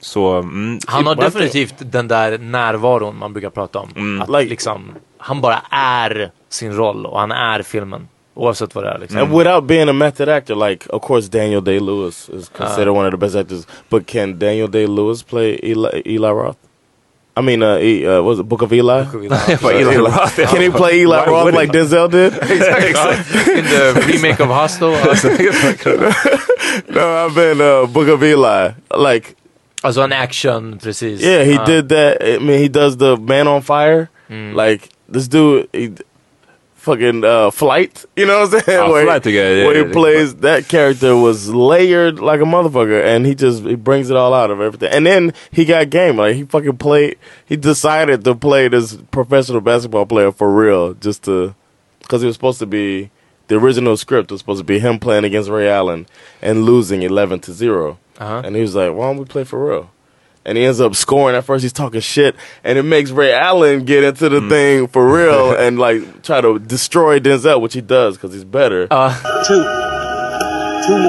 så... Mm, Han har definitivt den där närvaron man brukar prata om. Mm. Att liksom, han bara är sin roll och han är filmen. Oavsett vad det är liksom. And without being a method actor, like of course Daniel Day Lewis is considered one of the best actors, but can Daniel Day Lewis play Eli, Eli Roth? I mean, uh, e, uh, was it Book of Eli? Book of Eli. <laughs> Eli Roth. Can he play Eli Why Roth like? Denzel did? <laughs> Exactly. <laughs> In the remake of Hostel. no, I've been uh, Book of Eli. Like, alltså en action, precis. yeah, he Ja. did that. I mean, he does the Man on Fire. Like this dude, he fucking uh, Flight. You know what I'm saying? Ah, where Flight, he, yeah, yeah, where he yeah. plays that character was layered like a motherfucker, and he just he brings it all out of everything. And then he got game. Like he fucking played. He decided to play this professional basketball player for real, just to because he was supposed to be. The original script was supposed to be him playing against Ray Allen and losing eleven to 0 Uh-huh. and he was like, "Why don't we play for real?" And he ends up scoring. At first, he's talking shit, and it makes Ray Allen get into the thing for real <laughs> and like try to destroy Denzel, which he does because he's better. Uh, Two. Two.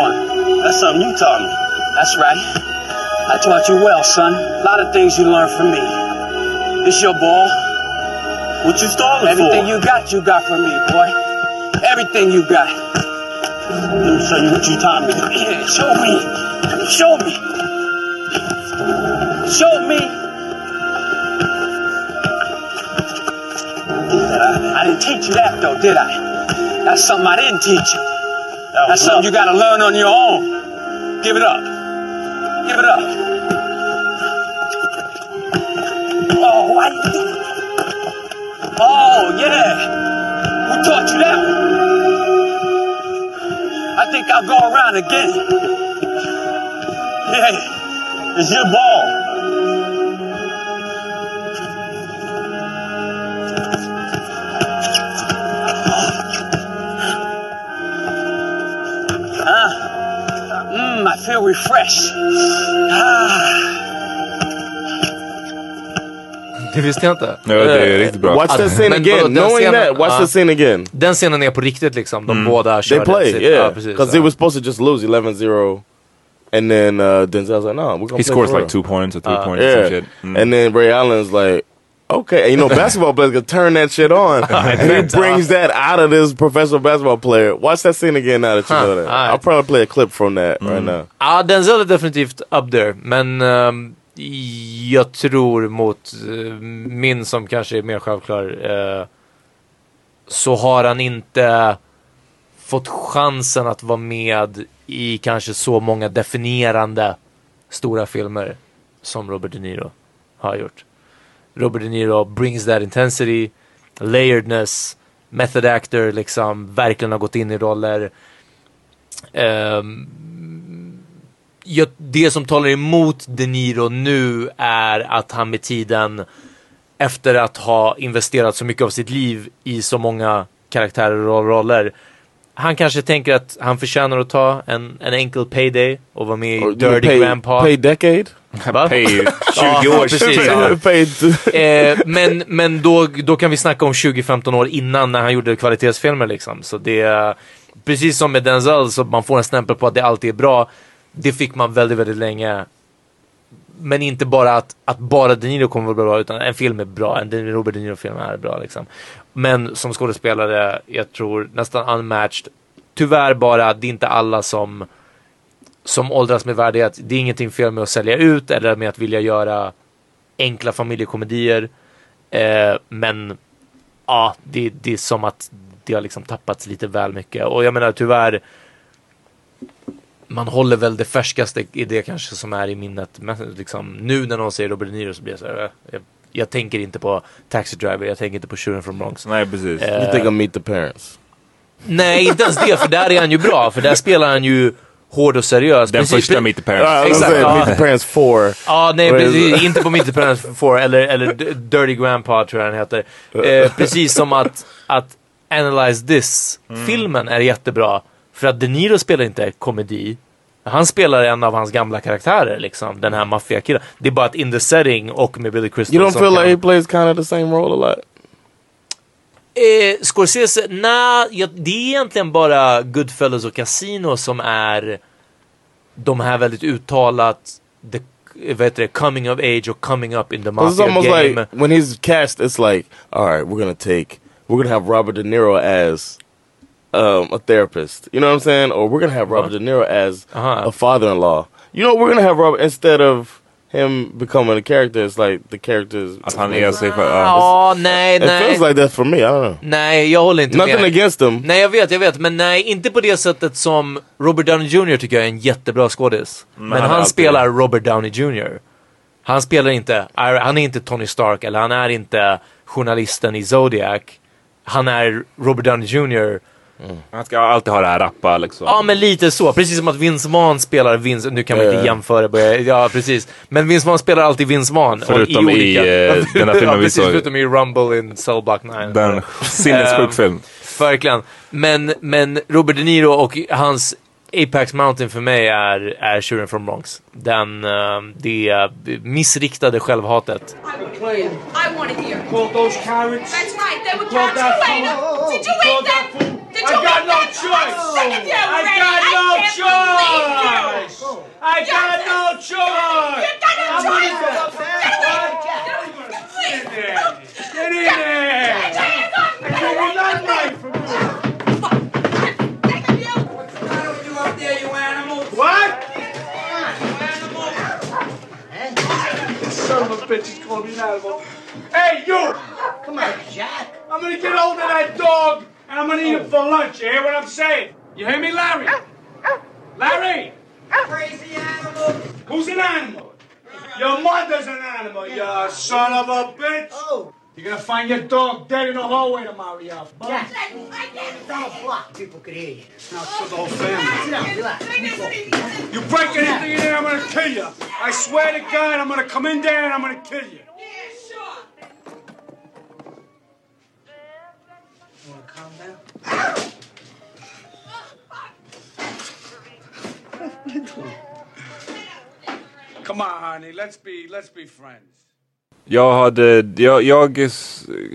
That's something you taught me. That's right. I taught you well, son. A lot of things you learned from me. This your ball. What you stalling Everything you got, you got from me, boy. Everything you got. Let me show you what you taught me. Yeah, <laughs> show me. Show me. Show me. I, I didn't teach you that though, did I? That's something I didn't teach you. That's something you gotta learn on your own. Give it up. Give it up. Oh, why Oh, yeah. Who taught you that one? I think I'll go around again. Yeah, it's your ball. Mmm, I feel refreshed. Ah. Det visste jag inte. Ja, det är riktigt bra. Watch that scene again. vadå, den Knowing scenen- that, watch ja. the scene again. Den scenen är på riktigt liksom. De båda They kör play, sitt- yeah. Ja, precis. Because ja. they were supposed to just lose 11-0 And then uh, Denzel's like, no, we're gonna He play scores for like real." two points or three Uh, points or Yeah. some shit. Mm. And then Ray Allen's like, okay, and you know, <laughs> basketball players can turn that shit on. <laughs> and he brings that out of this professional basketball player. Watch that scene again now that you Huh, know that. alright. I'll probably play a clip from that right now. Ja, Denzel är definitivt up there, men ehm, jag tror mot eh, min som kanske är mer självklar eh, så har han inte fått chansen att vara med i kanske så många definierande stora filmer som Robert De Niro har gjort. Robert De Niro brings that intensity, layeredness, method actor, liksom verkligen har gått in i roller. Um, jag, det som talar emot De Niro nu är att han med tiden efter att ha investerat så mycket av sitt liv i så många karaktärer och roller han kanske tänker att han förtjänar att ta en, en enkel payday och vara med i Or Dirty pay, Grandpa. Pay decade? <laughs> Va? <laughs> Pay 20 Ja, års precis, ja. eh, men men då, då kan vi snacka om 20-15 år innan när han gjorde kvalitetsfilmer liksom. Så det är precis som med Denzel så man får en stämpel på att det alltid är bra. Det fick man väldigt, väldigt länge. Men inte bara att, att bara De Niro kommer vara bra utan en film är bra. En Robert De Niro-film är bra liksom. Men som skådespelare, jag tror nästan unmatched. Tyvärr bara, det är inte alla som som åldras med värdighet. Det är ingenting fel med att sälja ut eller med att vilja göra enkla familjekomedier. Eh, men ja, det, det är som att det har liksom tappats lite väl mycket. Och jag menar tyvärr, man håller väl det färskaste i det kanske som är i minnet. Men liksom, nu när någon säger Robert De Niro så blir jag så här, äh, jag, jag tänker inte på Taxi Driver, jag tänker inte på Tjuren från Bronx. Nej, precis. Eh, You think of Meet the Parents? Nej, inte ens det, för där är han ju bra. För där spelar han ju hård och seriös. Den Precis- första Meet the Parents. Uh, was Exakt, saying, ja. Meet the Parents 4. Ja, nej, precis, it? inte på Meet the Parents 4 eller, eller Dirty Grandpa tror jag den heter. Eh, precis som att, att Analyze This-filmen är jättebra. För att De Niro spelar inte komedi. Han spelar en av hans gamla karaktärer, liksom. Den här maffiakillen. Det är bara att in the setting och med Billy Crystal You don't feel kan- like he plays kind of the same role a lot? Eh, Scorsese, nej, ja, det är egentligen bara Goodfellas och Casino som är de här väldigt uttalat the, vad heter det, coming of age och coming up in the It's mafia almost game. like when he's cast, it's like, all right, we're gonna take, we're gonna have Robert De Niro as um, a therapist. You know what I'm saying? Or we're gonna have Robert De Niro as Uh-huh. a father-in-law. You know, we're gonna have Robert instead of him becoming a character. It's like the characters. Att han är sig för... Ja, nej, It nej. feels like that for me. I don't know. Nej, jag håller inte Nothing med. against him. Nej, jag vet, jag vet. Men nej, inte på det sättet som Robert Downey Jr tycker jag är en jättebra skådis. Men, han är han alltid- spelar Robert Downey Jr. Han spelar inte, han är inte Tony Stark eller han är inte journalisten i Zodiac. Han är Robert Downey Jr. Han ska alltid ha det här rappa liksom. Ja, men lite så. Precis som att Vince Vaughn spelar Vince... Nu kan man inte jämföra. börja- Ja, precis. Men Vince Vaughn spelar alltid Vince Vaughn. Förutom Och i, eh, <laughs> den här filmen ja, vi precis, såg. Förutom i Rumble in Cell Block 9. Den sinnessjuk Ehm, film. Verkligen. Men, men Robert De Niro och hans Apex Mountain för mig är, är Tjuren från Bronx. Den, ehm, det missriktade självhatet. I want to hear. Called those carrots. That's right. They were carrots. You ate them. Did you eat them? Did I you got eat no choice. I got I no choice. I got no choice. You got no choice. go up there. Get in there. Get in there. I take nothing right from you. Son of a bitch, he's calling me an animal. Hey, you! Come on, Jack. I'm gonna get hold of that dog and I'm gonna eat him for lunch. You hear what I'm saying? You hear me, Larry? Larry! Crazy animal. Who's an animal? Your mother's an animal, you son of a bitch. Oh. You're gonna find your dog dead in the hallway tomorrow, you bum. Jack, down a block. People could hear you. Now for the whole family. Sit down, relax. You break anything in there, I'm gonna kill you. I swear to God, I'm gonna come in there and I'm gonna kill you. you. Wanna calm down? Come on, honey. Let's be let's be friends. Jag hade, jag, jag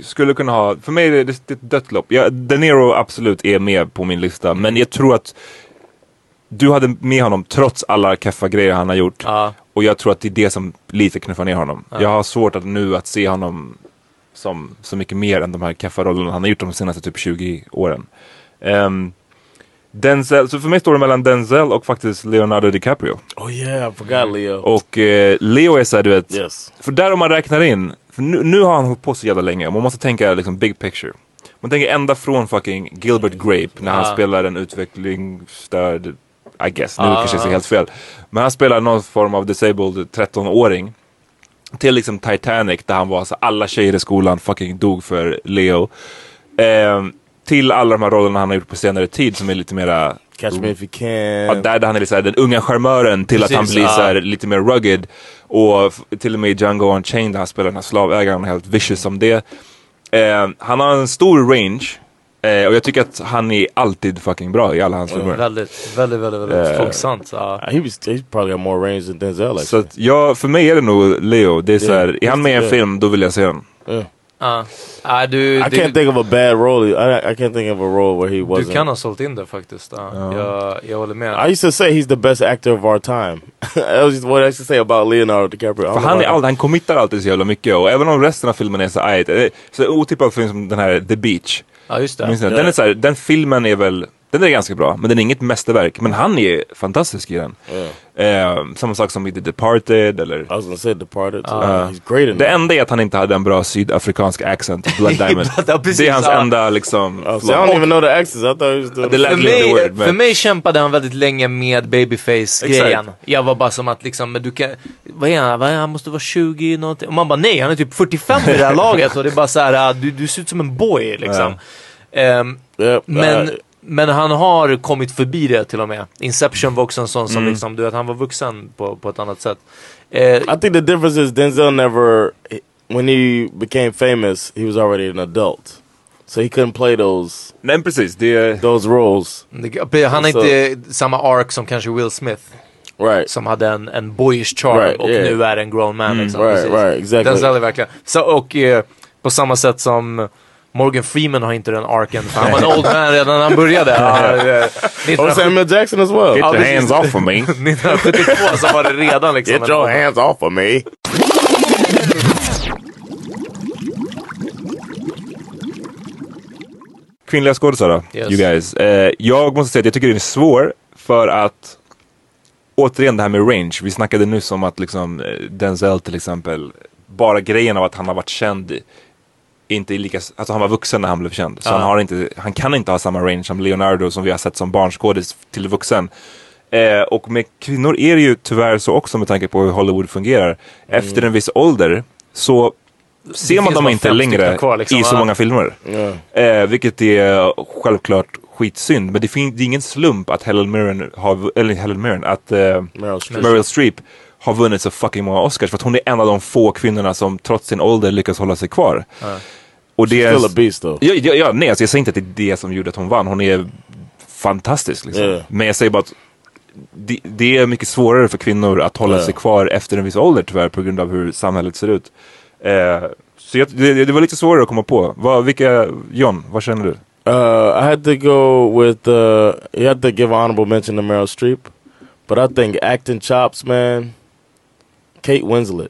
skulle kunna ha, för mig är det, det är ett dött lopp. Jag, De Niro absolut är med på min lista, men jag tror att du hade med honom trots alla keffa grejer han har gjort. Och jag tror att det är det som lite knuffar ner honom. Ja. Jag har svårt att nu att se honom som så mycket mer än de här keffa rollerna han har gjort de senaste typ 20 åren. Ehm, Denzel, så för mig står det mellan Denzel och faktiskt Leonardo DiCaprio. Oh yeah, I forgot Leo. Och eh, Leo är såhär du vet, Yes. för där om man räknar in, för nu, nu har han hållit på så jävla länge och man måste tänka liksom big picture. Man tänker ända från fucking Gilbert Grape när han Ja. spelar en utvecklingsstörd, I guess, nu Ja, kanske jag helt fel. Men han spelar någon form av disabled 13-åring. Till liksom Titanic där han var så alla tjejer i skolan fucking dog för Leo. Ehm, till alla de här rollerna han har gjort på senare tid som är lite mera Catch me if you can. Ja, där, där han är lite såhär, den unga charmören till att han Precis, blir ja. såhär, lite mer rugged. Och till och med i Django Unchained där han spelar den här slavägaren och är helt vicious som det. Eh, han har en stor range. Eh, och jag tycker att han är alltid fucking bra i alla hans filmer. Väldigt, väldigt, väldigt, väldigt Eh, folksamt. Ja. He was he's probably got more range than Denzel. Like. Så att jag, för mig är det nog Leo. Det är Yeah. såhär, är han med i en film då vill jag se den. Yeah. Ja. Ja, du, I det- can't think of a bad role. I, I can't think of a role where he Du wasn't. kan ha sålt in det faktiskt. Ja. Jag, jag håller med. I used to say he's the best actor of our time. <laughs> that was just what I used to say about Leonardo DiCaprio. För han, är all, han committar alltid så jävla mycket och även om resten av filmen är så ajt. Så otippad film som den här The Beach. Ja, just det. Den, är så här, den filmen är väl, den är ganska bra, men den är inget mästerverk. Men han är fantastisk i den. Eh, samma sak som i The Departed eller... I was gonna say Departed great in Det that. enda är att han inte hade en bra sydafrikansk accent <laughs> Blood Diamond. Det är hans enda liksom... Oh, I don't even know the accents. I thought he was doing lät För mig, men- för mig kämpade han väldigt länge med babyface-grejen. Jag var bara som att liksom, men du kan, vad är han? Vad är han? måste vara 20 någonting. Och man bara nej, han är typ 45 i det här <laughs> laget. Och det är bara så här, ah, du, du ser ut som en boy liksom. Ehm, men, uh, men han har kommit förbi det till och med. Inception var också en sån som Mm. liksom, du vet, han var vuxen på, på ett annat sätt. Eh, I think the difference is Denzel never, when he became famous, he was already an adult, so he couldn't play those. Nej, precis. Det... Those roles. Det- Han har inte samma arc som kanske Will Smith. Right. Som hade en, en boyish charm Right, och yeah. nu är en grown man. Mm, liksom, right, precis. right, exactly. Denzel är verkligen. Så, och eh, på samma sätt som Morgan Freeman har inte den arken. För han var en old man redan när han började. Ja, <laughs> Oh, Samuel Jackson as well. Get your hands off of me. <laughs> 1972 <laughs> så var det redan liksom. Get your hands off of me. Kvinnliga skådisar då, Yes. you guys. Eh, jag måste säga att jag tycker den är svår för att återigen det här med range. Vi snackade nyss om att liksom eh, Denzel till exempel, bara grejen av att han har varit känd inte lika, alltså han var vuxen när han blev känd. Så Ja. han, har inte, han kan inte ha samma range som Leonardo som vi har sett som barnskådis till vuxen. Eh, och med kvinnor är det ju tyvärr så också med tanke på hur Hollywood fungerar. Efter en viss ålder så ser man finns dem inte längre kvar, liksom. i så Ja. många filmer. Eh, vilket är självklart skitsynd. Men det, det är ingen slump att Helen Mirren har, eller Helen Mirren, att eh, Meryl Streep. Har vunnit så fucking många Oscars. För att hon är en av de få kvinnorna som trots sin ålder lyckas hålla sig kvar. Ja. Och det She's är, still a beast, though. Ja, ja, ja, nej, alltså jag säger inte att det är det som gjorde att hon vann. Hon är fantastisk liksom. Yeah. Men jag säger bara att det, det är mycket svårare för kvinnor att hålla Ja. sig kvar efter en viss ålder tyvärr på grund av hur samhället ser ut. Eh, så jag, det, det var lite svårare att komma på. Vad, vilka, John, vad känner du? Uh, I had to go with. Uh, you had to give honorable mention to Meryl Streep, but I think acting chops, man. Kate Winslet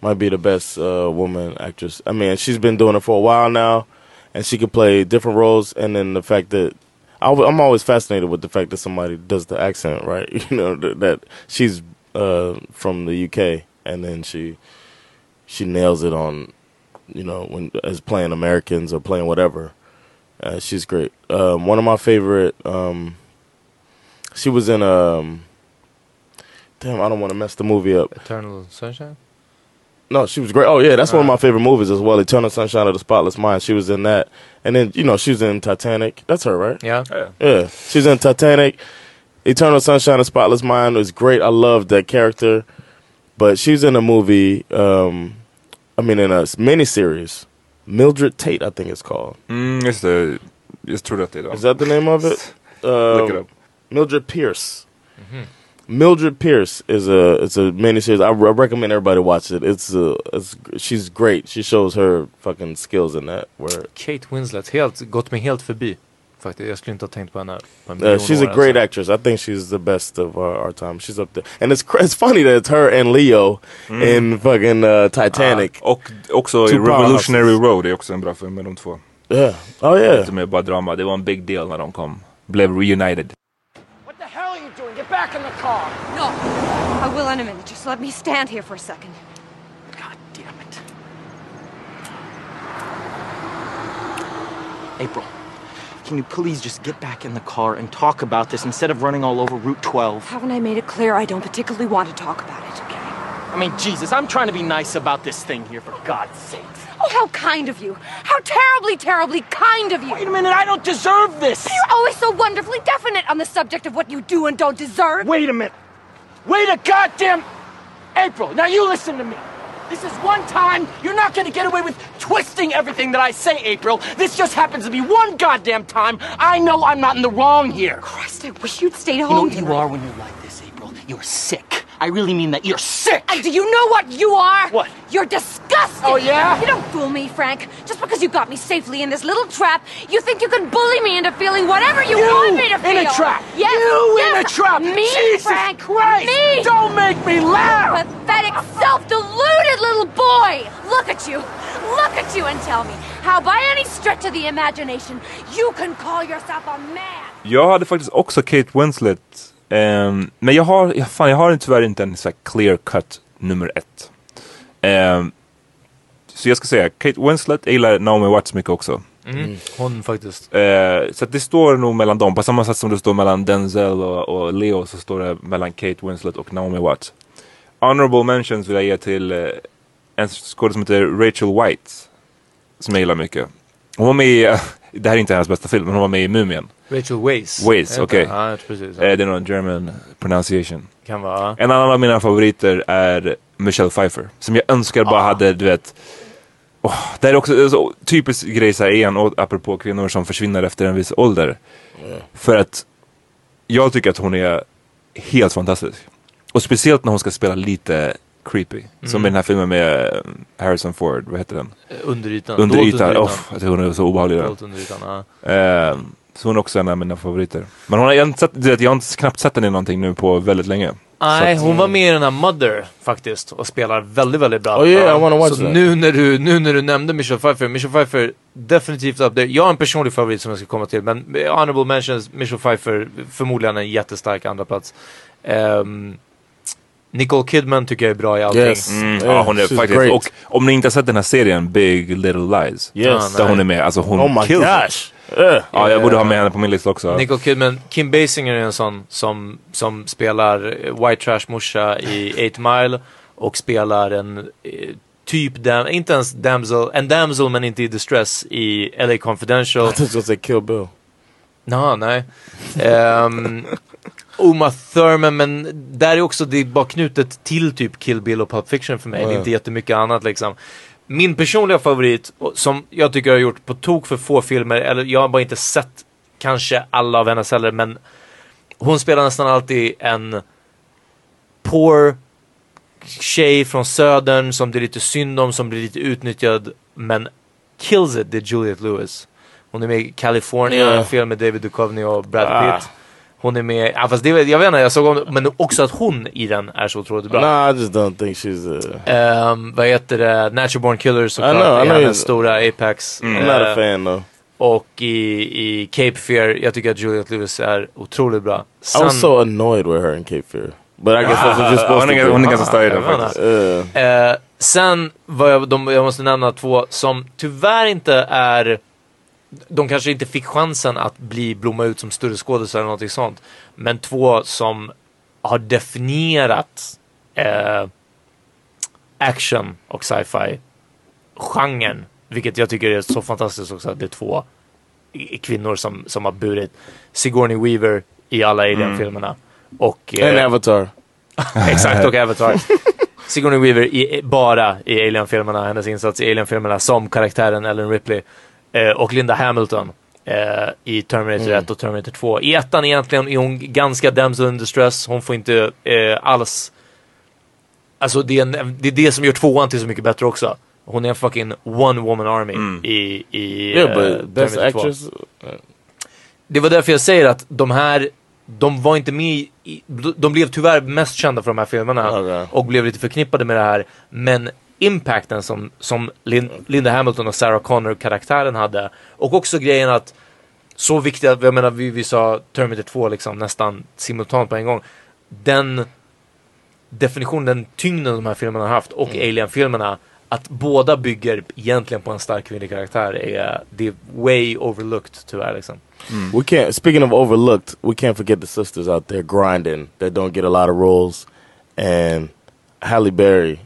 might be the best uh, woman actress. I mean, she's been doing it for a while now, and she can play different roles. And then the fact that I w- I'm always fascinated with the fact that somebody does the accent, <laughs> right? You know th- that she's uh, from the UK, and then she she nails it on, you know, when as playing Americans or playing whatever. Uh, she's great. Um, one of my favorite. Um, she was in. Um, damn, I don't want to mess the movie up. Eternal Sunshine? No, she was great. Oh yeah, that's one of my favorite movies as well. Eternal Sunshine of the Spotless Mind. She was in that, and then you know she was in Titanic. That's her, right? Yeah. Yeah, she was in Titanic. Eternal Sunshine of the Spotless Mind was great. I loved that character, but she's in a movie. Um, I mean, in a miniseries, Mildred Tate, I think it's called. Mm, just det. Jag tror att det är det. Is that the name of it? <laughs> Look it Um, up. Mildred Pierce. Mildred Pierce is a it's a miniseries. I re- recommend everybody watch it. It's a it's she's great. She shows her fucking skills in that. Where Kate Winslet, helt, gått mig helt förbi. Faktiskt, jag skulle inte ha tänkt på henne på en Uh, she's a great alltså. actress. I think she's the best of our, our time. She's up there, and it's it's funny that it's her and Leo Mm. in fucking uh, Titanic. Ja, och också Two Revolutionary powerhouses. Road är också en bra film med de två. Yeah. Oh yeah. Lite mer bara drama. Det var en big deal när de kom. Blev reunited. What the hell are you doing? Get back in the car! No, I will in a minute. Just let me stand here for a second. God damn it. April, can you please just get back in the car and talk about this instead of running all over Route 12? Haven't I made it clear I don't particularly want to talk about it? Okay. I mean, Jesus, I'm trying to be nice about this thing here, for God's sake. Oh, how kind of you! How terribly, terribly kind of you! Wait a minute, I don't deserve this! But you're always so wonderfully definite on the subject of what you do and don't deserve. Wait a minute! Wait a goddamn... April, now you listen to me. This is one time you're not gonna get away with twisting everything that I say, April. This just happens to be one goddamn time I know I'm not in the wrong here. Christ, I wish you'd stayed home. You know you are when you're like? You're sick. I really mean that. You're sick! And do you know what you are? What? You're disgusting! Oh, yeah? You don't fool me, Frank. Just because you got me safely in this little trap, you think you can bully me into feeling whatever you, You want me to feel. in a trap! Yes, You in yes. a trap! Me, Jesus Frank! Christ! Me! Don't make me laugh! Pathetic, self-deluded little boy! Look at you! Look at you and tell me how by any stretch of the imagination you can call yourself a man! Jag hade faktiskt också Kate Winslet. Ehm, men jag har, fan, jag har tyvärr inte en så här clear cut nummer ett. Ehm, så jag ska säga Kate Winslet, jag gillar Naomi Watts mycket också. Mm. Hon faktiskt. Eh, så det står nog mellan dem. På samma sätt som det står mellan Denzel och, och Leo så står det mellan Kate Winslet och Naomi Watts. Honorable mentions vill jag ge till eh, en skådespelare som heter Rachel White. Som jag gillar mycket. Hon var med i, <laughs> det här är inte hennes bästa film, men hon var med i Mumien. Rachel Weisz. Weisz, okej. inte- Ja, precis. Eh, det är någon German pronunciation. Kan vara. En annan av mina favoriter är Michelle Pfeiffer. Som jag önskar bara hade, du vet. Oh, det är också en så typisk grej så här igen, och apropå kvinnor som försvinner efter en viss ålder. För att jag tycker att hon är helt fantastisk. Och speciellt när hon ska spela lite creepy. Som Mm. i den här filmen med eh, Harrison Ford, vad heter den? Under ytan. Under Dolt ytan, under ytan. oh, jag tycker hon är så obehaglig under ytan, ja. Eh, så hon är också en av mina favoriter. Men hon har, jag, har inte sett, jag har inte knappt sett henne i någonting nu på väldigt länge. Nej, hon var med i den här Mother faktiskt och spelar väldigt, väldigt bra. Oh, yeah, I wanna watch så that. nu när, du, nu när du nämnde Michelle Pfeiffer, Michelle Pfeiffer definitivt up there. Jag har en personlig favorit som jag ska komma till, men eh, honorable mentions, Michelle Pfeiffer, förmodligen en jättestark andra plats. Ehm, Nicole Kidman tycker jag är bra i allting. Yes. Mm, Yeah, ja, hon är faktiskt, great. och om ni inte har sett den här serien Big Little Lies. Yes. Där hon är med, alltså hon Oh my kills gosh. Yeah. Ja, jag borde ha med henne på min lista också. Nicole Kidman, Kim Basinger är en sån som, som spelar White Trash morsa i 8 Mile och spelar en eh, typ, dam, inte ens damsel, en damsel men inte i distress i LA Confidential. Thought you was gonna say Kill Bill. Nå, nej. Um, Uma Thurman, men där är också det är bara knutet till typ Kill Bill och Pulp Fiction för mig. Det är inte jättemycket annat liksom. Min personliga favorit, som jag tycker jag har gjort på tok för få filmer, eller jag har bara inte sett kanske alla av hennes heller, men hon spelar nästan alltid en poor tjej från södern som det är lite synd om, som blir lite utnyttjad, men kills it, det är Juliette Lewis. Hon är med i California, Ja. en film med David Duchovny och Brad Ah. Hon är med, ja, fast det, jag vet inte, jag såg om men också att hon i den är så otroligt bra. Nah, I just don't think she's a... Ehm, vad heter det? Natural Born Killers såklart. I know, I är know hennes stora Apex. I'm not a Eh, fan though. Och i, i Cape Fear, jag tycker att Juliette Lewis är otroligt bra. I was so annoyed with her in Cape Fear. But I guess that's what you're supposed to hon är ganska stark i den jag vet faktiskt. Yeah. Eh, sen, vad jag, de, jag måste nämna två som tyvärr inte är de kanske inte fick chansen att bli blomma ut som större skådisar eller någonting sånt. Men två som har definierat eh, action och sci-fi genren. Vilket jag tycker är så fantastiskt också att det är två kvinnor som, som har burit Sigourney Weaver i alla Alien-filmerna. Och, And eh, Avatar. <laughs> Exakt, och Avatar. Sigourney Weaver i, bara i Alien-filmerna, hennes insats i Alien-filmerna som karaktären Ellen Ripley. Eh, och Linda Hamilton eh, i Terminator Mm. 1 och Terminator 2. I ettan egentligen är hon ganska damsel in distress. Hon får inte eh, alls... Alltså det är, en, det är det som gör tvåan till så mycket bättre också. Hon är en fucking one woman army i, i Yeah, Terminator 2. actress. det var därför jag säger att de här, de var inte med i, de blev tyvärr mest kända för de här filmerna Okej. och blev lite förknippade med det här. Men impacten som, som Lin, Linda Hamilton och Sarah Connor karaktären hade och också grejen att så viktigt jag menar vi, vi sa Terminator 2 liksom nästan simultant på en gång. Den definitionen, den tyngden de här filmerna har haft och Alien-filmerna att båda bygger egentligen på en stark kvinnlig karaktär är, det är way overlooked tyvärr liksom. We can't. Speaking of overlooked, we can't forget the sisters out there grinding that don't get a lot of roles, and Halle Berry.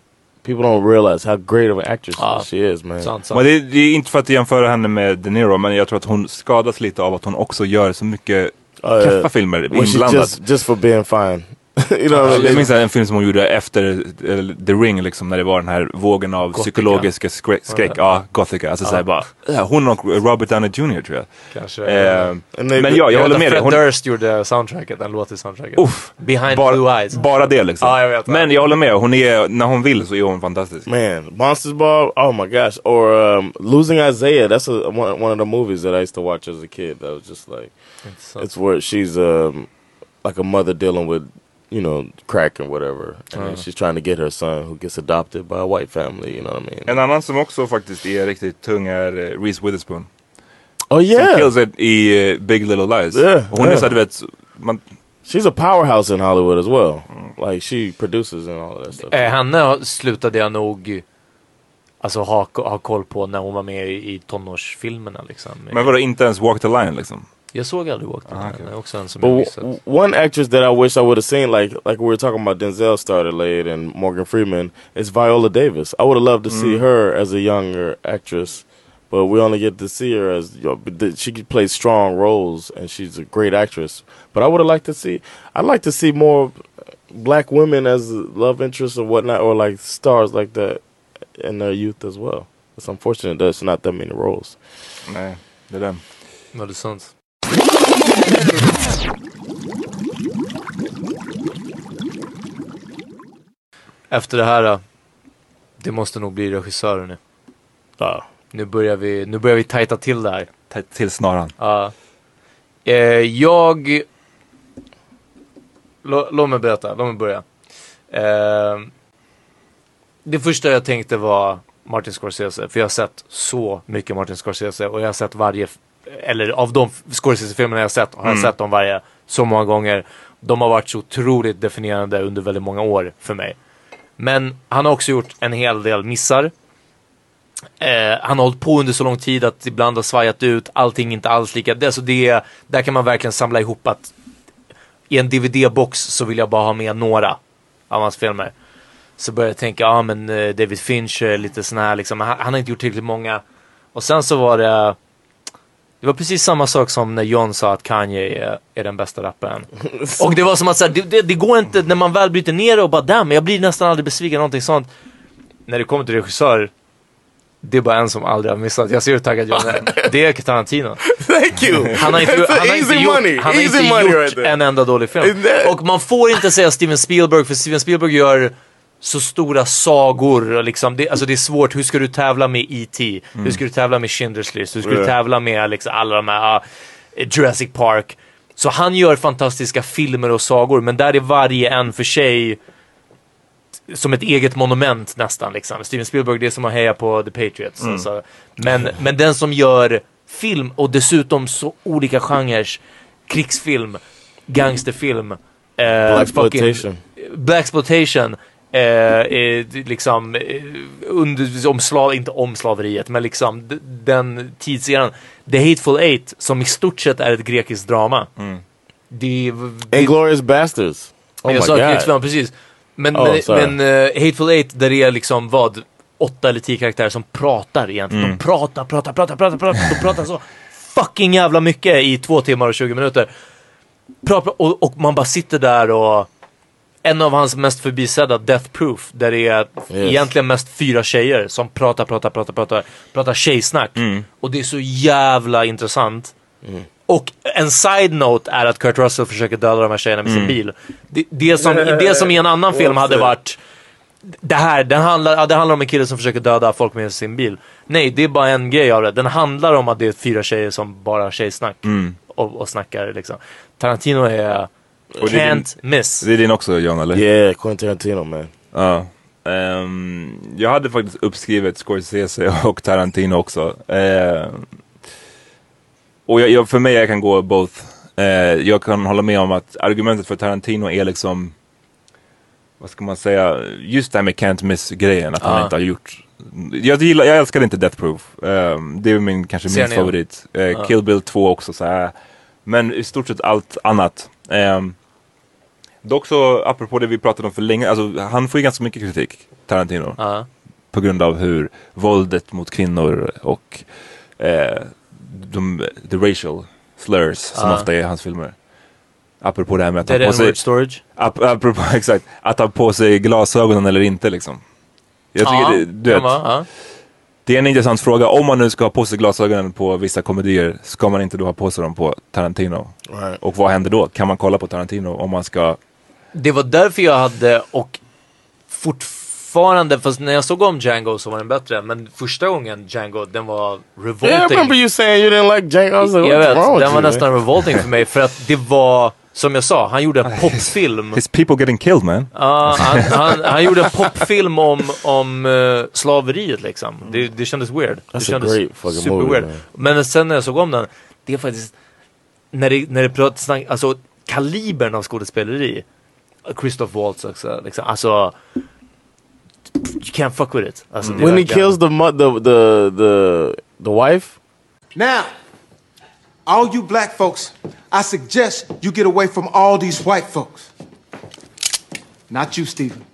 People don't realize how great of an actress she is, man. Men det, det är inte för att jämföra henne med De Niro, men jag tror att hon skadas lite av att hon också gör så mycket Uh, keffa filmer inblandat. just just for being fine? <laughs> jag minns en film som hon gjorde efter eh, The Ring, liksom, när det var den här vågen av Gothica. psykologiska skräck. skräck. Ja, Gothica. Alltså Ja. såhär bara, ja, hon och Robert Downey Jr tror jag. Kanske. Eh, And men ja, jag håller med dig. Fred Hon, Durst gjorde soundtracket, en låt i soundtracket. Uff, Behind bara, Blue Eyes. Bara det liksom. Ja, jag vet. Men jag håller med, hon är, när hon vill så är hon fantastisk. Man, Monsters Ball. Oh my gosh! Or um, Losing Isaiah. That's a, one, one of the movies that I used to watch as a kid. That was just like, it's where she's um, like a mother dealing with, you know, crack and whatever, and Uh. she's trying to get her son who gets adopted by a white family. You know what I mean? En annan som också faktiskt är riktigt tung är eh, Reese Witherspoon. Oh yeah, Som kills it i eh, Big Little Lies. Yeah, hon är yeah. såhär du vet, man, She's a powerhouse in Hollywood as well. Like she produces and all of that stuff. Eh, henne slutade jag nog alltså, ha, ha koll på när hon var med i, i tonårsfilmerna. Liksom. men vadå inte ens Walk the Line liksom? Jag såg aldrig Walk the Line. Det är också en som But jag missat. one actress that I wish I would have seen, like like we were talking about, Denzel started late and Morgan Freeman, is Viola Davis. I would have loved to see Mm. her as a younger actress, but we only get to see her as you know, but she plays strong roles and she's a great actress. But I would have liked to see. I'd like to see more black women as love interests or whatnot, or like stars like that in their youth as well. It's unfortunate there's not that many roles. Nej, det är det. Ja, det är sant. Efter det här, det måste nog bli regissören nu. Ja. Nu börjar vi, nu börjar vi tajta till det här. Tajta till snaran. Ja. Eh, jag... Lå, låt mig berätta, låt mig börja. Eh, det första jag tänkte var Martin Scorsese, för jag har sett så mycket Martin Scorsese och jag har sett varje, eller av de Scorsese-filmerna jag sett, har jag Mm. sett dem varje så många gånger. De har varit så otroligt definierande under väldigt många år för mig. Men han har också gjort en hel del missar. Eh, han har hållit på under så lång tid att ibland har svajat ut, allting inte alls lika. Det, alltså det, där kan man verkligen samla ihop att i en DVD-box så vill jag bara ha med några av hans filmer. Så började jag tänka, ja men eh, David Fincher, lite sån här liksom. Han, han har inte gjort tillräckligt många. Och sen så var det det var precis samma sak som när John sa att Kanye är, är den bästa rapparen. <laughs> och det var som att så här, det, det, det går inte, när man väl bryter ner det och bara damn, jag blir nästan aldrig besviken, någonting sånt. När det kommer till regissör, det är bara en som aldrig har missat. Jag ser hur taggad John är. <laughs> Det är Tarantino. Thank you. Han har inte, <laughs> han har easy inte gjort, han har inte gjort right en enda dålig film. That- Och man får inte säga Steven Spielberg, för Steven Spielberg gör så stora sagor. Och liksom, det, alltså det är svårt. Hur ska du tävla med E.T.? Hur ska du tävla med Schindler's list? Hur ska du Yeah. tävla med liksom, alla de här uh, Jurassic Park? Så han gör fantastiska filmer och sagor, men där är varje en för sig som ett eget monument nästan. Liksom. Steven Spielberg, det är som att heja på The Patriots. Mm. Alltså. Men, men den som gör film och dessutom så olika genrer. Krigsfilm, gangsterfilm, eh, fucking- Blaxploitation. Eh, eh, liksom eh, under, om slav, inte om slaveriet, men liksom den tidseran. The Hateful Eight, som i stort sett är ett grekiskt drama. Det, det, Inglourious Bastards. Oh jag my sa god. krigsfilm, precis. Men, Oh, men, men eh, Hateful Eight, där det är liksom vad? Åtta eller tio karaktärer som pratar egentligen. Mm. De pratar, pratar, pratar, pratar, pratar. De pratar så fucking jävla mycket i två timmar och 20 minuter. Pra, pra, och, och man bara sitter där och en av hans mest förbisedda, Death Proof, där det är egentligen mest fyra tjejer som pratar, pratar, pratar, pratar, pratar tjejsnack. Och det är så jävla intressant. Och en side-note är att Kurt Russell försöker döda de här tjejerna med sin Mm. bil. Det, det, som, det som i en annan film hade varit det här, den handlar, ja, det handlar om en kille som försöker döda folk med sin bil. Nej, det är bara en grej av det. Den handlar om att det är fyra tjejer som bara har tjejsnack. Mm. och, och snackar liksom. Tarantino är Och det är din- can't miss. Det är din också John eller? Yeah, Quentin Tarantino man. Ja. Ehm, jag hade faktiskt uppskrivet Scorsese och Tarantino också. Ehm, och jag, jag, för mig jag kan gå both. Eh, jag kan hålla med om att argumentet för Tarantino är liksom vad ska man säga, just det här med can't miss grejen, att han Ja. inte har gjort jag, gillar, jag älskar inte Death Proof. Ehm, det är min, kanske Ser min ni? favorit. Eh. Kill Bill 2 också så här. Men i stort sett allt annat. Um, dock så, apropå det vi pratade om för länge, alltså han får ju ganska mycket kritik, Tarantino. Ja. På grund av hur våldet mot kvinnor och eh, de, the racial slurs som Ja. ofta är i hans filmer. Apropå det här med att Det är ha på sig... storage. Ap apropå, <laughs> exakt. Att ha på sig glasögonen eller inte liksom. Jag tycker Ja, det, du vet, ja. det är en intressant fråga. Om man nu ska ha på sig glasögonen på vissa komedier, ska man inte då ha på sig dem på Tarantino? Right. Och vad händer då? Kan man kolla på Tarantino om man ska... Det var därför jag hade, och fortfarande, fast när jag såg om Django så var den bättre. Men första gången Django, den var revolting. Yeah, I remember you saying you didn't like Django. I was like, jag vet, den var you, nästan revolting för mig för att det var, som jag sa, han gjorde en <laughs> popfilm. His people getting killed man. Ja, han, han, han gjorde en popfilm om, om eh, slaveriet liksom. Det, det kändes weird. det That's a kändes great fucking super movie, weird. man. Men sen när jag såg om den, det är faktiskt, när det, när det pratar snack, alltså kalibern av skådespeleri. Christoph Waltz också, liksom, alltså you can't fuck with it. Alltså, det är When he kills the the the the the wife. Now, all you black folks, I suggest you get away from all these white folks. Not you, Stephen.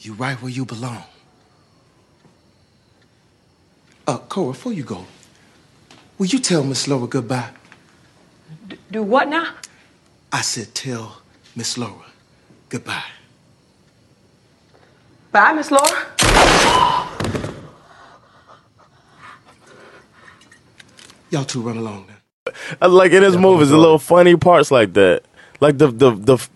You right where you belong. Uh, Cora, before you go, will you tell Miss Laura goodbye? Do what now? I said tell Miss Laura goodbye. Bye, Miss Laura. Y'all two run along then. Like in his movies, the little funny parts like that. Like the the the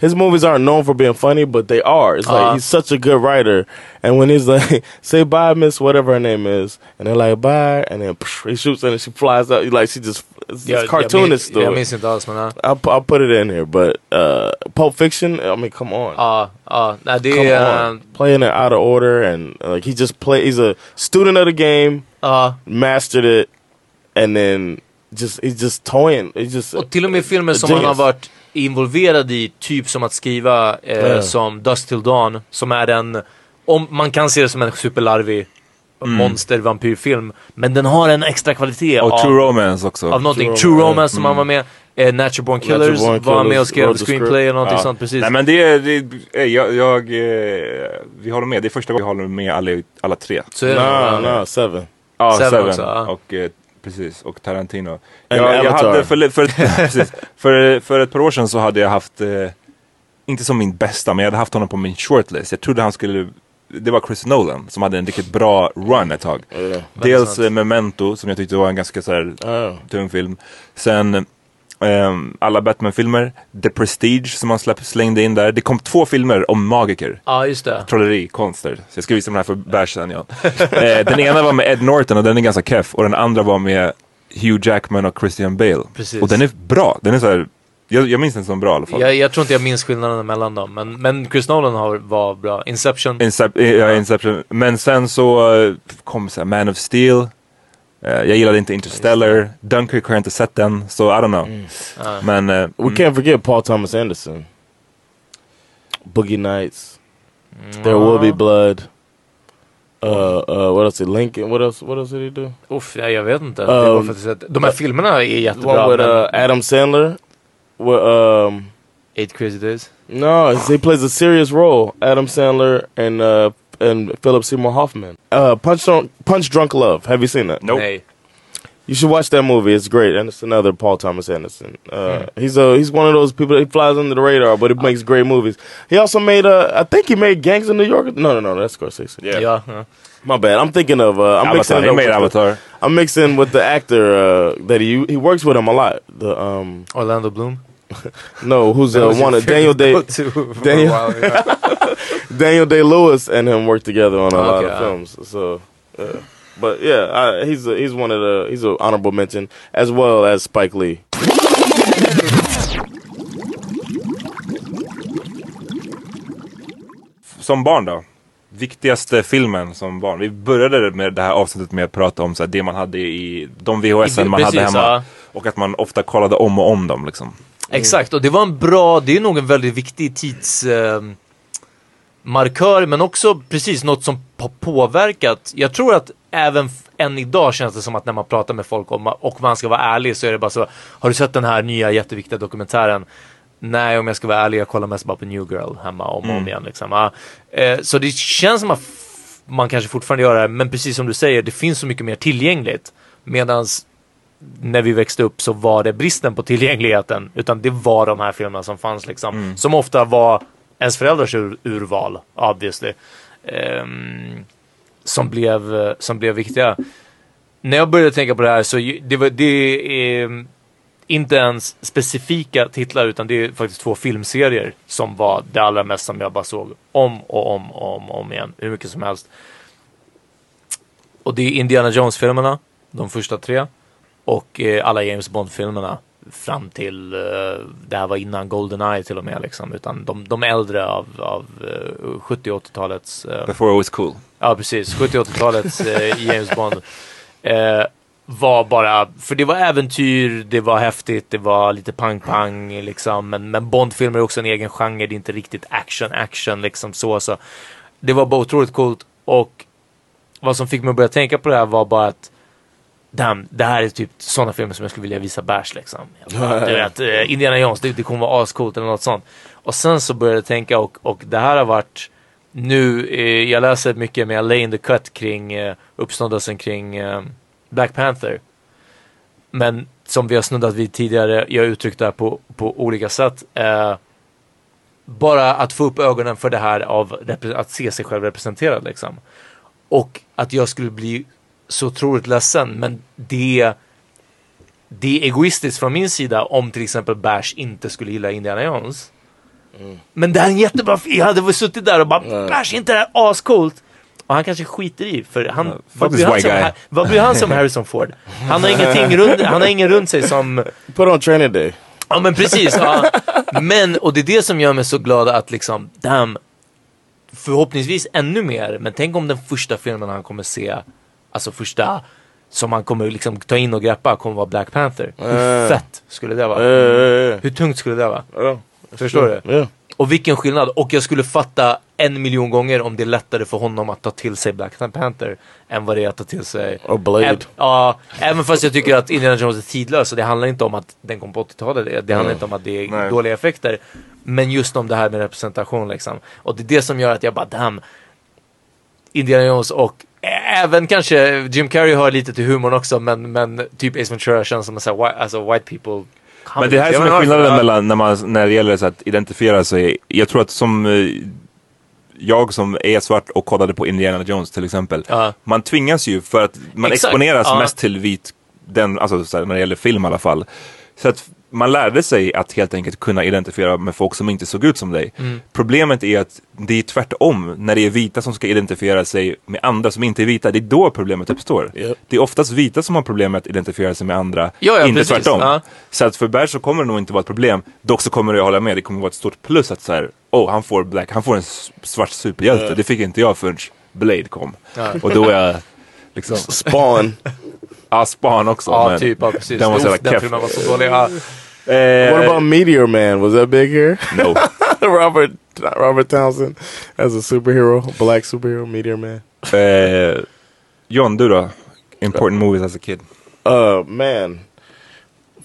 his movies aren't known for being funny, but they are. It's like Uh-huh. he's such a good writer. And when he's like, <laughs> "Say bye, Miss whatever her name is," and they're like, "Bye," and then <laughs> he shoots and she flies out. Like she just it's, it's cartoonist jag, min- jag though. minns inte alls men ja. I'll, I'll put it in here, but uh, Pulp Fiction. I mean, come on. Nej, det Come är... on. Playing it out of order and uh, like he just play. He's a student of the game. Ja. Mastered it, and then just he's just toying. He's just Och till och med filmer a som han har varit involverad i, typ som att skriva eh, Ja. som Dust Till Dawn, som är en, om man kan se det som en superlarvig Mm. monster vampyrfilm, men den har en extra kvalitet Och av, True Romance också. av någonting. True True, Romance, som mm. han var med, eh, Natural Born Killers Natural Born var han med Killers, och skrev screenplay eller någonting Ja. sånt precis. Nej men det är, det är jag, jag eh, vi håller med. Det är första gången vi håller med alla, alla tre. Så är det ja. nah, seven. Ja, Seven Seven, också, ja. och eh, precis, och Tarantino. Jag, jag hade för, för, <laughs> precis, för, för ett par år sedan så hade jag haft, eh, inte som min bästa, men jag hade haft honom på min shortlist. Jag trodde han skulle, det var Chris Nolan som hade en riktigt bra run ett tag. Dels sant. Memento som jag tyckte var en ganska så här, Oh. tung film. Sen ehm, alla Batman-filmer, The Prestige som han släpp, slängde in där. Det kom två filmer om magiker. Ja, just det. Trolleri, konster. Så jag ska visa den här för Bärs sen ja. <laughs> eh, den ena var med Ed Norton och den är ganska keff. Och den andra var med Hugh Jackman och Christian Bale. Precis. Och den är bra. Den är så här, jag, jag minns den som bra i alla fall. Jag, jag tror inte jag minns skillnaden mellan dem, men, men Chris Nolan har, var bra. Inception. Incep ja, Inception. Men sen så eh, kom så här, Man of Steel. Eh, jag gillade inte Interstellar. Dunkirk har jag inte sett den, så I don't know. Ja. Men eh, We can't forget Paul Thomas Anderson. Boogie Nights. There will be blood. Uh, uh, what else did Lincoln? What else? What else did he do? Uff, nej, jag vet inte. Um, de här filmerna är The jättebra. one with uh, Adam Sandler. With, um, Eight Crazy Days. no, he plays a serious role. Adam Sandler and uh, and Philip Seymour Hoffman. Uh, Punch Drunk, Punch Drunk Love. Have you seen that? Nope. Nej. You should watch that movie. It's great, and it's another Paul Thomas Anderson. Uh, He's a he's one of those people. He flies under the radar, but he makes great movies. He also made uh, I think he made Gangs of New York. No, no, no, that's Scorsese. Yeah. Ja, ja. My bad. I'm thinking of uh, I'm mixing Avatar, it he up made with Avatar. I'm mixing with the actor uh, that he he works with him a lot. The um Orlando Bloom. <laughs> no, who's That uh, one of Daniel Day favorite a Daniel while, yeah. <laughs> Daniel Day Lewis and him work together on a lot Okay, of uh. films. So uh, But yeah, I, he's a, he's one of the he's an honorable mention as well as Spike Lee. Som barn då? Viktigaste filmen som barn? Vi började med det här avsnittet med att prata om så här, det man hade i de VHS man precis, hade hemma. ja. Och att man ofta kollade om och om dem liksom. Exakt, och det var en bra, det är nog en väldigt viktig tids... Eh, markör, men också precis något som har påverkat. Jag tror att även än idag känns det som att när man pratar med folk om, och man ska vara ärlig så är det bara så. Har du sett den här nya jätteviktiga dokumentären? Nej, om jag ska vara ärlig, jag kollar mest bara på New Girl hemma om och om Mm. igen. Liksom. Eh, så det känns som att man kanske fortfarande gör det, men precis som du säger, det finns så mycket mer tillgängligt. Medans när vi växte upp så var det bristen på tillgängligheten. Utan det var de här filmerna som fanns liksom. Som ofta var ens föräldrars ur, urval, obviously. eh, som, blev, eh, som blev viktiga. När jag började tänka på det här så det, var, det är inte ens specifika titlar utan det är faktiskt två filmserier som var det allra mest som jag bara såg om och om och om, och om igen. Hur mycket som helst. Och det är Indiana Jones-filmerna, de första tre. Och eh, alla James Bond-filmerna fram till, eh, det här var innan Goldeneye till och med liksom, utan de, de äldre av, av eh, 70 och 80-talets eh, Before it was cool. Ja, precis. 70 och 80-talets eh, James Bond eh, var bara, för det var äventyr, det var häftigt, det var lite pang-pang liksom. Men, men Bond-filmer är också en egen genre, det är inte riktigt action-action liksom så. så. Det var bara otroligt coolt och vad som fick mig att börja tänka på det här var bara att Damn, det här är typ sådana filmer som jag skulle vilja visa bärs liksom. Bara, <laughs> du vet, eh, Indiana Jones, det, det kommer vara ascoolt eller något sånt. Och sen så började jag tänka och, och det här har varit nu, eh, jag läser mycket med in the Cut kring eh, uppståndelsen kring eh, Black Panther. Men som vi har snuddat vid tidigare, jag har uttryckt det här på, på olika sätt. Eh, bara att få upp ögonen för det här av att se sig själv representerad liksom. Och att jag skulle bli så otroligt ledsen, men det det är egoistiskt från min sida om till exempel Bash inte skulle gilla Indiana Jones. Men det är en jättebra film. Jag hade suttit där och bara Bash, är inte det här ascoolt? Och han kanske skiter i för han, vad, faktiskt blir han som, guy. Vad blir han som <laughs> Harrison Ford? Han har ingenting runt, han har ingen runt sig som Put on training day. Ja men precis. Ja. Men, och det är det som gör mig så glad att liksom, damn, förhoppningsvis ännu mer, men tänk om den första filmen han kommer se, alltså första som han kommer liksom ta in och greppa kommer vara Black Panther. Hur fett skulle det vara? Hur tungt skulle det vara? Förstår du? Och vilken skillnad. Och jag skulle fatta en miljon gånger om det är lättare för honom att ta till sig Black Panther än vad det är att ta till sig... Och Blade. Ja, även fast jag tycker att Indiana Jones är tidlös och det handlar inte om att den kom på 80-talet. Det, handlar Mm. inte om att det är Nej. dåliga effekter. Men just om det här med representation liksom. Och det är det som gör att jag bara damn. Indiana Jones och även kanske Jim Carrey hör lite till humorn också men, men typ Ace Ventura känns som en sån här, alltså white people Men det här som är skillnaden mellan när, man, när det gäller så att identifiera sig. Jag tror att som eh, jag som är svart och kollade på Indiana Jones till exempel. Man tvingas ju för att man Exakt, exponeras ja. mest till vit, den, alltså så här, när det gäller film i alla fall. Så att man lärde sig att helt enkelt kunna identifiera med folk som inte såg ut som dig. Mm. Problemet är att det är tvärtom. När det är vita som ska identifiera sig med andra som inte är vita, det är då problemet uppstår. Det är oftast vita som har problem med att identifiera sig med andra, Ja, ja, inte precis. tvärtom. Ja. Så att för Bär så kommer det nog inte vara ett problem. Dock så kommer jag hålla med, det kommer vara ett stort plus att så här, oh han får black, han får en svart superhjälte. Ja. Det fick inte jag förrän Blade kom. Ja. Och då är jag liksom... Spawn. <laughs> ja, Spawn också. Ja, men typ, ja, precis. Den var så jävla keff. filmen var så dålig. Ja. Eh, What about Meteor Man? Was that big here? No. <laughs> Robert Robert Townsend as a superhero, black superhero, Meteor Man. Eh, John, du då? Important movies as a kid. Uh man,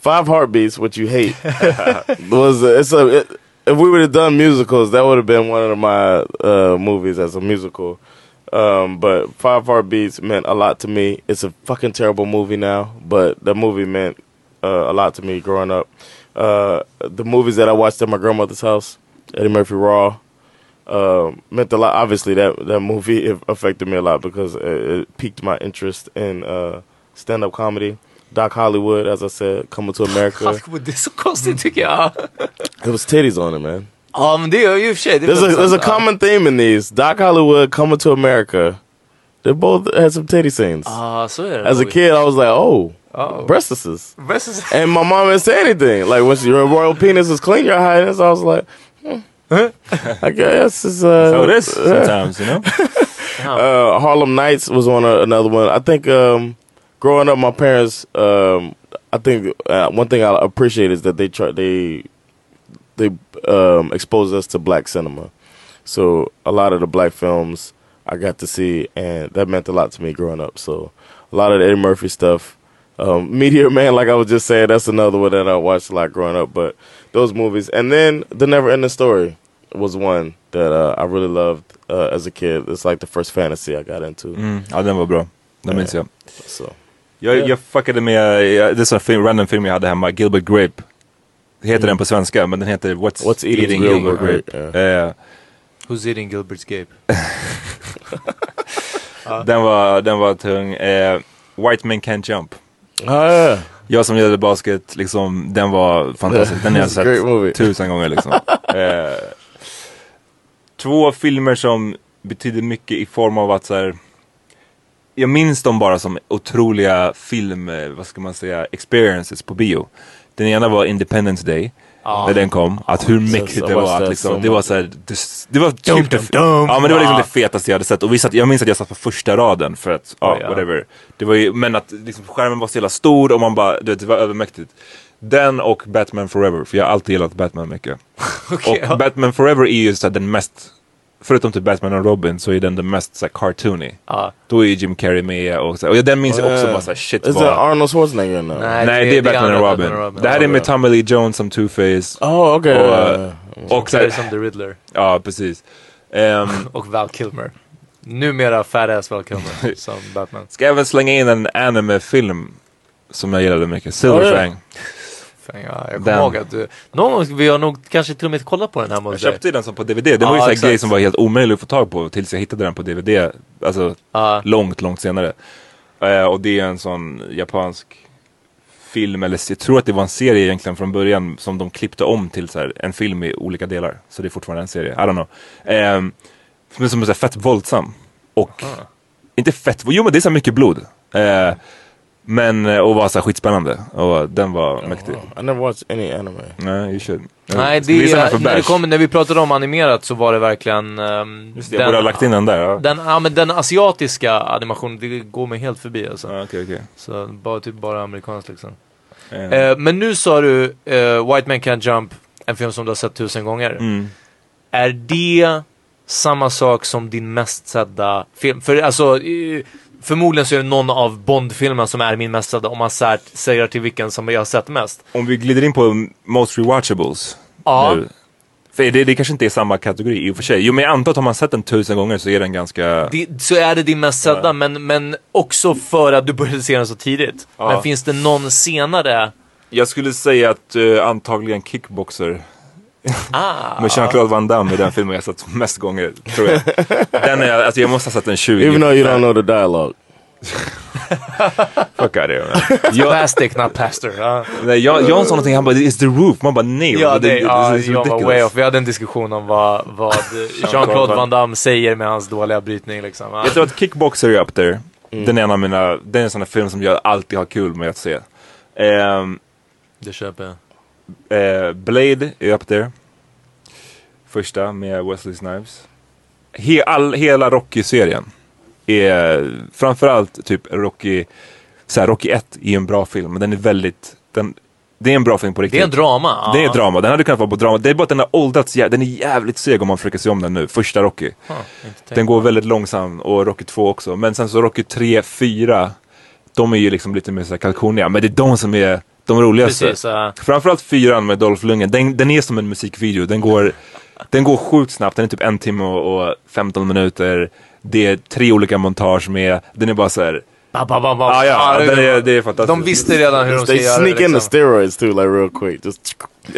Five Heartbeats, what you hate, <laughs> was uh, it's a. It, if we would have done musicals, that would have been one of my uh, movies as a musical. Um, but Five Heartbeats meant a lot to me. It's a fucking terrible movie now, but the movie meant uh, a lot to me growing up. Uh, the movies that I watched at my grandmother's house, Eddie Murphy Raw, uh, meant a lot. Obviously, that that movie it affected me a lot because it, it piqued my interest in uh, stand up comedy. Doc Hollywood, as I said, coming to America. Hollywood, det är så konstigt tycker jag. It was titties on it, man. Ja men det är ju i och för sig. det är There's a there's a common theme in these. Doc Hollywood coming to America, They both had some titty scenes. Ah, så är det As a kid, I was like, oh, Oh. breastises. Breastises. <laughs> And my mom didn't say anything. Like when she, your royal penis is clean, your highness. I was like, hmm, I guess it's uh, So it is sometimes, you know. <laughs> uh, Harlem Nights was on a, another one. I think um, growing up, my parents. Um, I think uh, one thing I appreciate is that they try they they um, exposed us to black cinema. So a lot of the black films I got to see, and that meant a lot to me growing up. So a lot of the Eddie Murphy stuff. Um, <laughs> Meteor Man, like I was just saying, that's another one that I watched a lot growing up. But those movies, and then The Never Ending Story was one that uh, I really loved uh, as a kid. It's like the first fantasy I got into. Mm, ja, den var bra. Den minns jag. Så. Jag, Ja. jag fuckade med, jag, det är en film, random film jag hade hemma, Gilbert Grape. Heter den på svenska, men den heter What's. What's Eating Gilbert Grape, Eh, Who's eating Gilbert's Gape? <laughs> den, var, den var tung. Eh, White Men Can't Jump. Ah, ja. Jag som gillade basket, liksom, den var fantastisk. Den har jag <laughs> sett tusen gånger liksom. <laughs> eh, två filmer som betyder mycket i form av att så här, jag minns dem bara som otroliga film, vad ska man säga, experiences på bio. Den ena var Independence Day. Ja. När den kom, att hur mäktigt det var. Att liksom, so det var så här, det, det var typ det, dum, dum. Ja men det var liksom det fetaste jag hade sett. Och vi satt, jag minns att jag satt på första raden för att, ja, Oj, ja. whatever. Det var ju, men att liksom, skärmen var så jävla stor och man bara, du vet, det var övermäktigt. Den och Batman Forever, för jag har alltid gillat Batman mycket. <laughs> Okej, och ja. Batman Forever är ju så här, den mest, förutom typ Batman och Robin, så är den den mest så här, cartoony. Ja. Då är Jim Carrey med och, så här, och den minns jag också Yeah. bara såhär, shit Is vad... that Arnold Schwarzenegger now? Nej, Nej, det är Batman och Robin. Det här är med Tommy Lee Jones som Two-Face. Oh, okay. Och, yeah, yeah. och så Det är här, som The Riddler. ja, precis. Ehm, <laughs> Och Val Kilmer. Numera fat-ass Val Kilmer <laughs> som Batman. ska även slänga in en anime-film som jag gillade mycket. Silver Oh, yeah. Fan, ja, jag Den. kommer ihåg att du... Någon gång, vi har nog kanske till och med kollat på den här Jag köpte den som på DVD. Det var ju en grej som var helt omöjlig att få tag på tills jag hittade den på DVD. Alltså Ja. långt, långt senare. Eh, och det är en sån japansk film, eller jag tror att det var en serie egentligen från början som de klippte om till så här, en film i olika delar. Så det är fortfarande en serie, I don't know. Um, men som är så här fett våldsam. Och inte fett, jo men det är så mycket blod. Eh, men, eh, och var så skitspännande. Och den var mäktig. I never watched any anime. Nej, you should. Nej, den det, för när, det kom, när vi pratade om animerat så var det verkligen... Um, Just det, jag borde ha lagt in den där. Ja. Den, ja, men den asiatiska animationen, det går mig helt förbi alltså. Ja, okej, okej. Så bara, typ bara amerikanskt liksom. Eh, men nu sa du eh, White Man Can't Jump, en film som du har sett tusen gånger. mm. Är det samma sak som din mest sedda film? För alltså, eh, förmodligen så är det någon av Bond-filmerna som är min mest sedda om man säger till vilken som jag har sett mest. Om vi glider in på most rewatchables. Ja. Nu. För det, det kanske inte är samma kategori i och för sig. Jo men jag antar att har man sett den tusen gånger så är den ganska... Det, så är det din mest sedda, men, men också för att du började se den så tidigt. Ja. Men finns det någon senare? Jag skulle säga att eh, antagligen Kickboxer Ah, <laughs> med Jean-Claude Van Damme i den filmen jag sett mest gånger. Tror jag. Den är, alltså jag måste ha sett den 20. Even though you don't know the dialogue. <laughs> Fuck out of here man. <laughs> Jag, Spastic, not pastor. Ja, nej, jag, jag sa någonting, han bara it's the roof. Man bara nej. ja, det, ja this is jag var way off. Vi hade en diskussion om vad, vad Jean-Claude Van Damme säger med hans dåliga brytning. Liksom. Ja. Jag tror att Kickboxer är up there. Den är en av mina, den är en sån film som jag alltid har kul med att se. Ehm, Det köper jag. Eh, Blade är up there. Första med Wesley Snipes. He, all, hela Rocky-serien är framförallt typ Rocky, så här, Rocky 1 är en bra film, men den är väldigt, den, det är en bra film på riktigt. Det är en drama. Det är drama, den hade kunnat vara på drama. Det är bara att den har åldrats, jä- den är jävligt seg om man försöker se om den nu, första Rocky. Tänkt Den går väldigt långsamt och Rocky 2 också. Men sen så Rocky 3, 4, de är ju liksom lite mer kalkoniga. Men det är de som är de roligaste. Precis, ja. Framförallt fyran med Dolph Lundgren, den, den är som en musikvideo. Den går, den går sjukt snabbt, den är typ en timme och, och 15 minuter. Det är tre olika montage med, den är bara så här. Ba, ba, ba, ba. Ah, ja, Ja, den är, det är fantastiskt. De visste redan hur de ska They göra sneak det. in the Liksom. steroids too, like real quick. Just <laughs>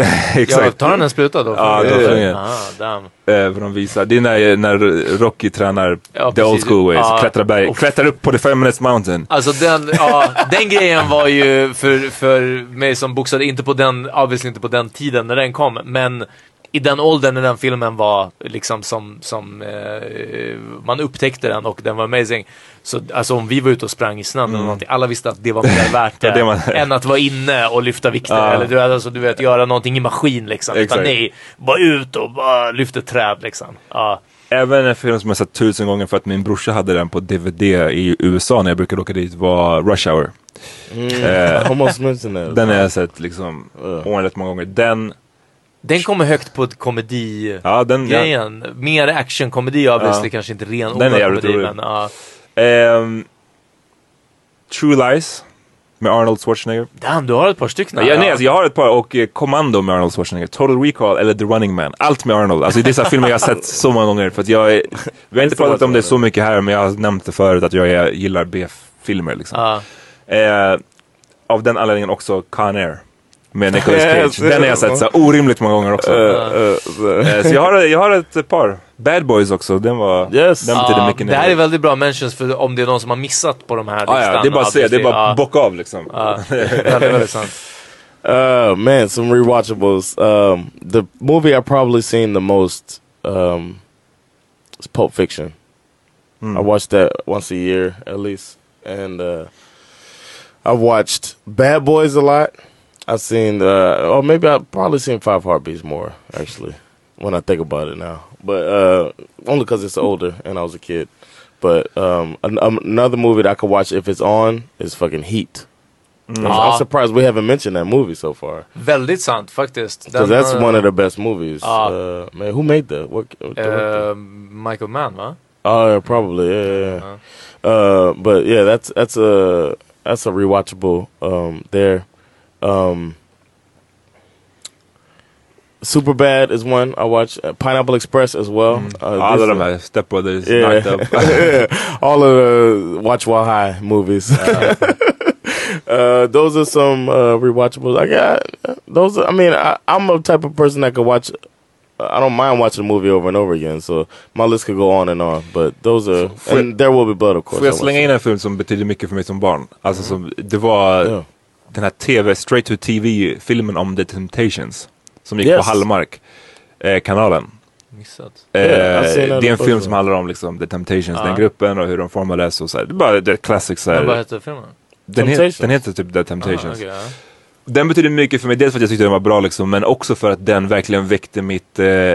Ja, tar han en spruta då? Ja, Dolph Lundgren. Ah, damn. Eh, för de visar. Det är när, när Rocky tränar Ja, the old school ways, Ja. klättrar berg, Och- klättrar upp på the five minutes mountain. Alltså den, ja, den grejen var ju för, för mig som boxade, inte på den, obviously inte på den tiden när den kom, men i den åldern när den filmen var liksom som, som eh, man upptäckte den och den var amazing. Så alltså om vi var ute och sprang i snön eller någonting, alla visste att det var mer värt det, <laughs> Mm. Ja, det man- än att vara inne och lyfta vikter. Ja. Eller du alltså, du vet, göra någonting i maskin liksom. Utan Exakt. nej, bara ut och bara lyfta träd liksom. Ja. Även en film som jag sett tusen gånger för att min brorsa hade den på DVD i USA när jag brukade åka dit var Rush Hour. Mm. Eh. Den har jag sett liksom oändligt många gånger. Den, Den kommer högt på komedi ja, den, grejen. Mer actionkomedi obviously, Ja. kanske inte ren Den är jävligt rolig. men ja. Ehm, True Lies med Arnold Schwarzenegger. Damn, du har ett par stycken. Ja, nej, alltså, jag har ett par och eh, Commando med Arnold Schwarzenegger, Total Recall eller The Running Man. Allt med Arnold. Alltså det är dessa <laughs> filmer jag har sett så många gånger. För jag är, vi har inte pratat om det så mycket här men jag har nämnt det förut att jag gillar B-filmer liksom. Ja. Eh, av den anledningen också Con Air. Med Nicolas <laughs> Cage. Den har jag sett så orimligt många gånger också. Eh, så jag har, jag har ett par. Bad Boys också, den var... Yes. Den betyder Ja, mycket det här är väldigt bra mentions för om det är någon som har missat på de här Ah, ja, det är bara att se, det är bara Ja. bocka av liksom. Ja, väldigt, väldigt sant. <laughs> Uh, man, some rewatchables. Um, the movie I've probably seen the most um, is Pulp Fiction. I watch that once a year at least, and uh, I've watched Bad Boys a lot. I've seen, uh, or maybe I've probably seen Five Heartbeats more actually, when I think about it now. But uh, only because it's older and I was a kid. But um, an- um, another movie that I could watch if it's on is fucking Heat. I'm, Ja. Surprised we haven't mentioned that movie so far. Väldigt sant faktiskt. Because that's eh, one of the best movies. Ja. Uh, man, who made that? What, what director? eh, Michael Mann va? Oh, yeah, probably. Yeah, yeah. yeah. Uh, but yeah, that's that's a that's a rewatchable um, there. Um, Super Bad is one I watch. Uh, Pineapple Express as well. Uh, Alla this- de här Step Brothers, yeah. Up. <laughs> all of the Watch While High movies. <laughs> uh, those are some uh, rewatchables. I got those. Are, I mean, I, I'm a type of person that could watch. I don't mind watching a movie over and over again. So my list could go on and on. But those are and there will be blood, of course. Får jag slänga in en film som betyder mycket för mig som barn? Alltså som, det var Ja. Den här TV, straight to TV-filmen om The Temptations. Som gick Yes. på Hallmark eh, kanalen. Missat. Eh, Yeah, det är en film som handlar om liksom, The Temptations, Ja. den gruppen och hur de formades och så här. Det är bara det är classic så vad här. heter filmen? Den, Temptations. den heter typ The Temptations. Ah, okej, ja. Den betyder mycket för mig, dels för att jag tyckte den var bra liksom, men också för att den verkligen väckte mitt... Eh,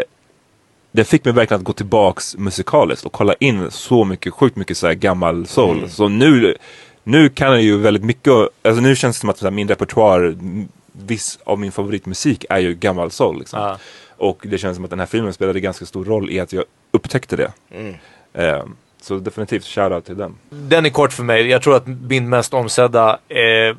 den fick mig verkligen att gå tillbaks musikaliskt och kolla in så mycket, sjukt mycket så här gammal soul. Mm. Så nu, nu kan jag ju väldigt mycket, alltså nu känns det som att här, min repertoar, viss av min favoritmusik är ju gammal soul. Liksom. Ja. Och det känns som att den här filmen spelade ganska stor roll i att jag upptäckte det. Mm. Eh, så definitivt shoutout till den. Den är kort för mig. Jag tror att min mest omsedda eh,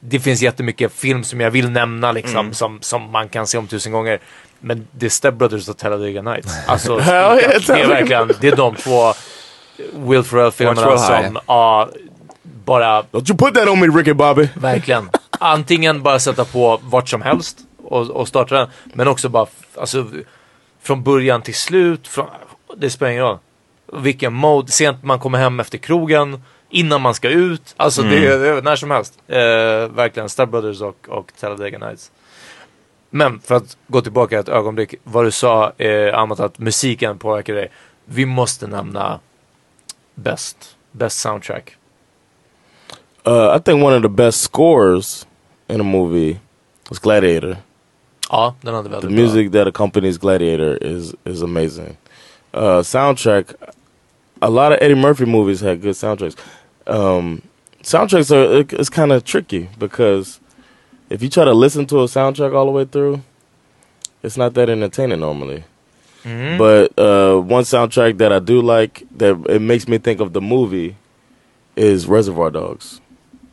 det finns jättemycket film som jag vill nämna liksom, Mm. som, som man kan se om tusen gånger. Men det är Step Brothers och Talladega Nights. <laughs> Alltså, det är verkligen, det är de två Will Ferrell-filmerna som, ja, bara Don't you put that on me, Ricky Bobby. Verkligen. Antingen bara sätta på vart som helst och, och starta den. Men också bara, alltså från början till slut. Från, det spelar ingen roll. Vilken mode. Sent man kommer hem efter krogen. Innan man ska ut. Alltså det, är- det är när som helst. Eh, verkligen. Step Brothers och, och Talladega Nights. Men för att gå tillbaka ett ögonblick. Vad du sa, eh, Amat, att musiken påverkar dig. Vi måste nämna bäst. Bäst soundtrack. Uh, I think one of the best scores in a movie was Gladiator. Ja, den hade The väldigt bra. music that accompanies Gladiator is is amazing. Uh, soundtrack. A lot of Eddie Murphy movies had good soundtracks. Um, soundtracks are it, it's kind of tricky because if you try to listen to a soundtrack all the way through, it's not that entertaining normally. Mm. But uh, one soundtrack that I do like that it makes me think of the movie is Reservoir Dogs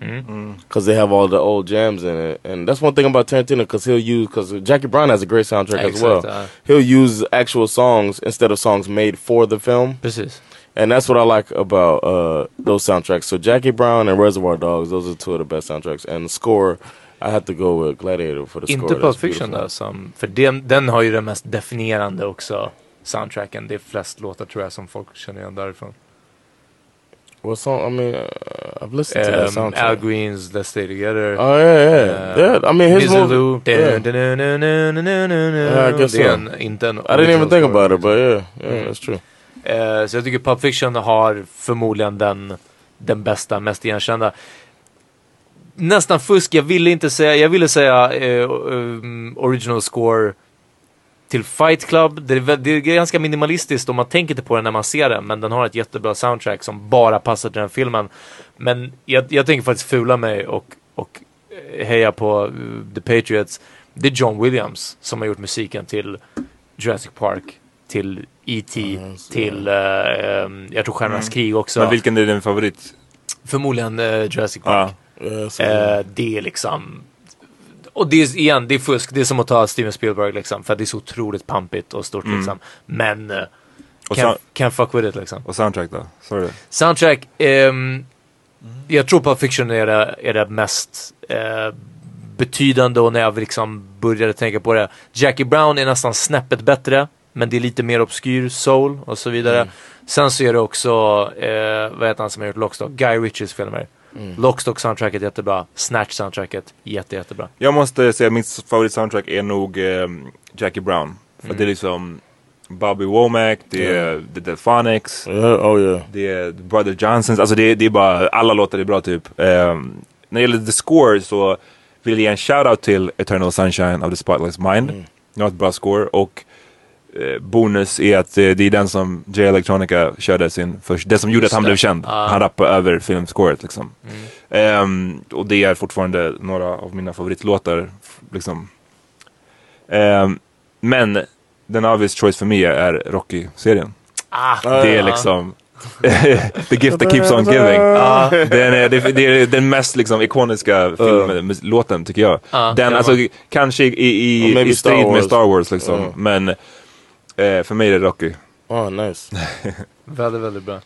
Mm. because they have all the old jams in it, and that's one thing about Tarantino because he'll use because Jackie Brown has a great soundtrack as well. He'll use actual songs instead of songs made for the film, Precis. and that's what I like about uh, those soundtracks. So Jackie Brown and Reservoir Dogs, those are two of the best soundtracks. And the score, I have to go with Gladiator for the Inte score. Pulp Fiction då, som, för den, den har ju den mest definierande också soundtracken. Det är flest låtar tror jag som folk känner igen därifrån. What song? I mean, uh, I've listened to that Um, soundtrack. Al Green's Let's Stay Together. Oh, yeah, yeah. Yeah, I mean, his movie- yeah. Yeah, I guess so. en, inte en I didn't even think about it, but yeah, yeah, Mm. that's true. Eh, så jag tycker Pulp Fiction har förmodligen den, den bästa, mest igenkända. Nästan fusk, jag ville inte säga, jag ville säga eh, um, original score till Fight Club. Det är, det är ganska minimalistiskt och man tänker inte på det när man ser den, men den har ett jättebra soundtrack som bara passar till den filmen. Men jag, jag tänker faktiskt fula mig och, och eh, heja på eh, The Patriots. Det är John Williams som har gjort musiken till Jurassic Park, till E.T., till, eh, ehm, jag tror Stjärnornas Mm. krig också. Men vilken är din favorit? Förmodligen eh, Jurassic Park. Så- Eh, det är liksom... Och det är igen, det är fusk. Det är som att ta Steven Spielberg liksom. För det är så otroligt pampigt och stort Mm. liksom. Men... Uh, can't, can't fuck with it liksom. Och soundtrack då? Sorry. Soundtrack. ehm, jag tror Pulp Fiction är det, är det mest eh, betydande och när jag liksom började tänka på det. Jackie Brown är nästan snäppet bättre. Men det är lite mer obskyr soul och så vidare. Sen så är det också, eh, vad heter han som har gjort Lockstock? Guy Ritchies filmer. Mm. Lockstock soundtracket jättebra. Snatch soundtracket jätte jättebra. Jag måste säga mitt favoritsoundtrack är nog ehm, Jackie Brown. För Mm. det är liksom Bobby Womack, det är Ja. The Delphonics, oh yeah. det är The Brother Johnsons. Alltså det, det är bara, alla låtar är bra typ. Ehm, när det gäller the score så vill jag ge en shoutout till Eternal Sunshine of the Spotless Mind. Mm. Det har ett bra score och eh, bonus är att eh, det är den som J Electronica körde sin först, det som gjorde Just att han det. blev känd. Ah. Han rappade över filmscoret liksom. Mm. Ehm, och det är fortfarande några av mina favoritlåtar. Liksom. Ehm, men den obvious choice för mig är Rocky-serien. Ah, det är liksom <laughs> <laughs> The gift that keeps on giving. Ah. Den är, det, det är den mest liksom, ikoniska film, mus- låten tycker jag. Ah, den, alltså, kanske i, i, i Star strid med Wars. Star Wars liksom. Ja. Men eh, för mig är det Rocky. Oh, nice. <laughs> Väldigt, väldigt bra.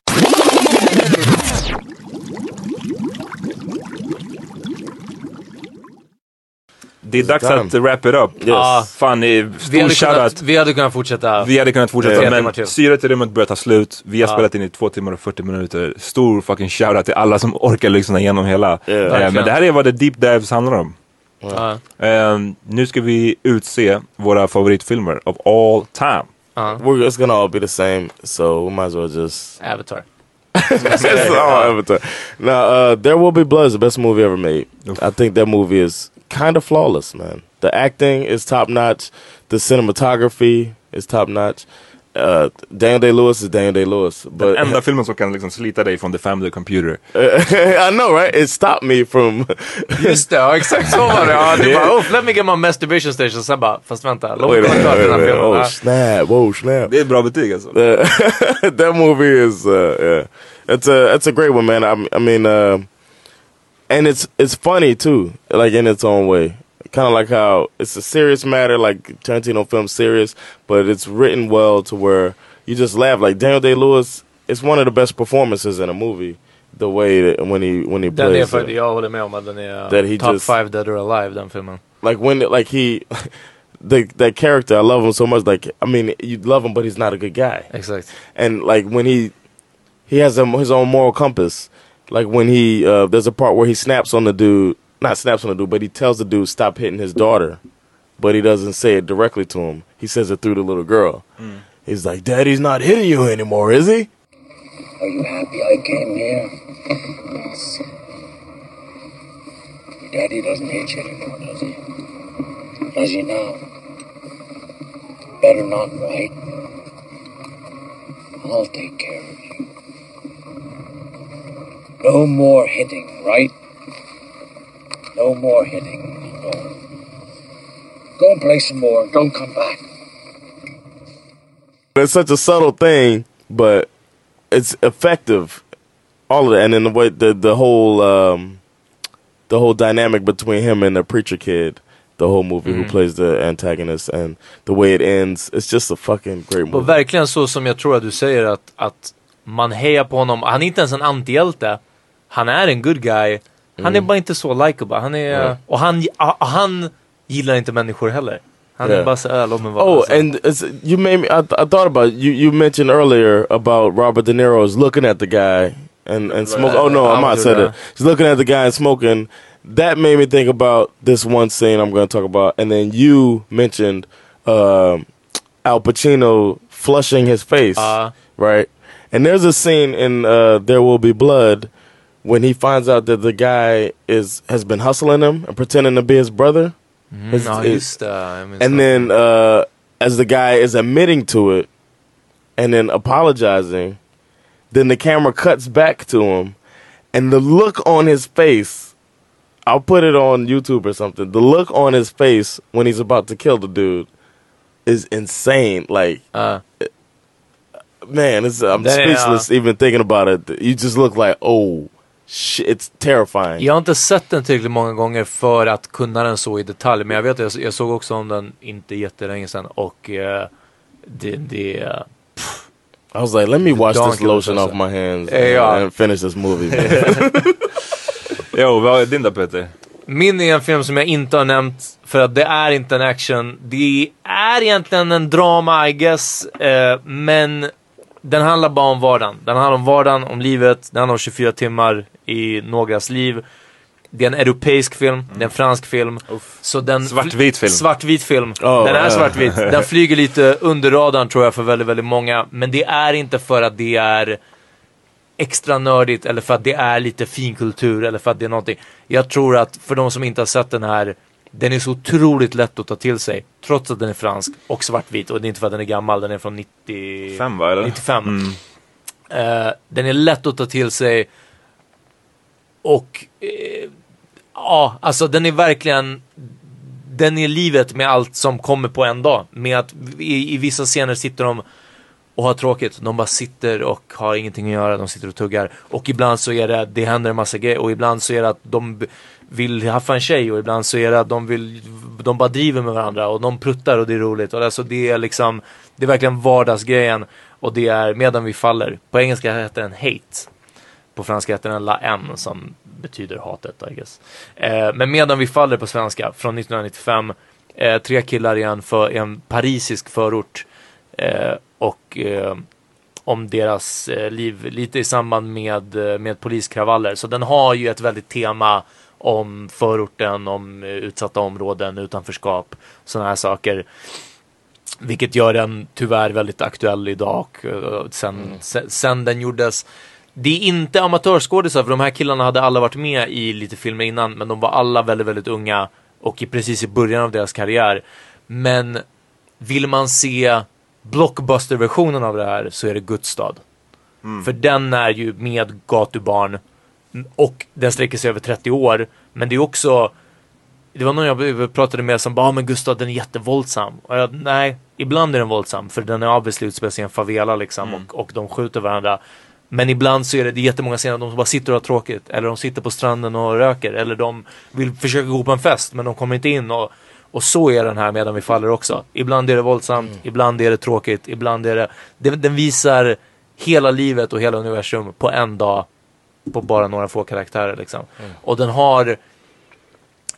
Det är dags Damn. att wrap it up. Ja. Fan, eh, Vi stor hade, kunnat, vi hade kunnat fortsätta. Vi hade kunnat fortsätta timmar men syret i rummet börjar ta slut. Vi har Ja. spelat in i två timmar och 40 minuter. Stor fucking shoutout till alla som orkar lyssna igenom hela. Yeah. Eh, men det här är vad the deep dives handlar om. Ja. Eh, nu ska vi utse våra favoritfilmer of all time. Ja. We're it's gonna all be the same, so we might as well just Avatar. <laughs> it's all Avatar. Now, uh, There Will Be Blood is the best movie ever made. I think that movie is kind of flawless, man. The acting is top notch. The cinematography is top notch. Uh, Daniel Day Lewis is Daniel Day Lewis, but Den enda filmen som kan liksom slita dig från the family computer. <laughs> I know, right? It stopped me from. <laughs> Just det, ja, exakt så var det. Ja, Det- bara, oh, let me get my masturbation station. Sen bara, fast vänta, låt mig kolla den här filmen. Oh snap! Whoa, snap! Det är ett bra betyg alltså. <laughs> That movie is uh, yeah, it's a it's a great one, man. I, I mean, uh, and it's it's funny too, like in its own way. Kind of like how it's a serious matter, like Tarantino film serious, but it's written well to where you just laugh. Like Daniel Day Lewis, it's one of the best performances in a movie. The way that when he when he Den är plays, för, it. jag håller med om att den är That he top just- five dead or alive, den filmen. like when like he, <laughs> the that character, I love him so much. Like I mean, you love him, but he's not a good guy. Exactly. and like when he he has a, his own moral compass like when he uh, there's a part where he snaps on the dude not snaps on the dude but he tells the dude stop hitting his daughter but he doesn't say it directly to him he says it through the little girl hmm. he's like daddy's not hitting you anymore is he Are you happy I came here? Yes. Daddy doesn't hit you anymore, does he? Does he now? Better not, right? I'll take care of you. No more hitting, right? No more hitting. Go. Go and play some more. Don't come back. it's such a subtle thing but it's effective all of that and then the way the the whole um the whole dynamic between him and the preacher kid the whole movie who Mm. plays the antagonist and the way it ends it's just a fucking great movie Och verkligen så som jag tror att du säger att, att man hejar på honom. Han är inte ens en antihjälte. Han är en good guy. Han är Mm. bara inte så likeable. Han är, Ja. och han, ah, han gillar inte människor heller. Han är Yeah. bara så mig vara. Oh, alltså. and it's, you made me. I, I thought about you. You mentioned earlier about Robert De Niro's looking at the guy and and smoke. Oh no, Ahmad said it. He's looking at the guy and smoking. That made me think about this one scene I'm going to talk about, and then you mentioned um Al Pacino flushing his face, Uh. right? And there's a scene in uh, There Will Be Blood when he finds out that the guy is has been hustling him and pretending to be his brother. Mm, His- ja, his- just det. Jag minns and then uh, as the guy is admitting to it and then apologizing, then the camera cuts back to him, and the look on his face. I'll put it on YouTube or something. The look on his face when he's about to kill the dude is insane. Like, man, it's, I'm är- speechless even thinking about it. You just look like, oh, it's terrifying. Jag har inte sett den tillräckligt många gånger för att kunna den så i detalj. Men jag vet att jag, jag såg också om den inte jättelänge sedan. Och eh, det... det eh, I was like, let me wash this lotion off my hands Eh, ja. and finish this movie. Jo, <laughs> vad är din då Peter? Min är en film som jag inte har nämnt för att det är inte en action. Det är egentligen en drama I guess. Eh, men den handlar bara om vardagen. Den handlar om vardagen, om livet. Den handlar om 24 timmar i någras liv. Det är en europeisk film, det är en fransk film. Så den Svartvit film. Svartvit film. Oh, den är svartvit. Den flyger lite under radarn tror jag för väldigt, väldigt många. Men det är inte för att det är extra nördigt eller för att det är lite finkultur eller för att det är någonting. Jag tror att för de som inte har sett den här, den är så otroligt lätt att ta till sig. Trots att den är fransk och svartvit. Och det är inte för att den är gammal, den är från 90... Fem va, eller? 95. Mm. Eh, den är lätt att ta till sig. Och eh, ja, alltså den är verkligen den är livet med allt som kommer på en dag. Med att i, i vissa scener sitter de och har tråkigt. De bara sitter och har ingenting att göra. De sitter och tuggar. Och ibland så är det, det händer en massa grejer. Och ibland så är det att de vill haffa en tjej. Och ibland så är det att de vill, de bara driver med varandra. Och de pruttar och det är roligt. Och alltså det är liksom, det är verkligen vardagsgrejen. Och det är medan vi faller. På engelska heter den hate. På franska heter den La N som betyder hatet, I guess. Eh, men Medan vi faller på svenska från 1995. Eh, tre killar i en, för, i en parisisk förort. Eh, och eh, om deras eh, liv lite i samband med, eh, med poliskravaller. Så den har ju ett väldigt tema om förorten, om utsatta områden, utanförskap, sådana här saker. Vilket gör den tyvärr väldigt aktuell idag och sen, sen, sen den gjordes. Det är inte amatörskådisar för de här killarna hade alla varit med i lite filmer innan men de var alla väldigt, väldigt unga och i, precis i början av deras karriär. Men vill man se blockbuster-versionen av det här så är det Gudstad. För den är ju med gatubarn och den sträcker sig över 30 år. Men det är också det var någon jag pratade med som bara, ah, men Gustav den är jättevåldsam. Och jag, nej, ibland är den våldsam för den är obviously utspelar sig i en favela liksom och, och de skjuter varandra. Men ibland så är det, det är jättemånga scener de bara sitter och har tråkigt. Eller de sitter på stranden och röker. Eller de vill försöka gå på en fest men de kommer inte in. Och, och så är den här medan vi faller också. Ibland är det våldsamt, ibland är det tråkigt, ibland är det... Den, den visar hela livet och hela universum på en dag. På bara några få karaktärer liksom. Och den har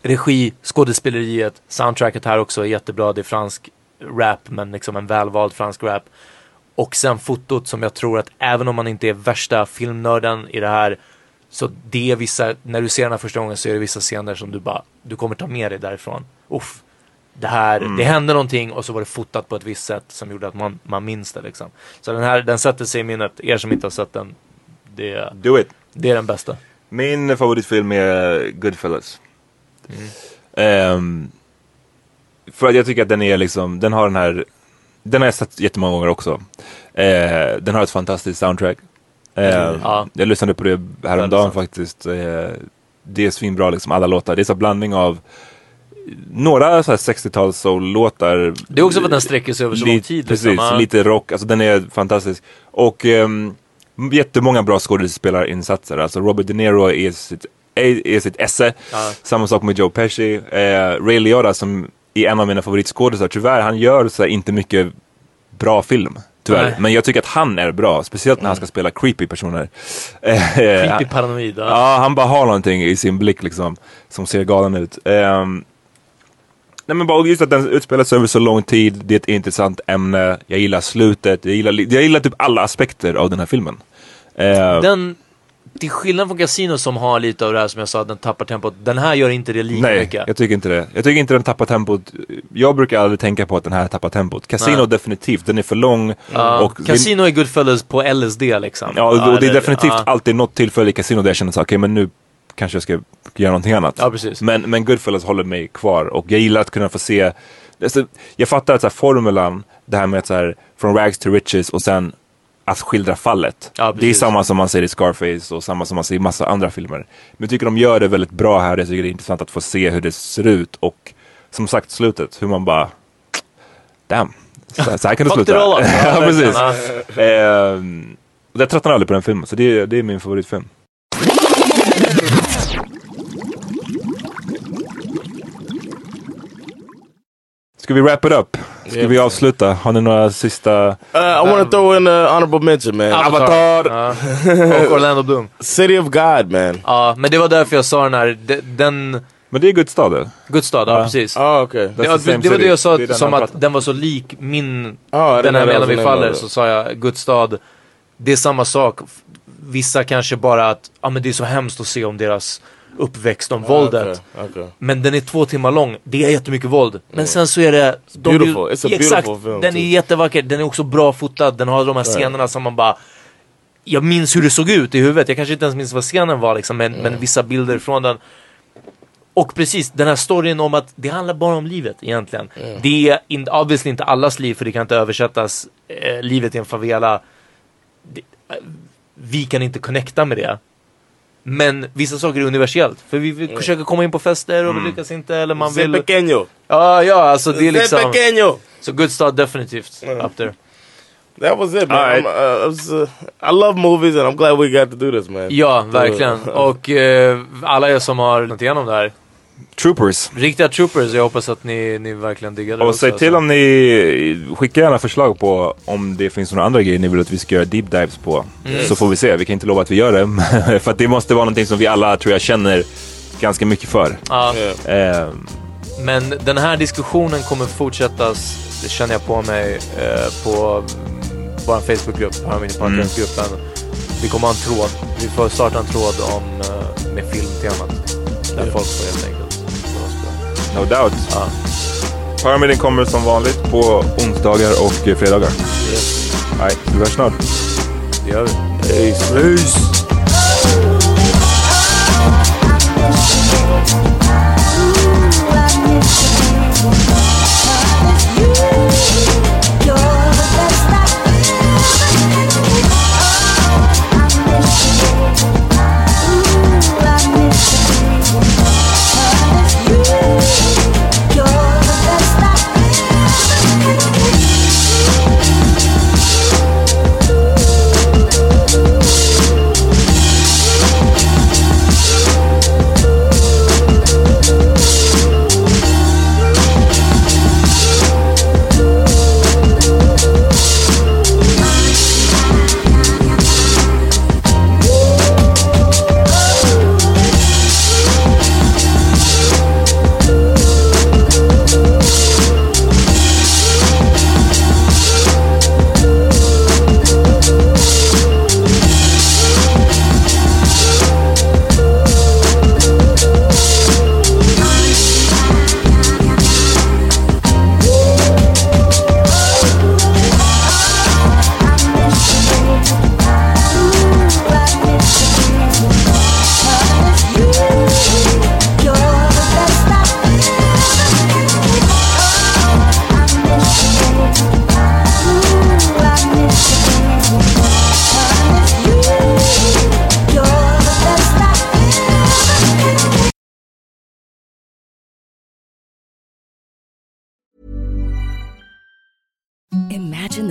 regi, skådespeleriet, soundtracket här också är jättebra. Det är fransk rap, men liksom en välvald fransk rap. Och sen fotot som jag tror att även om man inte är värsta filmnörden i det här så det är vissa, när du ser den här första gången så är det vissa scener som du bara, du kommer ta med dig därifrån. Uff, det här, Mm. det hände någonting och så var det fotat på ett visst sätt som gjorde att man, man minns det liksom. Så den här, den sätter sig i minnet. Er som inte har sett den, det, Do it. det är den bästa. Min favoritfilm är Goodfellas. Ehm, för att jag tycker att den är liksom, den har den här, den har jag sett jättemånga gånger också. Eh, den har ett fantastiskt soundtrack. Eh, Mm, ja. Jag lyssnade på det häromdagen faktiskt. Eh, det är svinbra liksom, alla låtar. Det är så blandning av några så här 60-tals soul-låtar. Det är också för att den sträcker sig över så lång tid. Precis, liksom. Lite rock. Alltså den är fantastisk. Och um, jättemånga bra skådespelarinsatser. Alltså Robert De Niro är sitt, är, är sitt esse. Ja. Samma sak med Joe Pesci. Eh, Ray Liotta som är en av mina favoritskådisar. Tyvärr, han gör så inte mycket bra film. Tyvärr. Nej. Men jag tycker att han är bra. Speciellt när han ska spela creepy personer. Creepy <laughs> paranoid. ja. Han bara har någonting i sin blick liksom. Som ser galen ut. Ehm, nej men bara just att den utspelar sig över så lång tid. Det är ett intressant ämne. Jag gillar slutet. Jag gillar, jag gillar typ alla aspekter av den här filmen. Ehm, Den, till skillnad från Casino som har lite av det här som jag sa, den tappar tempot. Den här gör inte det lika Nej, mycket. jag tycker inte det. Jag tycker inte den tappar tempot. Jag brukar aldrig tänka på att den här tappar tempot. Casino Nej. definitivt, den är för lång. Ja, och Casino är Goodfellas på LSD liksom. Ja, och, och det är definitivt ja. alltid något tillfälle i Casino där jag känner så okej men nu kanske jag ska göra någonting annat. Ja, precis. Men, men Goodfellas håller mig kvar och jag gillar att kunna få se, alltså, jag fattar att så här, formulan, det här med att så här, från rags to riches och sen att skildra fallet. Ja, det är samma som man ser i Scarface och samma som man ser i massa andra filmer. Men jag tycker de gör det väldigt bra här, jag tycker det är intressant att få se hur det ser ut och som sagt slutet, hur man bara damn. Så, så här kan det sluta. <laughs> Ja, precis. och jag tröttnar aldrig på den filmen, så det, är- det är min favoritfilm. Ska vi wrap it up? Ska Yeah. vi avsluta? Har ni några sista... Uh, I want to throw in an honorable mention, man. Avatar. Ja. <laughs> Och Orlando Bloom. City of God, man. Ja, men det var därför jag sa den här, de- den... Men det är Guds stad eller? Guds stad, ja, Ja. precis. Oh, okay. Det, same det var det jag sa Det som att den var så lik min, Ja, den här där Mellan vi faller, så sa jag Guds stad. Det är samma sak. Vissa kanske bara att, ja men det är så hemskt att se om deras uppväxt, om våldet. Okay, okay. Men den är två timmar lång, det är jättemycket våld. Men sen så är det... de beautiful. A Exakt, film, den är too. jättevacker, den är också bra fotad, den har de här scenerna som man bara... Jag minns hur det såg ut i huvudet, jag kanske inte ens minns vad scenen var liksom, men, men vissa bilder från den. Och precis, den här storyn om att det handlar bara om livet egentligen. Det är in, obviously inte allas liv, för det kan inte översättas, eh, livet i en favela. Det, eh, vi kan inte connecta med det. Men vissa saker är universellt. För vi vill försöker komma in på fester och vi lyckas inte. Eller man Se vill... pequeño. Ja, ja, alltså det är Se liksom... pequeño. Så Good Start definitivt up there. That was it, man. Right. Uh, I, was, uh, I love movies, and I'm glad we got to do this, man. Ja, verkligen. Uh, <laughs> Och eh, alla er som har gått igenom det här. Troopers. Riktiga troopers, jag hoppas att ni, ni verkligen diggar det Och också, säg till alltså. om ni skickar gärna förslag på om det finns några andra grejer ni vill att vi ska göra deep dives på. Mm. Så får vi se. Vi kan inte lova att vi gör det. <laughs> för att det måste vara någonting som vi alla tror jag känner ganska mycket för. Ja. Ehm, Men den här diskussionen kommer fortsättas, det känner jag på mig, eh, på mm, vår Facebookgrupp, Harmony-gruppen. Vi kommer ha en tråd, vi får starta en tråd om, eh, med filmtemat. Där folk får helt enkelt no doubt. Ja. Paramedin kommer som vanligt på onsdagar och fredagar. Nej, vi hörs snart. Det gör vi. Peace. Peace. The